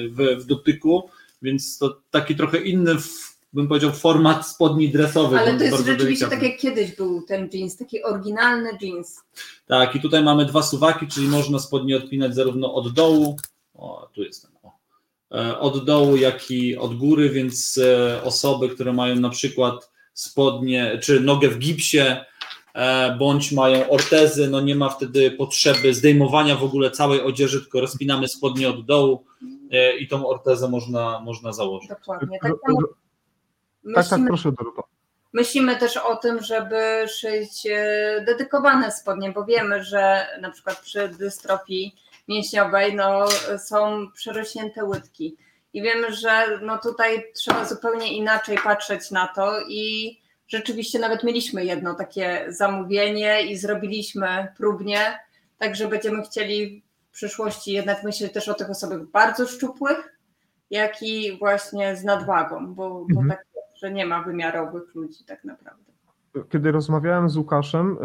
Speaker 2: w, w dotyku, więc to taki trochę inny, w, bym powiedział, format spodni dresowych.
Speaker 3: Ale to jest rzeczywiście
Speaker 2: delikatny.
Speaker 3: tak jak kiedyś był ten jeans, taki oryginalny jeans.
Speaker 2: Tak, i tutaj mamy dwa suwaki, czyli można spodnie odpinać zarówno od dołu, o, tu e, od dołu, jak i od góry, więc e, osoby, które mają na przykład spodnie, czy nogę w gipsie, e, bądź mają ortezy, no nie ma wtedy potrzeby zdejmowania w ogóle całej odzieży, tylko rozpinamy spodnie od dołu e, i tą ortezę można, można założyć.
Speaker 3: Dokładnie. Tak samo
Speaker 1: Tak, tak,
Speaker 3: myślimy,
Speaker 1: proszę Dorota.
Speaker 3: myślimy też o tym, żeby szyć e, dedykowane spodnie, bo wiemy, że na przykład przy dystrofii mięśniowej no, są przerośnięte łydki. I wiemy, że no, tutaj trzeba zupełnie inaczej patrzeć na to i rzeczywiście nawet mieliśmy jedno takie zamówienie i zrobiliśmy próbnie, także będziemy chcieli w przyszłości jednak myśleć też o tych osobach bardzo szczupłych, jak i właśnie z nadwagą, bo, bo
Speaker 1: Mhm.
Speaker 3: tak, że nie ma wymiarowych ludzi tak naprawdę.
Speaker 1: Kiedy rozmawiałem z Łukaszem,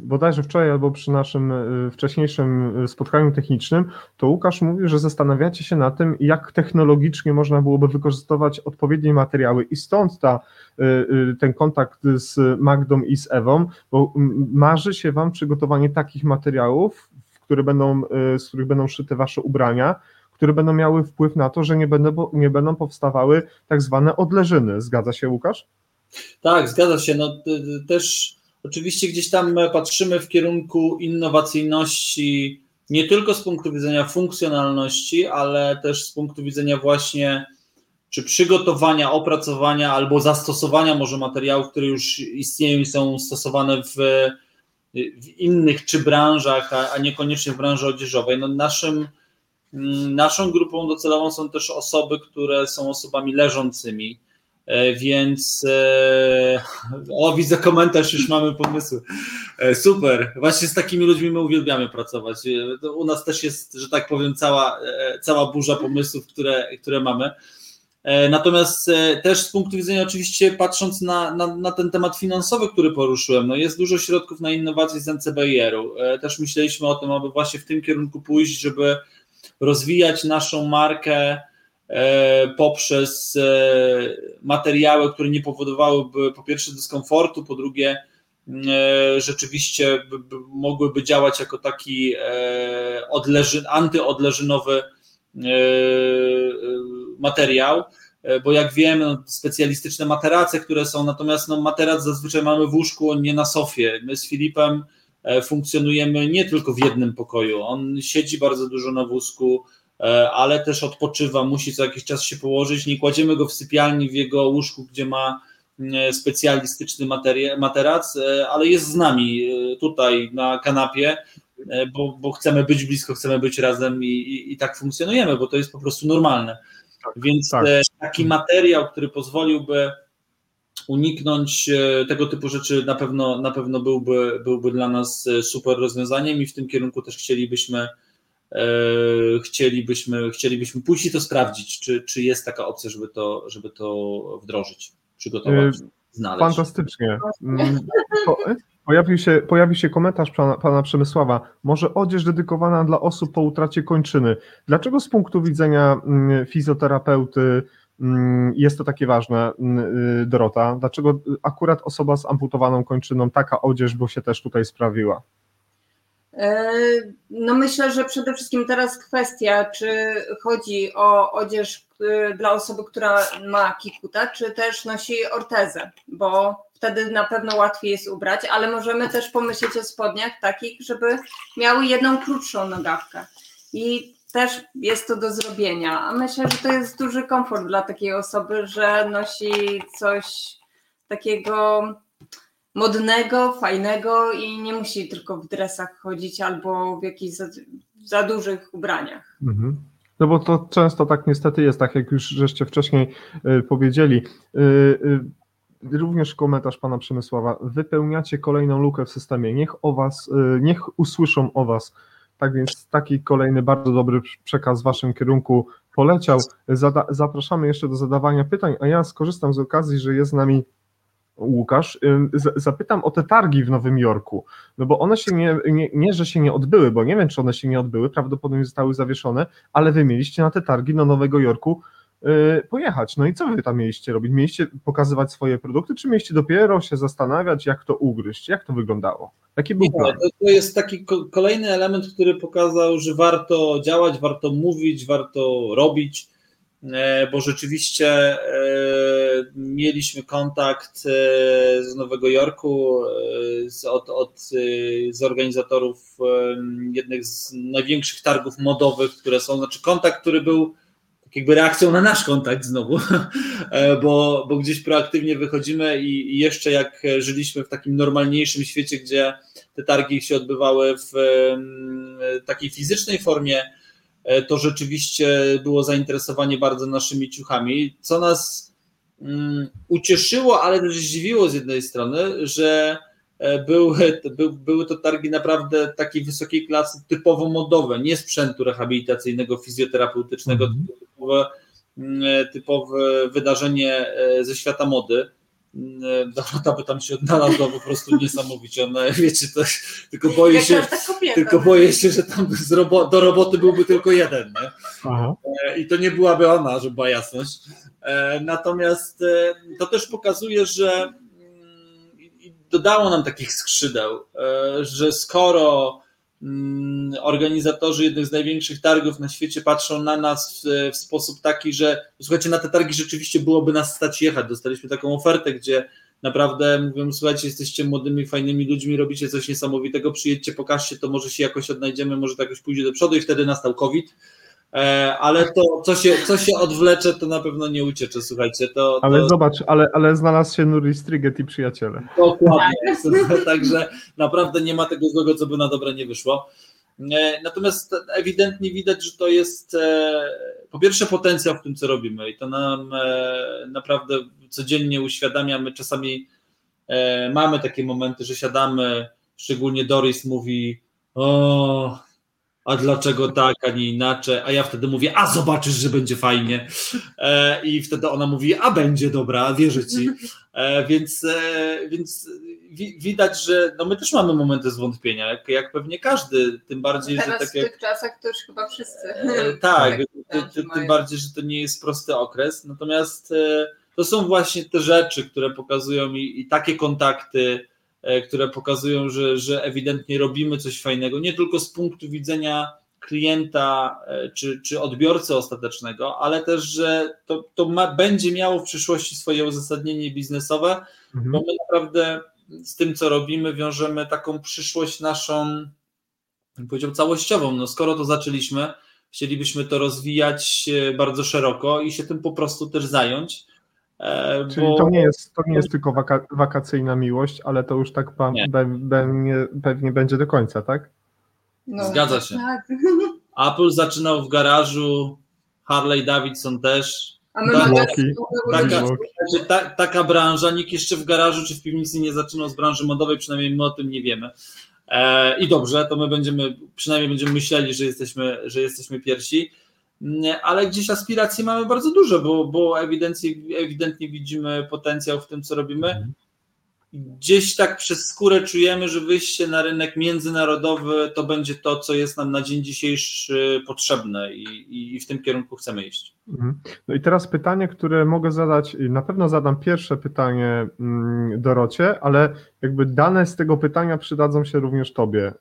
Speaker 1: bodajże wczoraj albo przy naszym y, wcześniejszym y, spotkaniu technicznym, to Łukasz mówił, że zastanawiacie się nad tym, jak technologicznie można byłoby wykorzystywać odpowiednie materiały i stąd ta, y, ten kontakt z Magdą i z Ewą, bo marzy się Wam przygotowanie takich materiałów, które będą, z których będą szyte Wasze ubrania, które będą miały wpływ na to, że nie będą, nie będą powstawały tak zwane odleżyny. Zgadza się, Łukasz?
Speaker 2: Tak, zgadza się. No, też oczywiście gdzieś tam patrzymy w kierunku innowacyjności, nie tylko z punktu widzenia funkcjonalności, ale też z punktu widzenia właśnie czy przygotowania, opracowania albo zastosowania może materiałów, które już istnieją i są stosowane w, w innych czy branżach, a, a niekoniecznie w branży odzieżowej. No naszym, mm, naszą grupą docelową są też osoby, które są osobami leżącymi, więc e, o, widzę komentarz, już mamy pomysły. E, super, właśnie z takimi ludźmi my uwielbiamy pracować. U nas też jest, że tak powiem, cała, cała burza pomysłów, które, które mamy. E, natomiast e, też z punktu widzenia, oczywiście, patrząc na, na, na, ten temat finansowy, który poruszyłem, no jest dużo środków na innowacje z NCBR-u. E, też myśleliśmy o tym, aby właśnie w tym kierunku pójść, żeby rozwijać naszą markę poprzez materiały, które nie powodowałyby po pierwsze dyskomfortu, po drugie rzeczywiście mogłyby działać jako taki odleży, antyodleżynowy materiał, e, bo jak wiemy, no, specjalistyczne materace, które są, natomiast no, materac zazwyczaj mamy w łóżku, nie na sofie. My z Filipem e, funkcjonujemy nie tylko w jednym pokoju. On siedzi bardzo dużo na wózku, e, ale też odpoczywa, musi co jakiś czas się położyć. Nie kładziemy go w sypialni w jego łóżku, gdzie ma specjalistyczny materac, ale jest z nami tutaj na kanapie, bo, bo chcemy być blisko, chcemy być razem i, i, i tak funkcjonujemy, bo to jest po prostu normalne. Tak, Więc tak. E, taki materiał, który pozwoliłby uniknąć e, tego typu rzeczy, na pewno, na pewno byłby, byłby dla nas e, super rozwiązaniem i w tym kierunku też chcielibyśmy, chcielibyśmy, chcielibyśmy pójść i to sprawdzić, czy, czy jest taka opcja, żeby to, żeby to wdrożyć, przygotować, znaleźć.
Speaker 1: Fantastycznie. Mm, Pojawił się, pojawił się komentarz pana, pana Przemysława. Może odzież dedykowana dla osób po utracie kończyny. Dlaczego z punktu widzenia mm, fizjoterapeuty mm, jest to takie ważne, y, Dorota? Dlaczego akurat osoba z amputowaną kończyną taka odzież by się też tutaj sprawiła?
Speaker 3: E, no myślę, że przede wszystkim teraz kwestia, czy chodzi o odzież y, dla osoby, która ma kikuta, czy też nosi ortezę, bo wtedy na pewno łatwiej jest ubrać, ale możemy też pomyśleć o spodniach takich, żeby miały jedną krótszą nogawkę. I też jest to do zrobienia. A myślę, że to jest duży komfort dla takiej osoby, że nosi coś takiego modnego, fajnego i nie musi tylko w dresach chodzić albo w jakichś za, za dużych ubraniach. Mhm.
Speaker 1: No bo to często tak niestety jest, tak jak już żeście wcześniej y, powiedzieli. Y, y, również komentarz pana Przemysława. Wypełniacie kolejną lukę w systemie. Niech o was, niech usłyszą o was. Tak więc taki kolejny bardzo dobry przekaz w waszym kierunku poleciał. Zada zapraszamy jeszcze do zadawania pytań, a ja skorzystam z okazji, że jest z nami Łukasz, zapytam o te targi w Nowym Jorku, no bo one się nie, nie, nie, że się nie odbyły, bo nie wiem, czy one się nie odbyły, prawdopodobnie zostały zawieszone, ale wy mieliście na te targi do Nowego Jorku Y, pojechać. No i co wy tam mieliście robić? Mieliście pokazywać swoje produkty, czy mieliście dopiero się zastanawiać, jak to ugryźć? Jak to wyglądało? Jaki był plan?
Speaker 2: To jest taki kolejny element, który pokazał, że warto działać, warto mówić, warto robić, bo rzeczywiście e, mieliśmy kontakt e, z Nowego Jorku, z, od, od, z organizatorów jednych z największych targów modowych, które są, znaczy kontakt, który był jakby reakcją na nasz kontakt znowu, e, bo, bo gdzieś proaktywnie wychodzimy i, jeszcze jak żyliśmy w takim normalniejszym świecie, gdzie te targi się odbywały w takiej fizycznej formie, e, to rzeczywiście było zainteresowanie bardzo naszymi ciuchami, co nas um, ucieszyło, ale też zdziwiło z jednej strony, że E, były, by, były to targi naprawdę takiej wysokiej klasy, typowo modowe, nie sprzętu rehabilitacyjnego, fizjoterapeutycznego, mm. typowe, mm, e, typowe wydarzenie e, ze świata mody. Mm, Dorota by tam się odnalazła po prostu niesamowicie. Ona, wiecie, to, tylko boję się, tylko boję się, że tam robo, do roboty byłby tylko jeden. Nie? I to nie byłaby ona, żeby była jasność. Natomiast to też pokazuje, że dodało nam takich skrzydeł, e, że skoro mm, organizatorzy jednych z największych targów na świecie patrzą na nas w, w, sposób taki, że słuchajcie, na te targi rzeczywiście byłoby nas stać jechać. Dostaliśmy taką ofertę, gdzie naprawdę mówią, słuchajcie, jesteście młodymi, fajnymi ludźmi, robicie coś niesamowitego, przyjedźcie, pokażcie, to może się jakoś odnajdziemy, może to jakoś pójdzie do przodu i wtedy nastał COVID. E, ale to, co się, co się odwlecze, to na pewno nie uciecze, słuchajcie. To,
Speaker 1: Ale
Speaker 2: to...
Speaker 1: zobacz, ale, ale znalazł się Nuri Striget i przyjaciele.
Speaker 2: Dokładnie. Także naprawdę nie ma tego złego, co by na dobre nie wyszło. E, natomiast ewidentnie widać, że to jest e, po pierwsze potencjał w tym, co robimy i to nam naprawdę codziennie uświadamia. My czasami mamy takie momenty, że siadamy, szczególnie Doris mówi o a dlaczego tak, a nie inaczej, a ja wtedy mówię, a zobaczysz, że będzie fajnie. E, i wtedy ona mówi, a będzie dobra, wierzę ci, e, więc, e, więc wi widać, że no my też mamy momenty zwątpienia, jak, jak pewnie każdy, tym bardziej,
Speaker 3: Teraz
Speaker 2: że tak
Speaker 3: w
Speaker 2: jak...
Speaker 3: tych czasach to już chyba wszyscy.
Speaker 2: E, tak, ty, ty, tym bardziej, że to nie jest prosty okres, natomiast e, to są właśnie te rzeczy, które pokazują i, i takie kontakty, które pokazują, że, że ewidentnie robimy coś fajnego, nie tylko z punktu widzenia klienta e, czy, czy odbiorcy ostatecznego, ale też, że to, to ma, będzie miało w przyszłości swoje uzasadnienie biznesowe, mhm. bo my naprawdę z tym, co robimy, wiążemy taką przyszłość naszą, powiedział, całościową. No, skoro to zaczęliśmy, chcielibyśmy to rozwijać e, bardzo szeroko i się tym po prostu też zająć.
Speaker 1: E, Czyli bo... to, nie jest, to nie jest tylko waka, wakacyjna miłość, ale to już tak pewnie, pewnie będzie do końca, tak?
Speaker 2: No, Zgadza się. Tak. Apple zaczynał w garażu, Harley Davidson też.
Speaker 3: A my tak,
Speaker 2: taka, ta, taka branża, nikt jeszcze w garażu czy w piwnicy nie zaczynał z branży modowej, przynajmniej my o tym nie wiemy. E, I dobrze, to my będziemy, przynajmniej będziemy myśleli, że jesteśmy, że jesteśmy pierwsi ale gdzieś aspiracji mamy bardzo dużo, bo, bo ewidentnie, widzimy potencjał w tym, co robimy. Mhm. Gdzieś tak przez skórę czujemy, że wyjście na rynek międzynarodowy to będzie to, co jest nam na dzień dzisiejszy potrzebne i, i w tym kierunku chcemy iść.
Speaker 1: Mhm. No i teraz pytanie, które mogę zadać, na pewno zadam pierwsze pytanie mm, Dorocie, ale jakby dane z tego pytania przydadzą się również Tobie.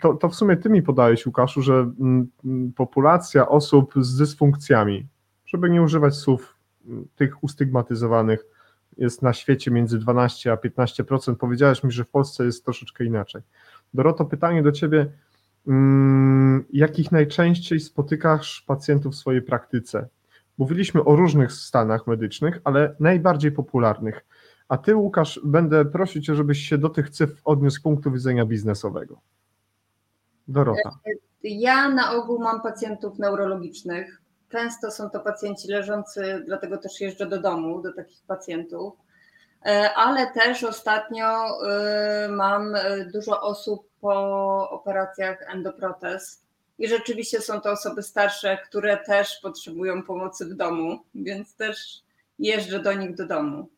Speaker 1: To, to w sumie ty mi podałeś, Łukaszu, że mm, mm, populacja osób z dysfunkcjami, żeby nie używać słów mm, tych ustygmatyzowanych, jest na świecie między 12 a 15%. Powiedziałeś mi, że w Polsce jest troszeczkę inaczej. Doroto, pytanie do ciebie. Jakich najczęściej spotykasz pacjentów w swojej praktyce? Mówiliśmy o różnych stanach medycznych, ale najbardziej popularnych. A ty, Łukasz, będę prosić żebyś się do tych cyfr odniósł z punktu widzenia biznesowego. Dorota.
Speaker 3: Ja na ogół mam pacjentów neurologicznych. Często są to pacjenci leżący, dlatego też jeżdżę do domu do takich pacjentów. E, ale też ostatnio e, mam e, dużo osób po operacjach endoprotez. I rzeczywiście są to osoby starsze, które też potrzebują pomocy w domu, więc też jeżdżę do nich do domu.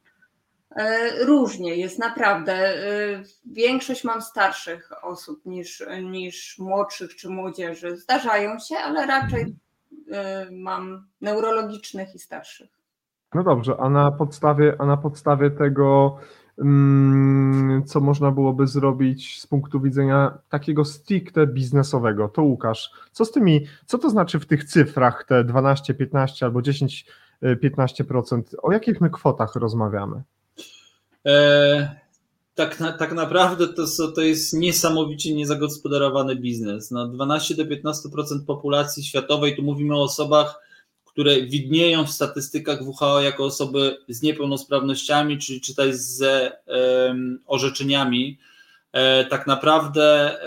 Speaker 3: E, różnie jest naprawdę. E, większość mam starszych osób niż, niż młodszych czy młodzieży. Zdarzają się, ale raczej e, mam neurologicznych i starszych.
Speaker 1: No dobrze, a na podstawie, a na podstawie tego, mm, co można byłoby zrobić z punktu widzenia takiego stricte biznesowego, to Łukasz, co z tymi, co to znaczy w tych cyfrach, te 12, 15 albo 10, 15%, o jakich my kwotach rozmawiamy?
Speaker 2: E, tak, na, tak naprawdę to, to jest niesamowicie niezagospodarowany biznes. No 12 do 15% populacji światowej, tu mówimy o osobach, które widnieją w statystykach WHO jako osoby z niepełnosprawnościami, czyli czytaj z um, orzeczeniami. E, tak naprawdę,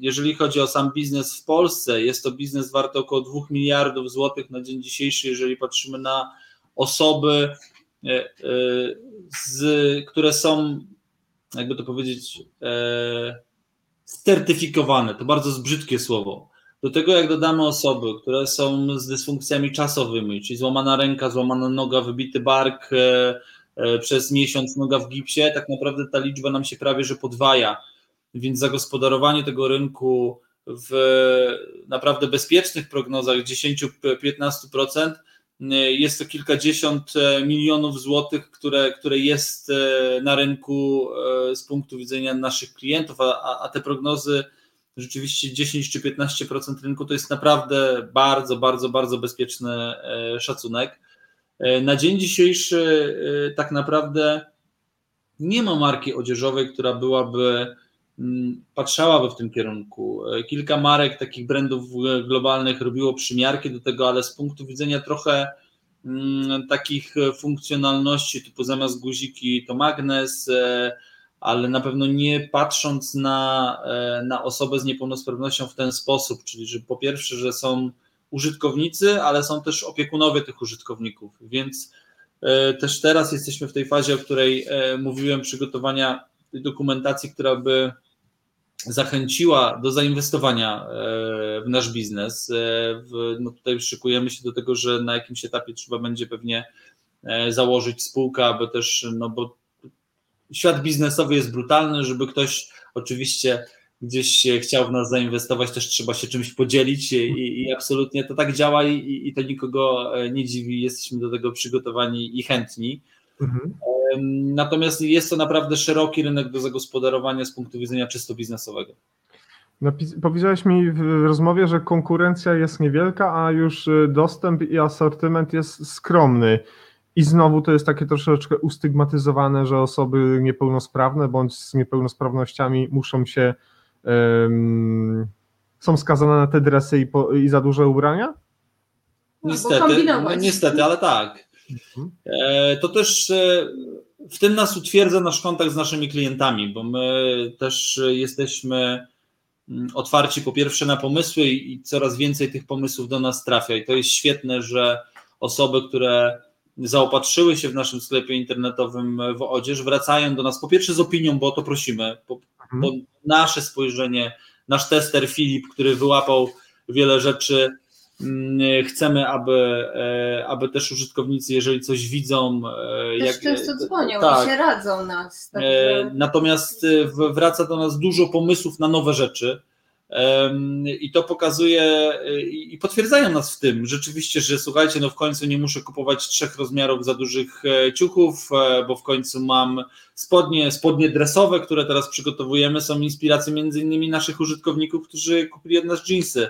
Speaker 2: jeżeli chodzi o sam biznes w Polsce, jest to biznes warty około 2 miliardów złotych na dzień dzisiejszy, jeżeli patrzymy na osoby, z, które są, jakby to powiedzieć, e, certyfikowane. To bardzo brzydkie słowo. Do tego, jak dodamy osoby, które są z dysfunkcjami czasowymi, czyli złamana ręka, złamana noga, wybity bark, przez miesiąc noga w gipsie, tak naprawdę ta liczba nam się prawie że podwaja. Więc zagospodarowanie tego rynku w naprawdę bezpiecznych prognozach 10-15% Jest to kilkadziesiąt milionów złotych, które, które jest na rynku z punktu widzenia naszych klientów, a, a te prognozy rzeczywiście 10 czy 15% rynku to jest naprawdę bardzo, bardzo, bardzo bezpieczny szacunek. Na dzień dzisiejszy tak naprawdę nie ma marki odzieżowej, która byłaby patrzałaby w tym kierunku. Kilka marek takich brandów globalnych robiło przymiarki do tego, ale z punktu widzenia trochę mm, takich funkcjonalności typu zamiast guziki to magnes, e, ale na pewno nie patrząc na, e, na osobę z niepełnosprawnością w ten sposób, czyli że po pierwsze, że są użytkownicy, ale są też opiekunowie tych użytkowników, więc E, też teraz jesteśmy w tej fazie, o której e, mówiłem, przygotowania dokumentacji, która by zachęciła do zainwestowania e, w nasz biznes. No tutaj szykujemy się do tego, że na jakimś etapie trzeba będzie pewnie założyć spółkę, aby też, no bo świat biznesowy jest brutalny, żeby ktoś oczywiście gdzieś chciał w nas zainwestować, też trzeba się czymś podzielić i, i absolutnie to tak działa i, i, to nikogo e, nie dziwi, jesteśmy do tego przygotowani i chętni. Mhm. Natomiast jest to naprawdę szeroki rynek do zagospodarowania z punktu widzenia czysto biznesowego.
Speaker 1: Napis- powiedziałeś mi w rozmowie, że konkurencja jest niewielka, a już e, dostęp i asortyment jest skromny. I znowu to jest takie troszeczkę ustygmatyzowane, że osoby niepełnosprawne bądź z niepełnosprawnościami muszą się są skazane na te dresy i, po, i za duże ubrania?
Speaker 2: Niestety, no, niestety, ale tak. Mhm. E, to też e, w tym nas utwierdza nasz kontakt z naszymi klientami, bo my też jesteśmy mm, otwarci po pierwsze na pomysły i coraz więcej tych pomysłów do nas trafia. I to jest świetne, że osoby, które zaopatrzyły się w naszym sklepie internetowym w odzież, wracają do nas po pierwsze z opinią, bo o to prosimy, bo, mhm. bo nasze spojrzenie, nasz tester Filip, który wyłapał wiele rzeczy, chcemy, aby, e, aby też użytkownicy, jeżeli coś widzą.
Speaker 3: E, też jak, często dzwonią tak, i się radzą nas.
Speaker 2: Także... E, natomiast wraca do nas dużo pomysłów na nowe rzeczy. I to pokazuje i potwierdzają nas w tym rzeczywiście, że słuchajcie, no w końcu nie muszę kupować trzech rozmiarów za dużych ciuchów, bo w końcu mam spodnie, spodnie dresowe, które teraz przygotowujemy, są inspiracją między innymi naszych użytkowników, którzy kupili od nas jeansy.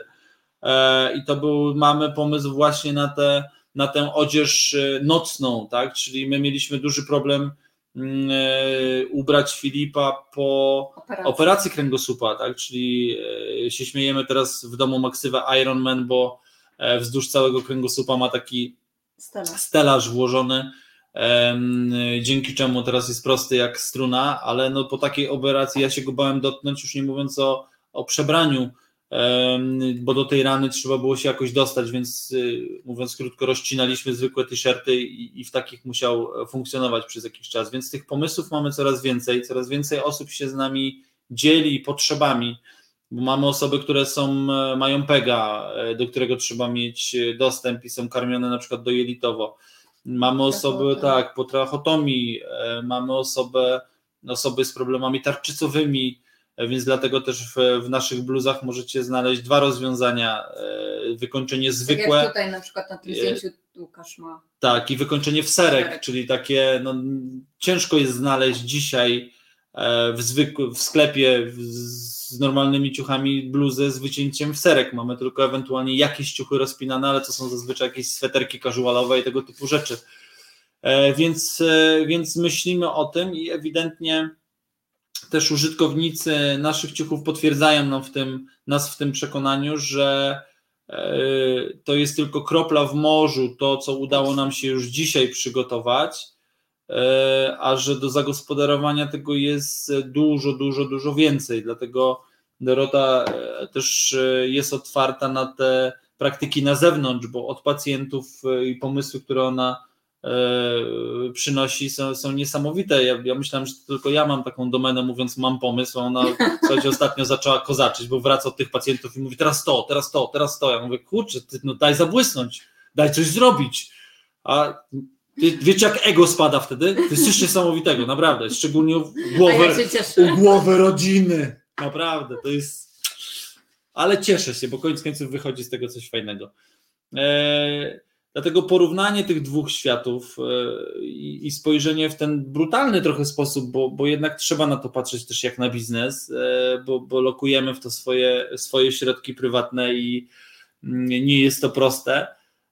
Speaker 2: E, I to był, mamy pomysł właśnie na, te, na tę odzież nocną, tak? Czyli my mieliśmy duży problem Mm, e, ubrać Filipa po operacji, operacji kręgosłupa, tak? Czyli e, się śmiejemy teraz w domu maksywę Ironman, bo e, wzdłuż całego kręgosłupa ma taki Stela. stelaż włożony, dzięki czemu teraz jest prosty jak struna, ale no po takiej operacji ja się go bałem dotknąć, już nie mówiąc o, o przebraniu bo do tej rany trzeba było się jakoś dostać, więc y, mówiąc krótko, rozcinaliśmy zwykłe t-shirty i, i w takich musiał e, funkcjonować przez jakiś czas. Więc tych pomysłów mamy coraz więcej, coraz więcej osób się z nami dzieli potrzebami, bo mamy osoby, które są, e, mają pega, e, do którego trzeba mieć dostęp i są karmione na przykład dojelitowo. Mamy osoby, tak, po trachotomii, mamy osobę, osoby z problemami tarczycowymi, więc dlatego też w, w, naszych bluzach możecie znaleźć dwa rozwiązania. E, wykończenie zwykłe. Tak
Speaker 3: jak tutaj na przykład na tym e, zdjęciu Łukasz ma.
Speaker 2: Tak, i wykończenie w serek, serek. czyli takie, no, ciężko jest znaleźć dzisiaj e, w, zwykły, w sklepie z normalnymi ciuchami bluzę z wycięciem w serek. Mamy tylko ewentualnie jakieś ciuchy rozpinane, ale to są zazwyczaj jakieś sweterki casualowe i tego typu rzeczy. Więc, więc myślimy o tym i ewidentnie też użytkownicy naszych ciuchów potwierdzają nam w tym, nas w tym przekonaniu, że e, to jest tylko kropla w morzu, to co udało nam się już dzisiaj przygotować, e, a że do zagospodarowania tego jest dużo, dużo, dużo więcej. Dlatego Dorota e, też jest otwarta na te praktyki na zewnątrz, bo od pacjentów i pomysły, które ona przynosi, są, są niesamowite. Ja, ja myślałem, że tylko ja mam taką domenę, mówiąc mam pomysł, a ona słuchajcie, ostatnio zaczęła kozaczyć, bo wraca od tych pacjentów i mówi teraz to, teraz to, teraz to. Ja mówię, kurczę, ty, no daj zabłysnąć, daj coś zrobić. A wie, wiecie, jak ego spada wtedy? To jest coś niesamowitego, naprawdę. Szczególnie u głowy, ja u głowy rodziny. Naprawdę, to jest... Ale cieszę się, bo koniec końców wychodzi z tego coś fajnego. Eee, Dlatego porównanie tych dwóch światów e, i spojrzenie w ten brutalny trochę sposób, bo, bo jednak trzeba na to patrzeć też jak na biznes, e, bo, bo lokujemy w to swoje, swoje środki prywatne i mm, nie jest to proste.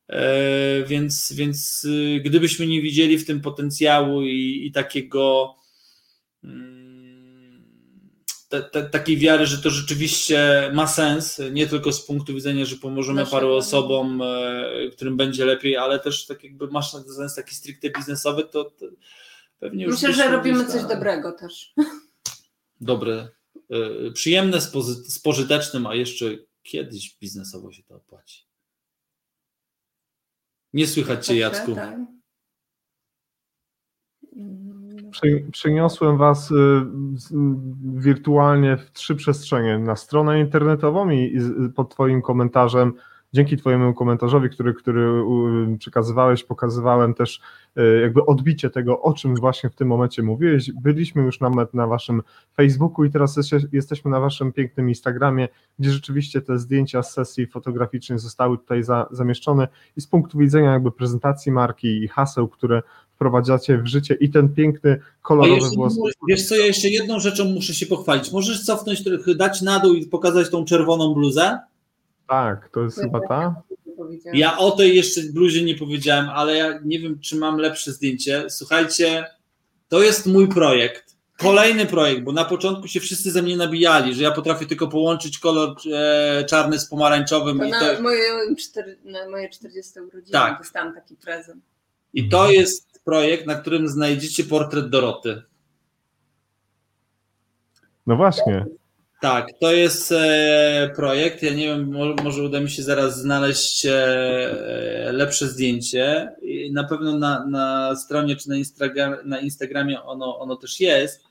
Speaker 2: E, więc, więc gdybyśmy nie widzieli w tym potencjału i, i takiego mm, te, te, takiej wiary, że to rzeczywiście ma sens, nie tylko z punktu widzenia, że pomożemy paru osobom, e, którym będzie lepiej, ale też tak jakby masz sens taki stricte biznesowy, to, to pewnie już
Speaker 3: Myślę, że robimy coś dobrego też.
Speaker 2: Dobre, e, przyjemne z, pozy- z pożytecznym, a jeszcze kiedyś biznesowo się to opłaci. Nie słychać Cię, Jacku.
Speaker 3: tak.
Speaker 1: Przy, przyniosłem Was y, wirtualnie w trzy przestrzenie. Na stronę internetową i, pod Twoim komentarzem, dzięki Twojemu komentarzowi, który, który przekazywałeś, pokazywałem też y, jakby odbicie tego, o czym właśnie w tym momencie mówiłeś. Byliśmy już nawet na Waszym Facebooku i teraz jeste- jesteśmy na Waszym pięknym Instagramie, gdzie rzeczywiście te zdjęcia z sesji fotograficznej zostały tutaj za, zamieszczone i z punktu widzenia jakby prezentacji marki i haseł, które wprowadzacie w życie i ten piękny, kolorowy
Speaker 2: jeszcze,
Speaker 1: włos.
Speaker 2: wiesz co, ja jeszcze jedną rzeczą muszę się pochwalić. Możesz cofnąć trochę, dać na dół i pokazać tą czerwoną bluzę?
Speaker 1: Tak, to jest chyba ta.
Speaker 2: Ja o tej jeszcze bluzie nie powiedziałem, ale ja nie wiem, czy mam lepsze zdjęcie. Słuchajcie, to jest mój projekt. Kolejny projekt, bo na początku się wszyscy ze mnie nabijali, że ja potrafię tylko połączyć kolor e, czarny z pomarańczowym
Speaker 3: To
Speaker 2: i
Speaker 3: na
Speaker 2: to,
Speaker 3: moje, na moje 40 urodziny
Speaker 2: Tak.
Speaker 3: dostałam taki prezent.
Speaker 2: i to jest projekt, na którym znajdziecie portret Doroty.
Speaker 1: No właśnie.
Speaker 2: Tak, to jest e, projekt. Ja nie wiem, mo- może uda mi się zaraz znaleźć e, lepsze zdjęcie. I na pewno na, na stronie czy na, Instagram, na Instagramie ono, ono też jest,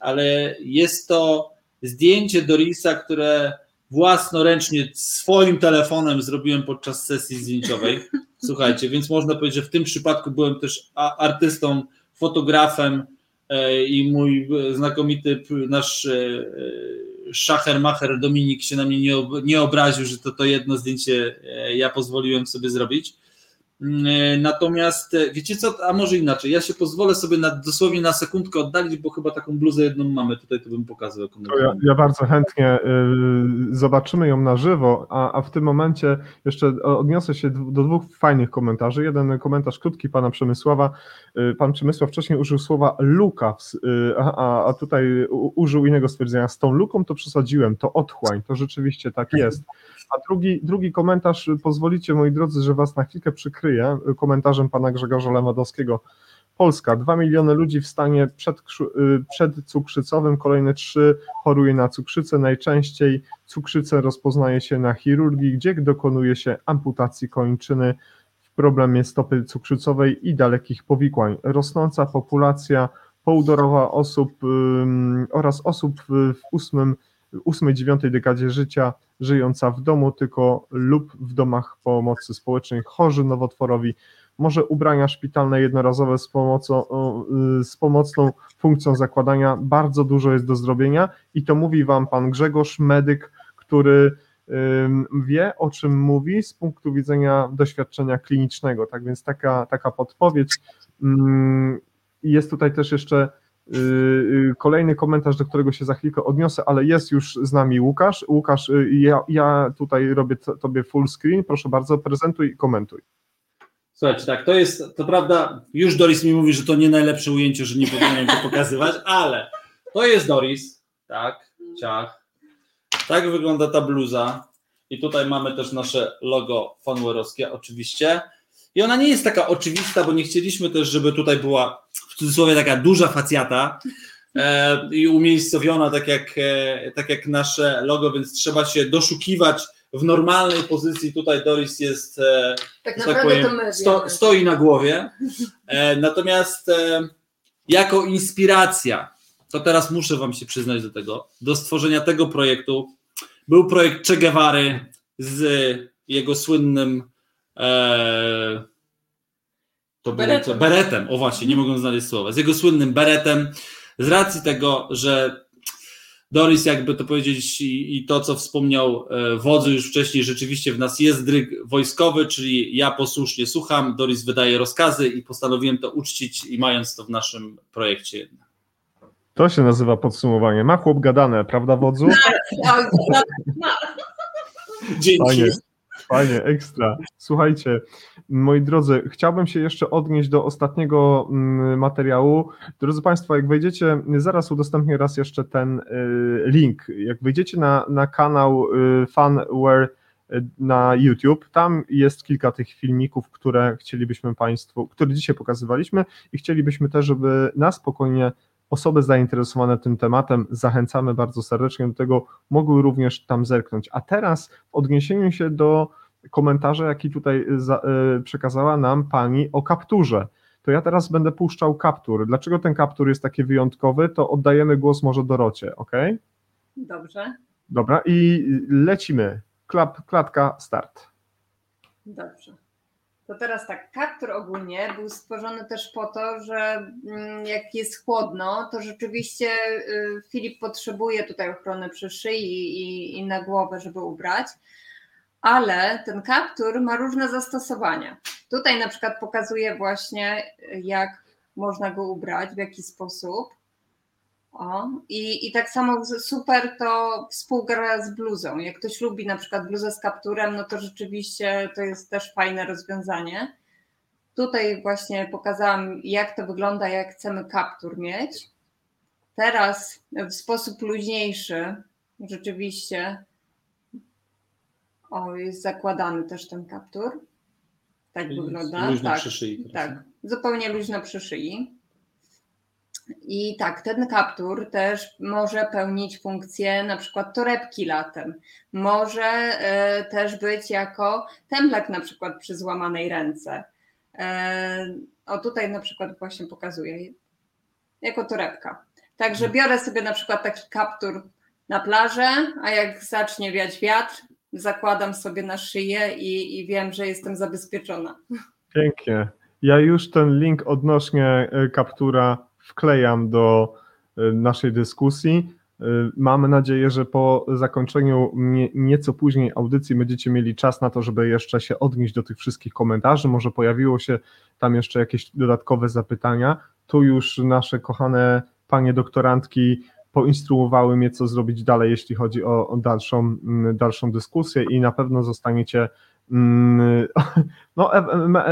Speaker 2: ale jest to zdjęcie Dorisa, które własnoręcznie swoim telefonem zrobiłem podczas sesji zdjęciowej. Słuchajcie, więc można powiedzieć, że w tym przypadku byłem też artystą, fotografem, E, i mój e, znakomity nasz e, szachermacher Dominik się na mnie nie, ob- nie obraził, że to to jedno zdjęcie ja pozwoliłem sobie zrobić. Mm, e, Natomiast e, wiecie co, a może inaczej, ja się pozwolę sobie na, dosłownie na sekundkę oddalić, bo chyba taką bluzę jedną mamy, tutaj to bym pokazał.
Speaker 1: Ja, ja bardzo chętnie y, zobaczymy ją na żywo, a, a w tym momencie jeszcze odniosę się do dwóch fajnych komentarzy. Jeden komentarz krótki pana Przemysława. Pan Przemysław wcześniej użył słowa luka, a, a- tutaj użył innego stwierdzenia. Z tą luką to przesadziłem, to otchłań, to rzeczywiście tak jest. A drugi, drugi komentarz, pozwolicie moi drodzy, że was na chwilkę przykryję y, komentarzem pana Grzegorza Lewandowskiego. Polska, 2 miliony ludzi w stanie przedkrzu- y, przedcukrzycowym, kolejne 3 choruje na cukrzycę. Najczęściej cukrzycę rozpoznaje się na chirurgii, gdzie dokonuje się amputacji kończyny w problemie stopy cukrzycowej i dalekich powikłań. Rosnąca populacja połudorowa osób ym, oraz osób w ósmym, ósmej, dziewiątej dekadzie życia żyjąca w domu tylko lub w domach pomocy społecznej, chorzy nowotworowi, może ubrania szpitalne jednorazowe z pomocą, y, z pomocną funkcją zakładania. Bardzo dużo jest do zrobienia i to mówi Wam Pan Grzegorz, medyk, który wie, o czym mówi z punktu widzenia doświadczenia klinicznego. Tak więc taka, taka podpowiedź. I Jest tutaj też jeszcze kolejny komentarz, do którego się za chwilkę odniosę, ale jest już z nami Łukasz. Łukasz, y, ja, ja tutaj robię Tobie full screen. Proszę bardzo, prezentuj i komentuj.
Speaker 2: Słuchajcie, tak, to jest, to prawda, już Doris mi mówi, że to nie najlepsze ujęcie, że nie powinienem to pokazywać, ale to jest Doris, tak, ciach. Tak wygląda ta bluza. I tutaj mamy też nasze logo fanwarowskie, oczywiście. I ona nie jest taka oczywista, bo nie chcieliśmy też, żeby tutaj była w cudzysłowie taka duża facjata e, i umiejscowiona tak jak, e, tak jak nasze logo, więc trzeba się doszukiwać w normalnej pozycji. Tutaj Doris jest e,
Speaker 3: Tak
Speaker 2: że
Speaker 3: naprawdę
Speaker 2: tak
Speaker 3: to
Speaker 2: powiem,
Speaker 3: my
Speaker 2: sto,
Speaker 3: wiemy.
Speaker 2: stoi na głowie. E, natomiast e, jako inspiracja, to teraz muszę Wam się przyznać do tego, do stworzenia tego projektu był projekt Che Guevary z jego słynnym e, to było
Speaker 3: Beretem.
Speaker 2: co? beretem. O właśnie, nie mogę znaleźć słowa. Z jego słynnym beretem, z racji tego, że Doris, jakby to powiedzieć, i, i to, co wspomniał e, wodzu już wcześniej, rzeczywiście w nas jest dryg wojskowy, czyli ja posłusznie słucham, Doris wydaje rozkazy i postanowiłem to uczcić i mając to w naszym projekcie jednak.
Speaker 1: To się nazywa podsumowanie. Ma chłop gadane, prawda wodzu?
Speaker 2: Dzięki.
Speaker 1: Fajnie, ekstra. Słuchajcie, moi drodzy, chciałbym się jeszcze odnieść do ostatniego mm, materiału. Drodzy Państwo, jak wejdziecie, zaraz udostępnię raz jeszcze ten y, link. Jak wejdziecie na, na kanał y, Funware y, na YouTube, tam jest kilka tych filmików, które chcielibyśmy Państwu, które dzisiaj pokazywaliśmy i chcielibyśmy też, żeby na spokojnie osoby zainteresowane tym tematem, zachęcamy bardzo serdecznie do tego, mogły również tam zerknąć. A teraz w odniesieniu się do komentarza, jaki tutaj za, y, przekazała nam pani o kapturze. To ja teraz będę puszczał kaptur. Dlaczego ten kaptur jest taki wyjątkowy, to oddajemy głos może Dorocie, ok?
Speaker 3: Dobrze,
Speaker 1: Dobra, i lecimy. Klap, klatka, start.
Speaker 3: dobrze. To teraz tak, kaptur ogólnie był stworzony też po to, że mm, jak jest chłodno, to rzeczywiście y, Filip potrzebuje tutaj ochrony przy szyi i, i na głowę, żeby ubrać, ale ten kaptur ma różne zastosowania. Tutaj na przykład pokazuje właśnie, jak można go ubrać, w jaki sposób. O, i, I tak samo super to współgra z bluzą. Jak ktoś lubi na przykład bluzę z kapturem, no to rzeczywiście to jest też fajne rozwiązanie. Tutaj właśnie pokazałam, jak to wygląda, jak chcemy kaptur mieć. Teraz w sposób luźniejszy, rzeczywiście, o, jest zakładany też ten kaptur. Tak wygląda.
Speaker 2: Luźno
Speaker 3: tak,
Speaker 2: przy szyi. teraz,
Speaker 3: tak, zupełnie luźno przy szyi. I tak, ten kaptur też może pełnić funkcję na przykład torebki latem. Może e, też być jako templek na przykład przy złamanej ręce. E, o tutaj na przykład właśnie pokazuję jako torebka. Także biorę sobie na przykład taki kaptur na plażę, a jak zacznie wiać wiatr, zakładam sobie na szyję i, i wiem, że jestem zabezpieczona.
Speaker 1: Pięknie. Ja już ten link odnośnie y, kaptura wklejam do y, naszej dyskusji. Y, Mamy nadzieję, że po zakończeniu nie, nieco później audycji będziecie mieli czas na to, żeby jeszcze się odnieść do tych wszystkich komentarzy. Może pojawiło się tam jeszcze jakieś dodatkowe zapytania. Tu już nasze kochane panie doktorantki poinstruowały mnie, co zrobić dalej, jeśli chodzi o, o dalszą, mm, dalszą dyskusję i na pewno zostaniecie mm, no,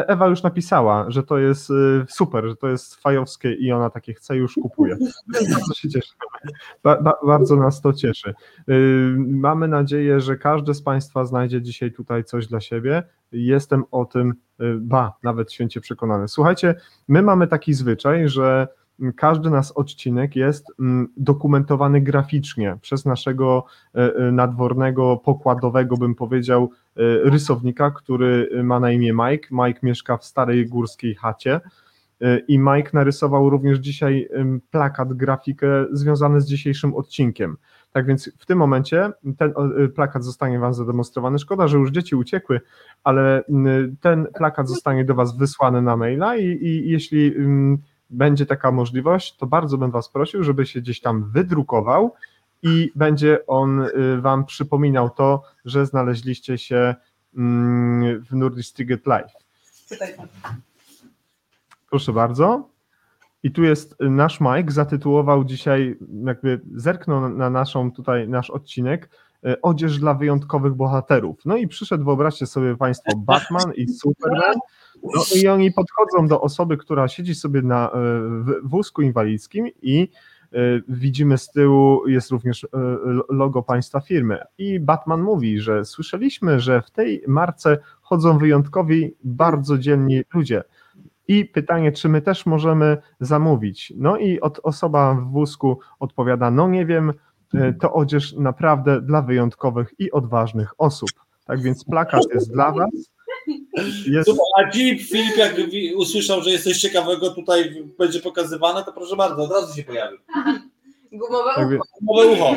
Speaker 1: Ewa, już napisała, że to jest y, super, że to jest fajowskie i ona takie chce, już kupuje. Bardzo się cieszę. Ba, ba, bardzo nas to cieszy. Y, Mamy nadzieję, że każdy z Państwa znajdzie dzisiaj tutaj coś dla siebie. Jestem o tym, y, ba, nawet święcie przekonany. Słuchajcie, my mamy taki zwyczaj, że każdy nasz odcinek jest mm, dokumentowany graficznie przez naszego e, e, nadwornego, pokładowego, bym powiedział, e, rysownika, który ma na imię Mike. Mike mieszka w starej górskiej chacie i Mike narysował również dzisiaj plakat, grafikę związany z dzisiejszym odcinkiem. Tak więc w tym momencie ten plakat zostanie Wam zademonstrowany. Szkoda, że już dzieci uciekły, ale ten plakat zostanie do Was wysłany na maila i, i jeśli będzie taka możliwość, to bardzo bym Was prosił, żeby się gdzieś tam wydrukował i będzie on y, Wam przypominał to, że znaleźliście się mm, w Nordic Ticket Live. Proszę bardzo. I tu jest nasz Mike, zatytułował dzisiaj, jakby zerknął na naszą tutaj, nasz odcinek, y, Odzież dla wyjątkowych bohaterów. No i przyszedł, wyobraźcie sobie Państwo, Batman i Superman. No i oni podchodzą do osoby, która siedzi sobie na w- wózku inwalidzkim i y, widzimy z tyłu jest również logo państwa firmy. I Batman mówi, że słyszeliśmy, że w tej marce chodzą wyjątkowi, bardzo dzielni ludzie. I pytanie, czy my też możemy zamówić? No i od, osoba w wózku odpowiada, no nie wiem, to odzież naprawdę dla wyjątkowych i odważnych osób. Tak więc plakat jest dla Was. Jest,
Speaker 2: Super, a Filip, Filip jak usłyszał, że jest coś ciekawego tutaj będzie pokazywane, to proszę bardzo, od razu się pojawił.
Speaker 3: gumowe
Speaker 1: tak, wie-
Speaker 2: Nowe ucho.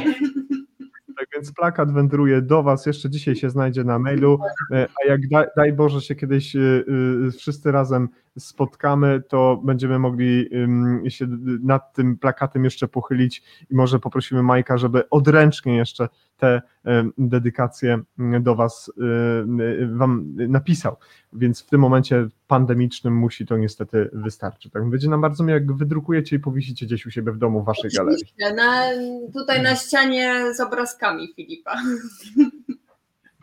Speaker 1: Tak więc plakat wędruje do Was, jeszcze dzisiaj się znajdzie na mailu, e, a jak da, daj Boże się kiedyś e, e, wszyscy razem spotkamy, to będziemy mogli się nad tym plakatem jeszcze pochylić i może poprosimy Majka, żeby odręcznie jeszcze te ym, dedykacje do Was ym, Wam napisał. Więc w tym momencie pandemicznym musi to niestety wystarczyć. Tak będzie nam bardzo miło, jak wydrukujecie i powiesicie gdzieś u siebie w domu w Waszej galerii.
Speaker 3: Na, tutaj na ścianie z obrazkami Filipa.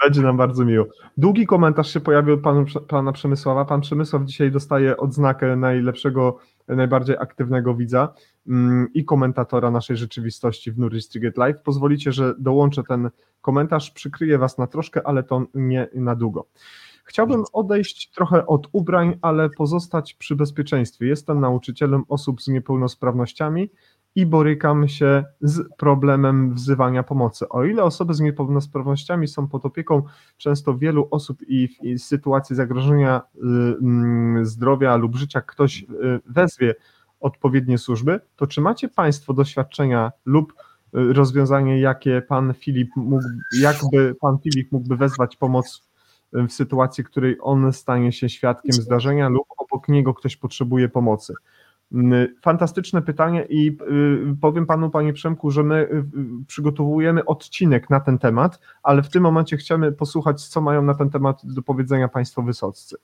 Speaker 1: Będzie nam bardzo miło. Długi komentarz się pojawił od panu, pana Przemysława. Pan Przemysław dzisiaj dostaje odznakę najlepszego, najbardziej aktywnego widza mm, i komentatora naszej rzeczywistości w Nurris Triget Live. Pozwolicie, że dołączę ten komentarz, przykryję was na troszkę, ale to nie na długo. Chciałbym odejść trochę od ubrań, ale pozostać przy bezpieczeństwie. Jestem nauczycielem osób z niepełnosprawnościami i borykam się z problemem wzywania pomocy. O ile osoby z niepełnosprawnościami są pod opieką często wielu osób i w sytuacji zagrożenia y, mm, zdrowia lub życia ktoś y, wezwie odpowiednie służby, to czy macie Państwo doświadczenia lub y, rozwiązanie, jakie pan Filip mógł, jakby pan Filip mógłby wezwać pomoc w sytuacji, w której on stanie się świadkiem zdarzenia lub obok niego ktoś potrzebuje pomocy? Mm, fantastyczne pytanie i y, powiem panu, panie Przemku, że my y, przygotowujemy odcinek na ten temat, ale w tym momencie chcemy posłuchać, co mają na ten temat do powiedzenia państwo wysoccy.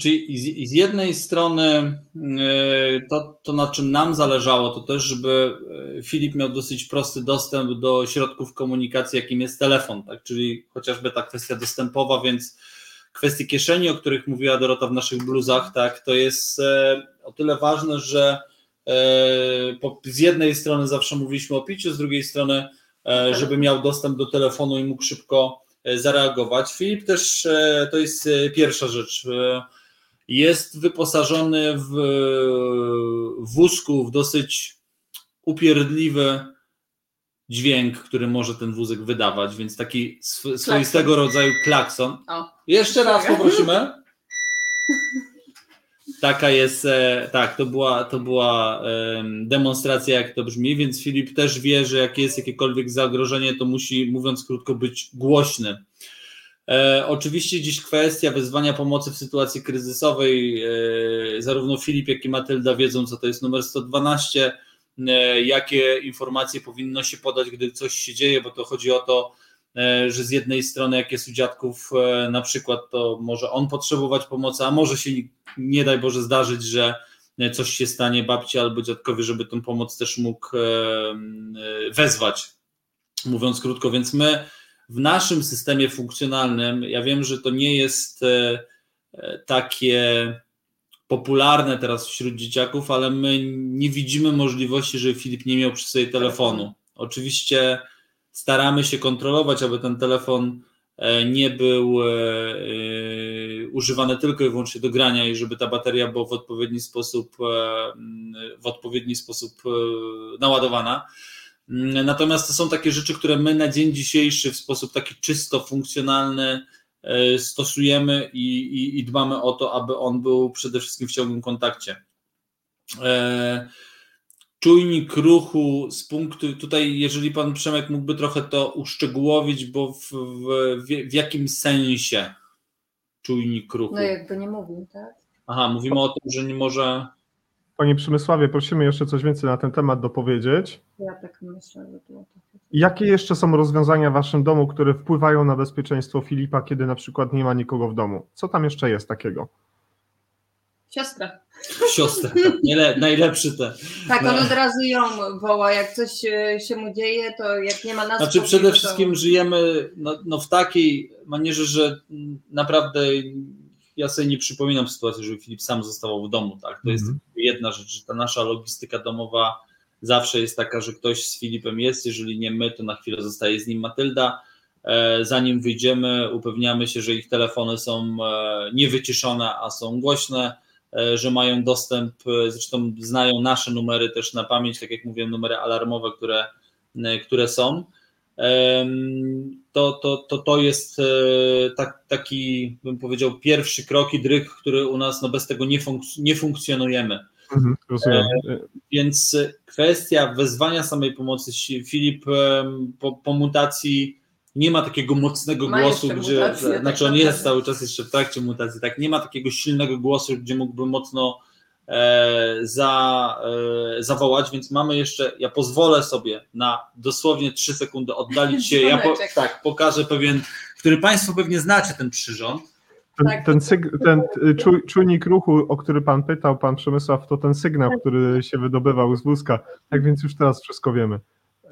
Speaker 2: Czyli z, z jednej strony y, to, to, na czym nam zależało, to też, żeby Filip miał dosyć prosty dostęp do środków komunikacji, jakim jest telefon, tak? czyli chociażby ta kwestia dostępowa, więc kwestie kieszeni, o których mówiła Dorota w naszych bluzach, tak, to jest e, o tyle ważne, że e, z jednej strony zawsze mówiliśmy o piciu, z drugiej strony, e, żeby miał dostęp do telefonu i mógł szybko zareagować. Filip też, to jest pierwsza rzecz, jest wyposażony w wózku w dosyć upierdliwy dźwięk, który może ten wózek wydawać, więc taki sw swoistego rodzaju klakson. O. Jeszcze raz poprosimy. Taka jest, e, tak, to była, to była demonstracja, jak to brzmi, więc Filip też wie, że jak jest jakiekolwiek zagrożenie, to musi, mówiąc krótko, być głośny. E, oczywiście dziś kwestia wezwania pomocy w sytuacji kryzysowej. E, zarówno Filip, jak i Matylda wiedzą, co to jest numer 112 E, jakie informacje powinno się podać, gdy coś się dzieje, bo to chodzi o to, że z jednej strony, jak jest u dziadków e, na przykład, to może on potrzebować pomocy, a może się nie daj Boże zdarzyć, że coś się stanie babci albo dziadkowi, żeby tą pomoc też mógł wezwać. Mówiąc krótko, więc my w naszym systemie funkcjonalnym, ja wiem, że to nie jest takie popularne teraz wśród dzieciaków, ale my nie widzimy możliwości, żeby Filip nie miał przy sobie telefonu. Oczywiście staramy się kontrolować, aby ten telefon e, nie był e, e, używany tylko i wyłącznie do grania i żeby ta bateria była w odpowiedni sposób w odpowiedni sposób naładowana. Natomiast to są takie rzeczy, które my na dzień dzisiejszy w sposób taki czysto funkcjonalny stosujemy i, i, i, dbamy o to, aby on był przede wszystkim w ciągłym kontakcie. Czujnik ruchu z punktu, tutaj jeżeli pan Przemek mógłby trochę to uszczegółowić, bo w, w, w jakim sensie czujnik ruchu?
Speaker 3: No jakby nie mówił, tak?
Speaker 2: Aha, mówimy o tym, że nie może...
Speaker 1: Panie Przemysławie, prosimy jeszcze coś więcej na ten temat dopowiedzieć.
Speaker 3: Ja tak myślę, że było to.
Speaker 1: Jakie jeszcze są rozwiązania w Waszym domu, które wpływają na bezpieczeństwo Filipa, kiedy na przykład nie ma nikogo w domu? Co tam jeszcze jest takiego?
Speaker 3: Siostra.
Speaker 2: Siostra, tak, najlepszy te.
Speaker 3: Tak, on no. od razu ją woła, jak coś się mu dzieje, to jak nie ma nas.
Speaker 2: Znaczy przede to... wszystkim żyjemy no, no, w takiej manierze, że naprawdę ja sobie nie przypominam sytuacji, żeby Filip sam zostawał w domu. Tak? To jest mm -hmm. jedna rzecz, że ta nasza logistyka domowa zawsze jest taka, że ktoś z Filipem jest, jeżeli nie my, to na chwilę zostaje z nim Matylda. E, zanim wyjdziemy, upewniamy się, że ich telefony są e, niewyciszone, a są głośne, e, że mają dostęp, zresztą znają nasze numery też na pamięć, tak jak mówiłem, numery alarmowe, które, które są. To, to, to, to jest tak, taki, bym powiedział, pierwszy krok i dryk, który u nas no bez tego nie, funk- nie funkcjonujemy. Mhm, rozumiem. E, więc kwestia wezwania samej pomocy, Filip po, po mutacji nie ma takiego mocnego
Speaker 3: Ma
Speaker 2: głosu, gdzie,
Speaker 3: mutację, tak
Speaker 2: znaczy on jest cały czas jeszcze w trakcie mutacji, tak, nie ma takiego silnego głosu, gdzie mógłby mocno e, za, e, zawołać, więc mamy jeszcze, ja pozwolę sobie na dosłownie 3 sekundy oddalić się, ja po, tak, pokażę pewien, który Państwo pewnie znacie ten przyrząd,
Speaker 1: Ten,
Speaker 3: Tak,
Speaker 1: ten, syg- ten czuj, czujnik ruchu, o który pan pytał, pan Przemysław, to ten sygnał, który się wydobywał z wózka. Tak więc już teraz wszystko wiemy.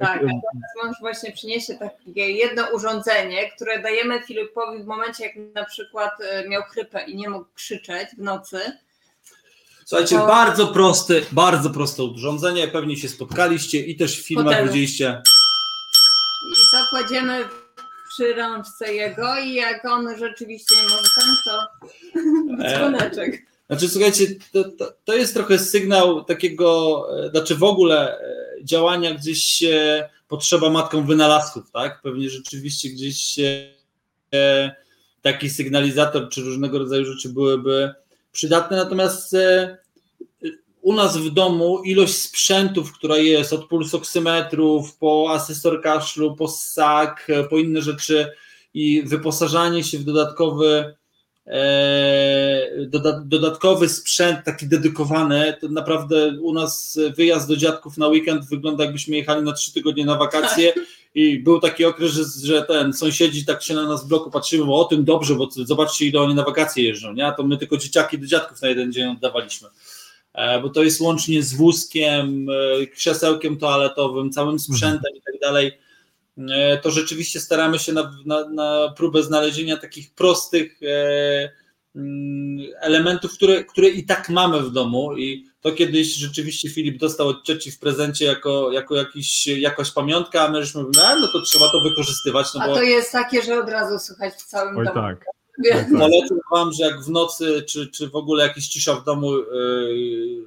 Speaker 3: Tak,
Speaker 1: Y,
Speaker 3: teraz mąż właśnie przyniesie takie jedno urządzenie, które dajemy Filipowi w momencie, jak na przykład e, miał chrypę i nie mógł krzyczeć w nocy.
Speaker 2: Słuchajcie,
Speaker 3: To-
Speaker 2: bardzo prosty, bardzo proste urządzenie, pewnie się spotkaliście i też w filmach
Speaker 3: Hotelu.
Speaker 2: widzieliście.
Speaker 3: I to kładziemy przy rączce jego i jak on rzeczywiście nie może ten, to
Speaker 2: E,
Speaker 3: dzwoneczek.
Speaker 2: Znaczy, słuchajcie, to, to, to jest trochę sygnał takiego, e, znaczy w ogóle e, działania gdzieś e, potrzeba matką wynalazków, tak? Pewnie rzeczywiście gdzieś e, taki sygnalizator czy różnego rodzaju rzeczy byłyby przydatne, natomiast u nas w domu ilość sprzętów, która jest od pulsoksymetrów, po asesor kaszlu, po SAK, e, po inne rzeczy i wyposażanie się w dodatkowy doda- dodatkowy sprzęt taki dedykowany, to naprawdę u nas wyjazd do dziadków na weekend wygląda jakbyśmy jechali na trzy tygodnie na wakacje i był taki okres, że, że ten sąsiedzi tak się na nas w bloku patrzyły, bo o tym dobrze, bo zobaczcie ile oni na wakacje jeżdżą, nie? A to my tylko dzieciaki do dziadków na jeden dzień oddawaliśmy. E, Bo to jest łącznie z wózkiem, e, krzesełkiem toaletowym, całym sprzętem i tak dalej. E, To rzeczywiście staramy się na, na, na próbę znalezienia takich prostych e, mm, elementów, które, które i tak mamy w domu i to kiedyś rzeczywiście Filip dostał od cioci w prezencie jako, jako jakiś, jakaś pamiątka, a my żeśmy mówili, no, no to trzeba to wykorzystywać, no
Speaker 3: A
Speaker 2: bo
Speaker 3: to jest takie, że od razu słychać w całym
Speaker 1: Oj
Speaker 3: domu.
Speaker 1: tak.
Speaker 3: Więc
Speaker 2: polecam wam, że jak w nocy, czy, czy w ogóle jakiś cisza w domu, yy,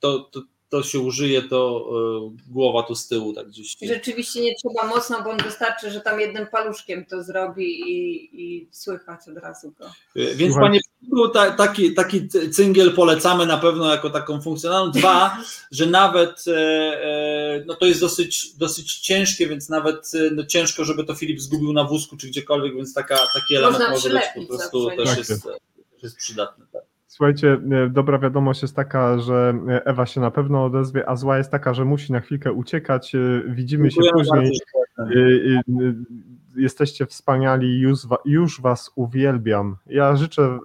Speaker 2: to, to, to się użyje, to yy, głowa tu z tyłu tak gdzieś.
Speaker 3: Rzeczywiście nie trzeba mocno, bo on wystarczy, że tam jednym paluszkiem to zrobi i, i słychać od razu go.
Speaker 2: Yy, Więc
Speaker 1: Słuchaj.
Speaker 2: panie taki, taki cyngiel polecamy na pewno jako taką funkcjonalną. Dwa, że nawet e, e, no to jest dosyć, dosyć ciężkie, więc nawet e, no ciężko, żeby to Filip zgubił na wózku czy gdziekolwiek, więc taka, taki element
Speaker 3: Można
Speaker 2: może być po prostu też
Speaker 1: Tak
Speaker 2: jest, też jest przydatny. Tak.
Speaker 1: Słuchajcie, e, dobra wiadomość jest taka, że e, Ewa się na pewno odezwie, a zła jest taka, że musi na chwilkę uciekać. E, Widzimy się
Speaker 2: Dziękujemy
Speaker 1: później.
Speaker 2: bardzo.
Speaker 1: Y, Jesteście wspaniali, już, wa- już Was uwielbiam. Ja życzę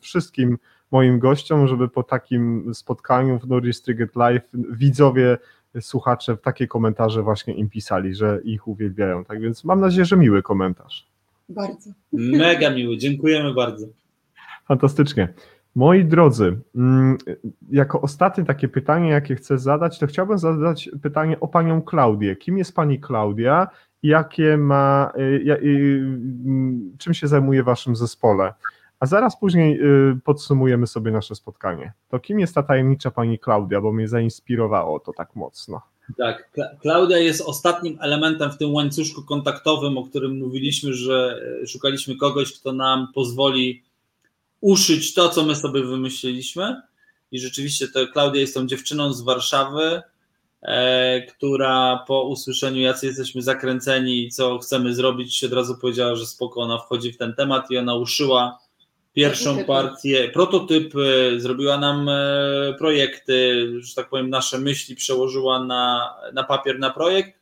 Speaker 1: wszystkim moim gościom, żeby po takim spotkaniu w Norris Triget Live widzowie, słuchacze takie komentarze właśnie im pisali, że ich uwielbiają. Tak więc mam nadzieję, że miły komentarz.
Speaker 3: Bardzo.
Speaker 2: Mega miły, dziękujemy bardzo.
Speaker 1: Fantastycznie. Moi drodzy, mm, jako ostatnie takie pytanie, jakie chcę zadać, to chciałbym zadać pytanie o panią Klaudię. Kim jest pani Klaudia i jakie ma, y, y, mm, czym się zajmuje w waszym zespole? A zaraz później y, podsumujemy sobie nasze spotkanie. To kim jest ta tajemnicza pani Klaudia, bo mnie zainspirowało to tak mocno.
Speaker 2: Tak, Kla- Klaudia jest ostatnim elementem w tym łańcuszku kontaktowym, o którym mówiliśmy, że e, szukaliśmy kogoś, kto nam pozwoli uszyć to, co my sobie wymyśliliśmy. I rzeczywiście to Klaudia jest tą dziewczyną z Warszawy, e, która po usłyszeniu, jacy jesteśmy zakręceni i co chcemy zrobić, od razu powiedziała, że spoko, ona wchodzi w ten temat i ona uszyła pierwszą
Speaker 3: Prototypy.
Speaker 2: partię, prototypy, zrobiła nam e, projekty, że tak powiem, nasze myśli przełożyła na, na papier, na projekt,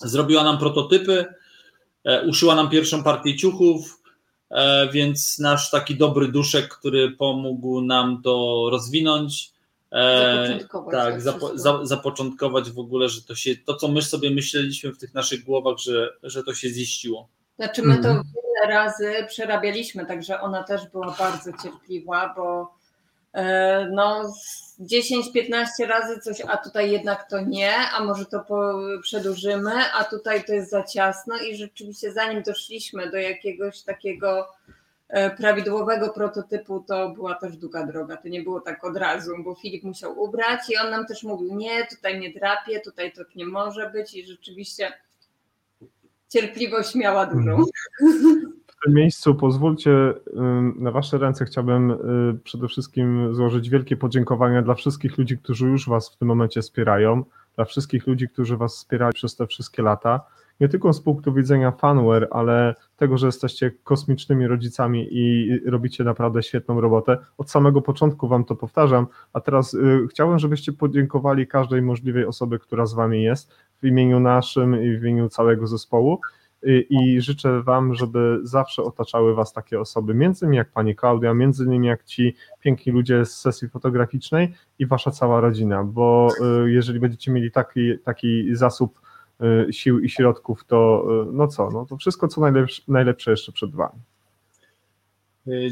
Speaker 2: zrobiła nam prototypy, e, uszyła nam pierwszą partię ciuchów, więc nasz taki dobry duszek, który pomógł nam to rozwinąć. e,
Speaker 3: Zapoczątkować
Speaker 2: tak, zapo, za, zapoczątkować w ogóle, że to się, to co my sobie myśleliśmy w tych naszych głowach, że, że to się ziściło.
Speaker 3: Znaczy my to
Speaker 1: Mhm.
Speaker 3: wiele razy przerabialiśmy, także ona też była bardzo cierpliwa, bo e, no 10-15 razy coś, a tutaj jednak to nie, a może to przedłużymy, a tutaj to jest za ciasno i rzeczywiście zanim doszliśmy do jakiegoś takiego e, prawidłowego prototypu, to była też długa droga. To nie było tak od razu, bo Filip musiał ubrać i on nam też mówił, nie, tutaj nie drapie, tutaj tak nie może być i rzeczywiście cierpliwość miała dużą.
Speaker 1: W tym miejscu pozwólcie, na Wasze ręce chciałbym y, przede wszystkim złożyć wielkie podziękowania dla wszystkich ludzi, którzy już Was w tym momencie wspierają, dla wszystkich ludzi, którzy Was wspierali przez te wszystkie lata, nie tylko z punktu widzenia fanware, ale tego, że jesteście kosmicznymi rodzicami i robicie naprawdę świetną robotę. Od samego początku Wam to powtarzam, a teraz y, chciałbym, żebyście podziękowali każdej możliwej osoby, która z Wami jest, w imieniu naszym i w imieniu całego zespołu. I, I życzę Wam, żeby zawsze otaczały Was takie osoby, między innymi jak Pani Klaudia, między innymi jak ci piękni ludzie z sesji fotograficznej i Wasza cała rodzina, bo y, jeżeli będziecie mieli taki, taki zasób y, sił i środków, to y, no co, no to wszystko co najlepsze, najlepsze jeszcze przed Wami.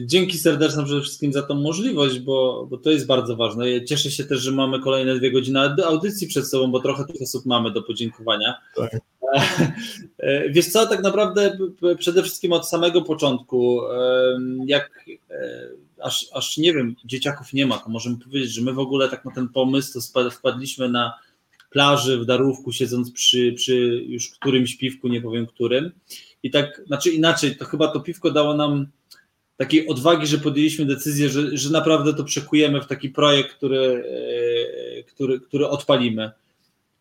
Speaker 2: Dzięki serdeczne przede wszystkim za tą możliwość, bo, bo to jest bardzo ważne. Ja cieszę się też, że mamy kolejne dwie godziny audycji przed sobą, bo trochę tych osób mamy do podziękowania. Tak. Wiesz co, tak naprawdę przede wszystkim od samego początku, jak aż, aż nie wiem, dzieciaków nie ma, to możemy powiedzieć, że my w ogóle tak na ten pomysł to wpadliśmy na plaży w Darówku, siedząc przy, przy już którymś piwku, nie powiem którym. I tak, znaczy inaczej, to chyba to piwko dało nam takiej odwagi, że podjęliśmy decyzję, że, że naprawdę to przekujemy w taki projekt, który, e, który, który odpalimy.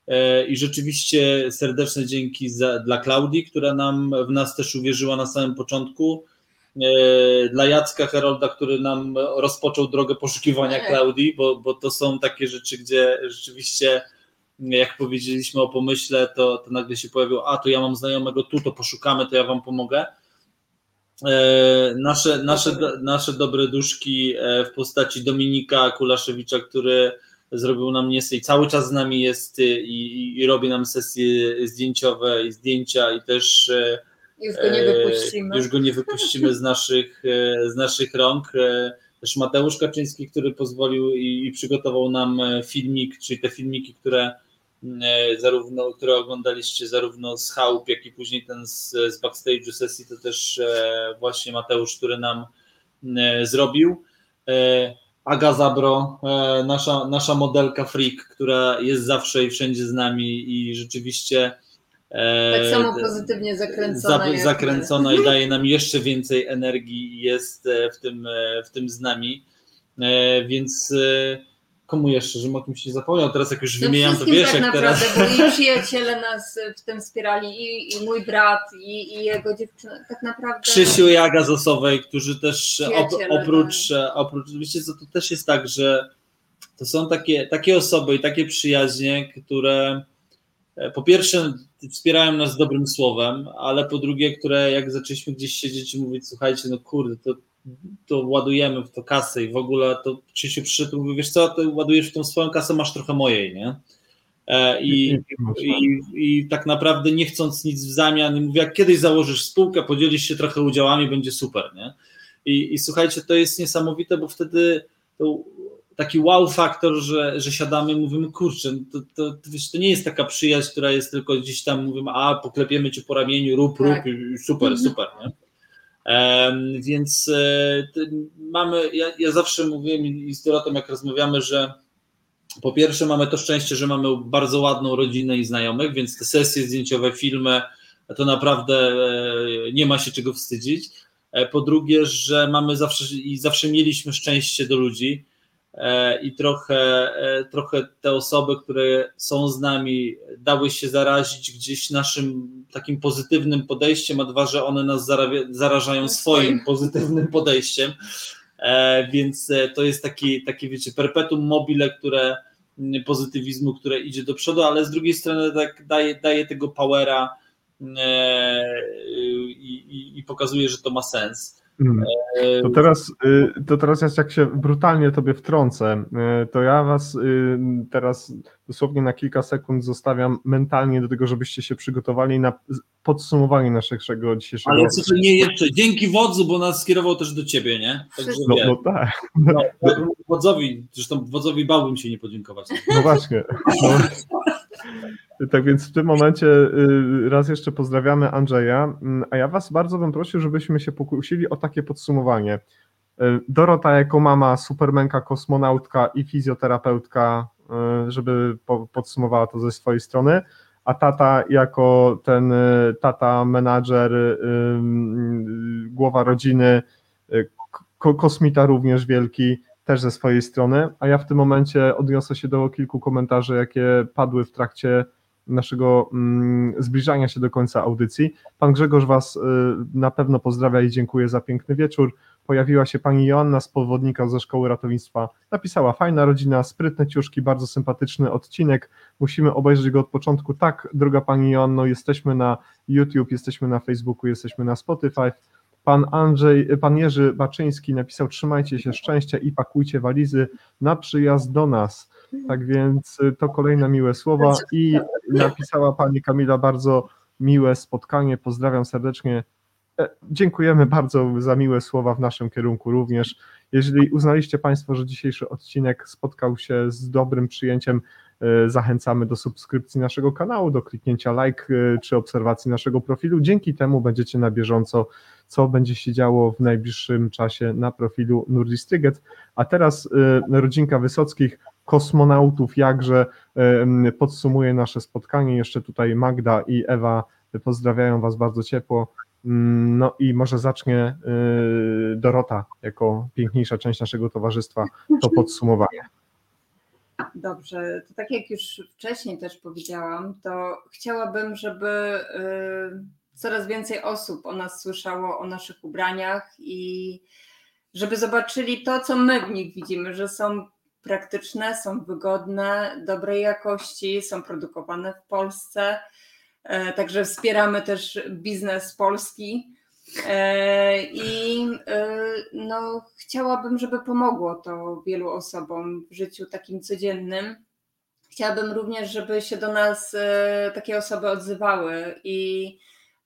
Speaker 2: E, I rzeczywiście serdeczne dzięki za, dla Klaudii, która nam w nas też uwierzyła na samym początku. E, dla Jacka Herolda, który nam rozpoczął drogę poszukiwania tak. Klaudii, bo, bo to są takie rzeczy, gdzie rzeczywiście, jak powiedzieliśmy o pomyśle, to, to nagle się pojawiło, a to ja mam znajomego tu, to poszukamy, to ja wam pomogę. E, nasze, nasze, nasze dobre duszki w postaci Dominika Kulaszewicza, który zrobił nam niesę i cały czas z nami jest y, i, i robi nam sesje zdjęciowe i zdjęcia i też
Speaker 3: e, już go nie e, wypuścimy.
Speaker 2: Już go nie wypuścimy z naszych, e, z naszych rąk. Też Mateusz Kaczyński, który pozwolił i, i przygotował nam filmik, czyli te filmiki, które zarówno, które oglądaliście zarówno z chałup, jak i później ten z, z backstage'u sesji, to też właśnie Mateusz, który nam zrobił. Aga Zabro, e, nasza, nasza modelka freak, która jest zawsze i wszędzie z nami i rzeczywiście
Speaker 3: e, tak samo pozytywnie zakręcona.
Speaker 2: Za, zakręcona i daje nam jeszcze więcej energii i jest e, w tym, w tym z nami. Więc komu jeszcze, żebym o kimś nie zapomniał, teraz jak już no wymieniam, to wiesz, tak jak
Speaker 3: naprawdę,
Speaker 2: teraz...
Speaker 3: Bo i przyjaciele nas w tym wspierali, i, i mój brat, i, i, jego dziewczyna, tak naprawdę...
Speaker 2: Krzysiu i Aga Zosowej, którzy też op, oprócz, tak. oprócz, wiecie co, to też jest tak, że to są takie, takie osoby i takie przyjaźnie, które e, po pierwsze wspierają nas dobrym słowem, ale po drugie, które jak zaczęliśmy gdzieś siedzieć i mówić, słuchajcie, no kurde, to to ładujemy w to kasę i w ogóle to Krzysiu przyszedł i mówi, wiesz co, ty ładujesz w tą swoją kasę, masz trochę mojej, nie? E, I, i, I, tak naprawdę nie chcąc nic w zamian, mówi, jak kiedyś założysz spółkę, podzielisz się trochę udziałami, będzie super, nie? I, i słuchajcie, to jest niesamowite, bo wtedy to taki wow faktor, że, że siadamy i mówimy, kurczę, to, to, to, wiesz, to nie jest taka przyjaźń, która jest tylko gdzieś tam, mówimy, a poklepiemy cię po ramieniu, rób, rób, tak. i super, mhm. super, nie? Więc e, mamy, ja, ja zawsze mówiłem i z Dorotą jak rozmawiamy, że po pierwsze mamy to szczęście, że mamy bardzo ładną rodzinę i znajomych, więc te sesje zdjęciowe, filmy, to naprawdę e, nie ma się czego wstydzić. E, po drugie, że mamy zawsze i zawsze mieliśmy szczęście do ludzi, i trochę, e, trochę te osoby, które są z nami, dały się zarazić gdzieś naszym takim pozytywnym podejściem, a dwa, że one nas zarażają swoim pozytywnym podejściem. E, więc to jest taki, taki wiecie, perpetuum mobile, które pozytywizmu, które idzie do przodu, ale z drugiej strony tak daje, daje tego powera i, i, i pokazuje, że to ma sens.
Speaker 1: Mm. To teraz, y, to teraz jak się brutalnie tobie wtrącę, y, to ja was y, teraz dosłownie na kilka sekund zostawiam mentalnie do tego, żebyście się przygotowali na podsumowanie naszego dzisiejszego...
Speaker 2: Ale co to nie jeszcze, dzięki wodzu, bo nas skierował też do ciebie, nie?
Speaker 1: Także no, no tak.
Speaker 2: No, wodzowi, zresztą wodzowi bałbym się nie podziękować.
Speaker 1: No właśnie. No. Tak więc w tym momencie y, raz jeszcze pozdrawiamy Andrzeja, mm, a ja Was bardzo bym prosił, żebyśmy się pokusili o takie podsumowanie. Y, Dorota jako mama, supermenka, kosmonautka i fizjoterapeutka, żeby podsumowała to ze swojej strony, a tata jako ten tata, menadżer, głowa rodziny, kosmita również wielki, też ze swojej strony, a ja w tym momencie odniosę się do kilku komentarzy, jakie padły w trakcie naszego zbliżania się do końca audycji. Pan Grzegorz Was na pewno pozdrawia i dziękuję za piękny wieczór. Pojawiła się pani Joanna z Powodnika ze Szkoły Ratownictwa. Napisała, fajna rodzina, sprytne ciuszki, bardzo sympatyczny odcinek. Musimy obejrzeć go od początku. Tak, droga pani Joanno, jesteśmy na YouTube, jesteśmy na Facebooku, jesteśmy na Spotify. Pan Andrzej, pan Jerzy Baczyński napisał: Trzymajcie się szczęścia i pakujcie walizy na przyjazd do nas. Tak więc y, to kolejne miłe słowa. I napisała pani Kamila bardzo miłe spotkanie. Pozdrawiam serdecznie. E, Dziękujemy bardzo za miłe słowa w naszym kierunku również. Jeżeli uznaliście Państwo, że dzisiejszy odcinek spotkał się z dobrym przyjęciem, e, zachęcamy do subskrypcji naszego kanału, do kliknięcia like e, czy obserwacji naszego profilu. Dzięki temu będziecie na bieżąco, co będzie się działo w najbliższym czasie na profilu Nurdistyget. A teraz rodzinka Wysockich, kosmonautów, jakże podsumuje nasze spotkanie. Jeszcze tutaj Magda i Ewa pozdrawiają Was bardzo ciepło. Mm, No i może zacznie y, Dorota jako piękniejsza część naszego towarzystwa to podsumowanie.
Speaker 3: Dobrze, to tak jak już wcześniej też powiedziałam, to chciałabym, żeby y, coraz więcej osób o nas słyszało, o naszych ubraniach i żeby zobaczyli to, co my w nich widzimy, że są praktyczne, są wygodne, dobrej jakości, są produkowane w Polsce. E, Także wspieramy też biznes polski. E, I e, no, chciałabym, żeby pomogło to wielu osobom w życiu takim codziennym. Chciałabym również, żeby się do nas takie osoby odzywały i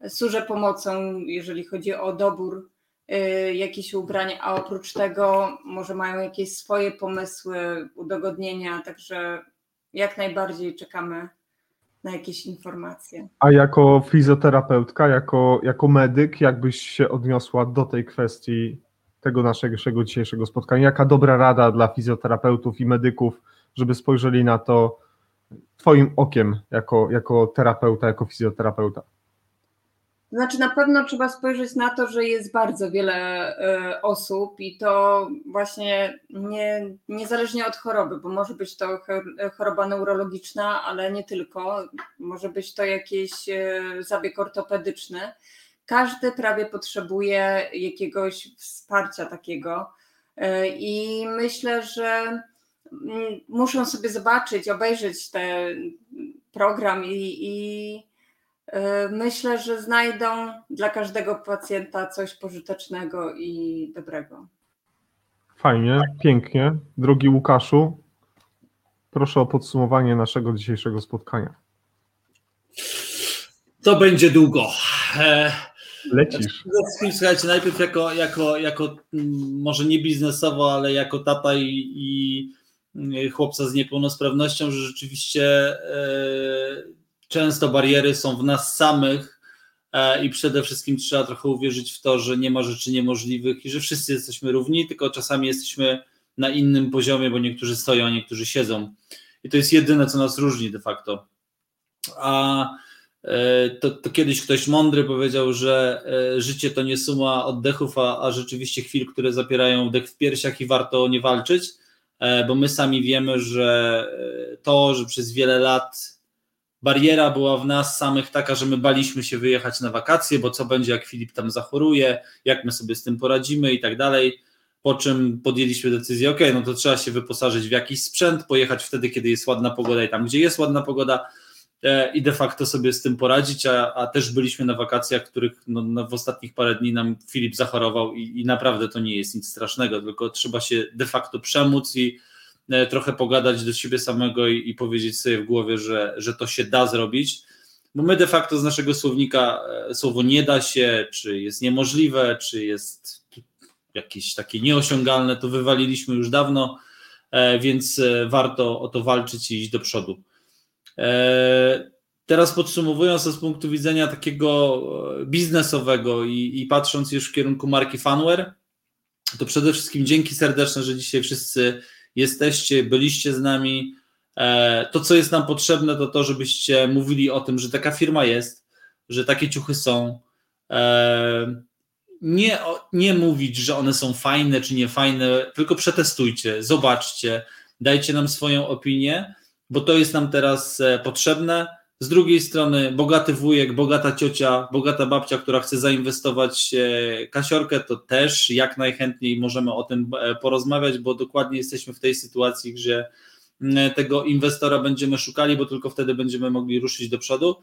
Speaker 3: służę pomocą, jeżeli chodzi o dobór jakichś ubrań, a oprócz tego może mają jakieś swoje pomysły, udogodnienia, także jak najbardziej czekamy na jakieś informacje.
Speaker 1: A jako fizjoterapeutka, jako, jako medyk, jakbyś się odniosła do tej kwestii tego naszego dzisiejszego spotkania? Jaka dobra rada dla fizjoterapeutów i medyków, żeby spojrzeli na to Twoim okiem jako, jako terapeuta, jako fizjoterapeuta?
Speaker 3: Znaczy, na pewno trzeba spojrzeć na to, że jest bardzo wiele e, osób i to właśnie nie, niezależnie od choroby, bo może być to cho- choroba neurologiczna, ale nie tylko. Może być to jakiś e, zabieg ortopedyczny. Każdy prawie potrzebuje jakiegoś wsparcia takiego. E, I myślę, że mm, muszą sobie zobaczyć, obejrzeć ten program i, i Myślę, że znajdą dla każdego pacjenta coś pożytecznego i dobrego.
Speaker 1: Fajnie, pięknie. Drogi Łukaszu, proszę o podsumowanie naszego dzisiejszego spotkania.
Speaker 2: To będzie długo. E,
Speaker 1: Lecisz.
Speaker 2: Wszystkim, słuchajcie, najpierw jako, jako, jako mm, może nie biznesowo, ale jako tata i, i mm, chłopca z niepełnosprawnością, że rzeczywiście e, często bariery są w nas samych e, i przede wszystkim trzeba trochę uwierzyć w to, że nie ma rzeczy niemożliwych i że wszyscy jesteśmy równi, tylko czasami jesteśmy na innym poziomie, bo niektórzy stoją, a niektórzy siedzą. I to jest jedyne, co nas różni de facto. A e, to, to kiedyś ktoś mądry powiedział, że e, życie to nie suma oddechów, a, a rzeczywiście chwil, które zapierają wdech w piersiach i warto nie walczyć, bo my sami wiemy, że to, że przez wiele lat bariera była w nas samych taka, że my baliśmy się wyjechać na wakacje, bo co będzie, jak Filip tam zachoruje, jak my sobie z tym poradzimy i tak dalej. Po czym podjęliśmy decyzję, ok, no to trzeba się wyposażyć w jakiś sprzęt, pojechać wtedy, kiedy jest ładna pogoda i tam, gdzie jest ładna pogoda e, i de facto sobie z tym poradzić, a, a też byliśmy na wakacjach, których no, no, w ostatnich parę dni nam Filip zachorował i, i naprawdę to nie jest nic strasznego, tylko trzeba się de facto przemóc i trochę pogadać do siebie samego i, i powiedzieć sobie w głowie, że, że to się da zrobić, bo my de facto z naszego słownika e, słowo nie da się, czy jest niemożliwe, czy jest jakieś takie nieosiągalne, to wywaliliśmy już dawno, e, więc e, warto o to walczyć i iść do przodu. E, Teraz podsumowując to z punktu widzenia takiego e, biznesowego i, i patrząc już w kierunku marki Fanware, to przede wszystkim dzięki serdeczne, że dzisiaj wszyscy jesteście, byliście z nami. E, To, co jest nam potrzebne, to to, żebyście mówili o tym, że taka firma jest, że takie ciuchy są. E, Nie, nie mówić, że one są fajne czy nie fajne, tylko przetestujcie, zobaczcie, dajcie nam swoją opinię, bo to jest nam teraz e, potrzebne. Z drugiej strony bogaty wujek, bogata ciocia, bogata babcia, która chce zainwestować e, kasiorkę, to też jak najchętniej możemy o tym e, porozmawiać, bo dokładnie jesteśmy w tej sytuacji, gdzie tego inwestora będziemy szukali, bo tylko wtedy będziemy mogli ruszyć do przodu.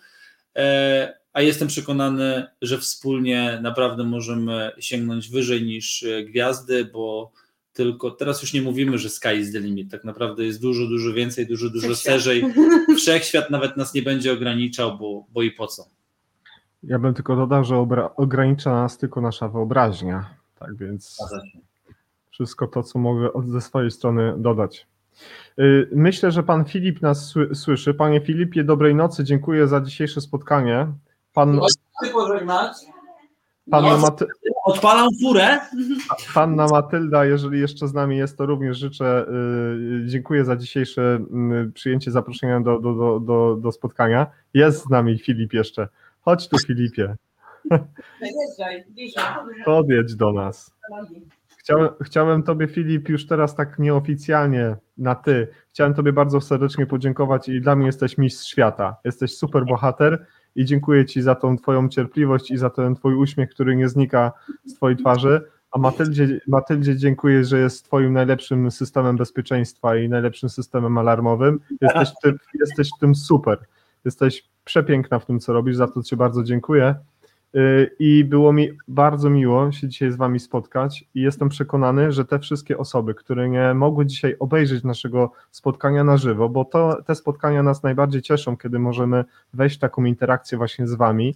Speaker 2: E, A jestem przekonany, że wspólnie naprawdę możemy sięgnąć wyżej niż gwiazdy, bo tylko teraz już nie mówimy, że sky is the limit. Tak naprawdę jest dużo, dużo więcej, dużo, dużo
Speaker 3: Wszechświat.
Speaker 2: szerzej. Wszechświat nawet nas nie będzie ograniczał, bo, bo i po co.
Speaker 1: Ja bym tylko dodał, że obra- ogranicza nas tylko nasza wyobraźnia. Tak więc wszystko to, co mogę od, ze swojej strony dodać. Y, Myślę, że pan Filip nas sły- słyszy. Panie Filipie, dobrej nocy. Dziękuję za dzisiejsze spotkanie. Pan,
Speaker 2: Chcę pożegnać.
Speaker 1: Panna, Maty,
Speaker 2: Odpalam furę.
Speaker 1: panna Matylda, jeżeli jeszcze z nami jest, to również życzę. y, Dziękuję za dzisiejsze y, przyjęcie zaproszenia do, do, do, do, do spotkania. Jest z nami Filip jeszcze. Chodź tu, Filipie. Podjedź do nas. Chciałem, chciałem Tobie, Filip, już teraz tak nieoficjalnie na Ty. Chciałem Tobie bardzo serdecznie podziękować i dla mnie jesteś mistrz świata. Jesteś super bohater i dziękuję Ci za tą Twoją cierpliwość i za ten Twój uśmiech, który nie znika z Twojej twarzy. A Matyldzie, Matyldzie dziękuję, że jest Twoim najlepszym systemem bezpieczeństwa i najlepszym systemem alarmowym. Jesteś w tym, jesteś w tym super. Jesteś przepiękna w tym, co robisz, za to Ci bardzo dziękuję. Y, I było mi bardzo miło się dzisiaj z Wami spotkać i jestem przekonany, że te wszystkie osoby, które nie mogły dzisiaj obejrzeć naszego spotkania na żywo, bo to, te spotkania nas najbardziej cieszą, kiedy możemy wejść w taką interakcję właśnie z Wami,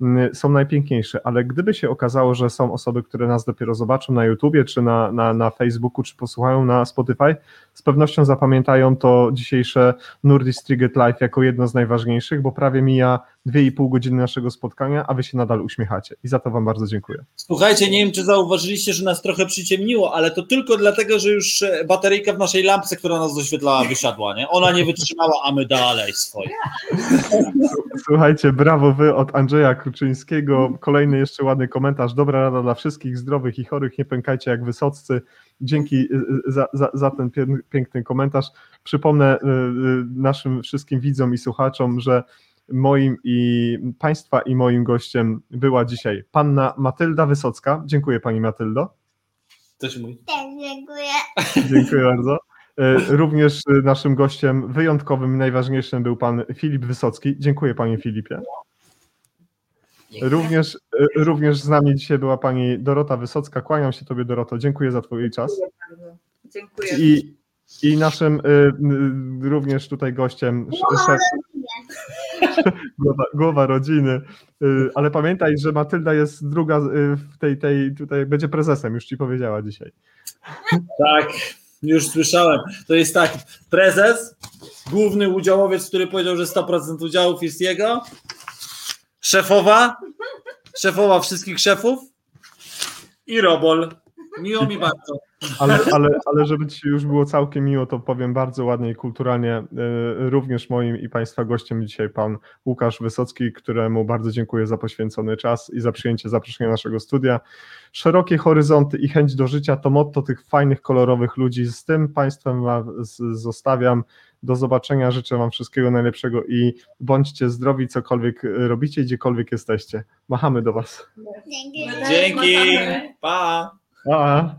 Speaker 1: mm, są najpiękniejsze, ale gdyby się okazało, że są osoby, które nas dopiero zobaczą na YouTubie, czy na, na, na Facebooku, czy posłuchają na Spotify, z pewnością zapamiętają to dzisiejsze Nurdist Triget Live jako jedno z najważniejszych, bo prawie mija 2,5 godziny naszego spotkania, a wy się nadal uśmiechacie. I za to wam bardzo dziękuję.
Speaker 2: Słuchajcie, nie wiem, czy zauważyliście, że nas trochę przyciemniło, ale to tylko dlatego, że już e, bateryjka w naszej lampce, która nas doświetlała, wysiadła, nie? Ona nie wytrzymała, a my dalej swoje.
Speaker 1: Słuchajcie, brawo wy od Andrzeja Kruczyńskiego. Kolejny jeszcze ładny komentarz. Dobra rada dla wszystkich zdrowych i chorych. Nie pękajcie jak wysoccy. Dzięki y, y, za, za, za ten pię- piękny komentarz. Przypomnę naszym wszystkim widzom i słuchaczom, że moim i państwa i moim gościem była dzisiaj panna Matylda Wysocka. Dziękuję pani Matyldo.
Speaker 2: Coś mój.
Speaker 5: Też dziękuję.
Speaker 1: Dziękuję bardzo. E, Również naszym gościem wyjątkowym i najważniejszym był pan Filip Wysocki. Dziękuję panie Filipie. Również, e, również z nami dzisiaj była pani Dorota Wysocka. Kłaniam się tobie Doroto. Dziękuję za twój czas.
Speaker 3: Dziękuję.
Speaker 1: I, i naszym e, również tutaj gościem sz- szef, głowa, głowa rodziny. E, Ale pamiętaj, że Matylda jest druga e, w tej, tej tutaj będzie prezesem, już ci powiedziała dzisiaj.
Speaker 2: Tak, już słyszałem. To jest tak, prezes, główny udziałowiec, który powiedział, że 100% udziałów jest jego, szefowa, szefowa wszystkich szefów i Robol. Miło mi bardzo.
Speaker 1: Ale, ale, ale żeby Ci już było całkiem miło, to powiem bardzo ładnie i kulturalnie. y, Również moim i Państwa gościem dzisiaj pan Łukasz Wysocki, któremu bardzo dziękuję za poświęcony czas i za przyjęcie zaproszenia naszego studia. Szerokie horyzonty i chęć do życia to motto tych fajnych, kolorowych ludzi. Z tym Państwem zostawiam. Do zobaczenia. Życzę Wam wszystkiego najlepszego i bądźcie zdrowi, cokolwiek robicie, gdziekolwiek jesteście. Machamy do Was.
Speaker 5: Dzięki.
Speaker 2: Dzięki. Pa.
Speaker 1: Pa!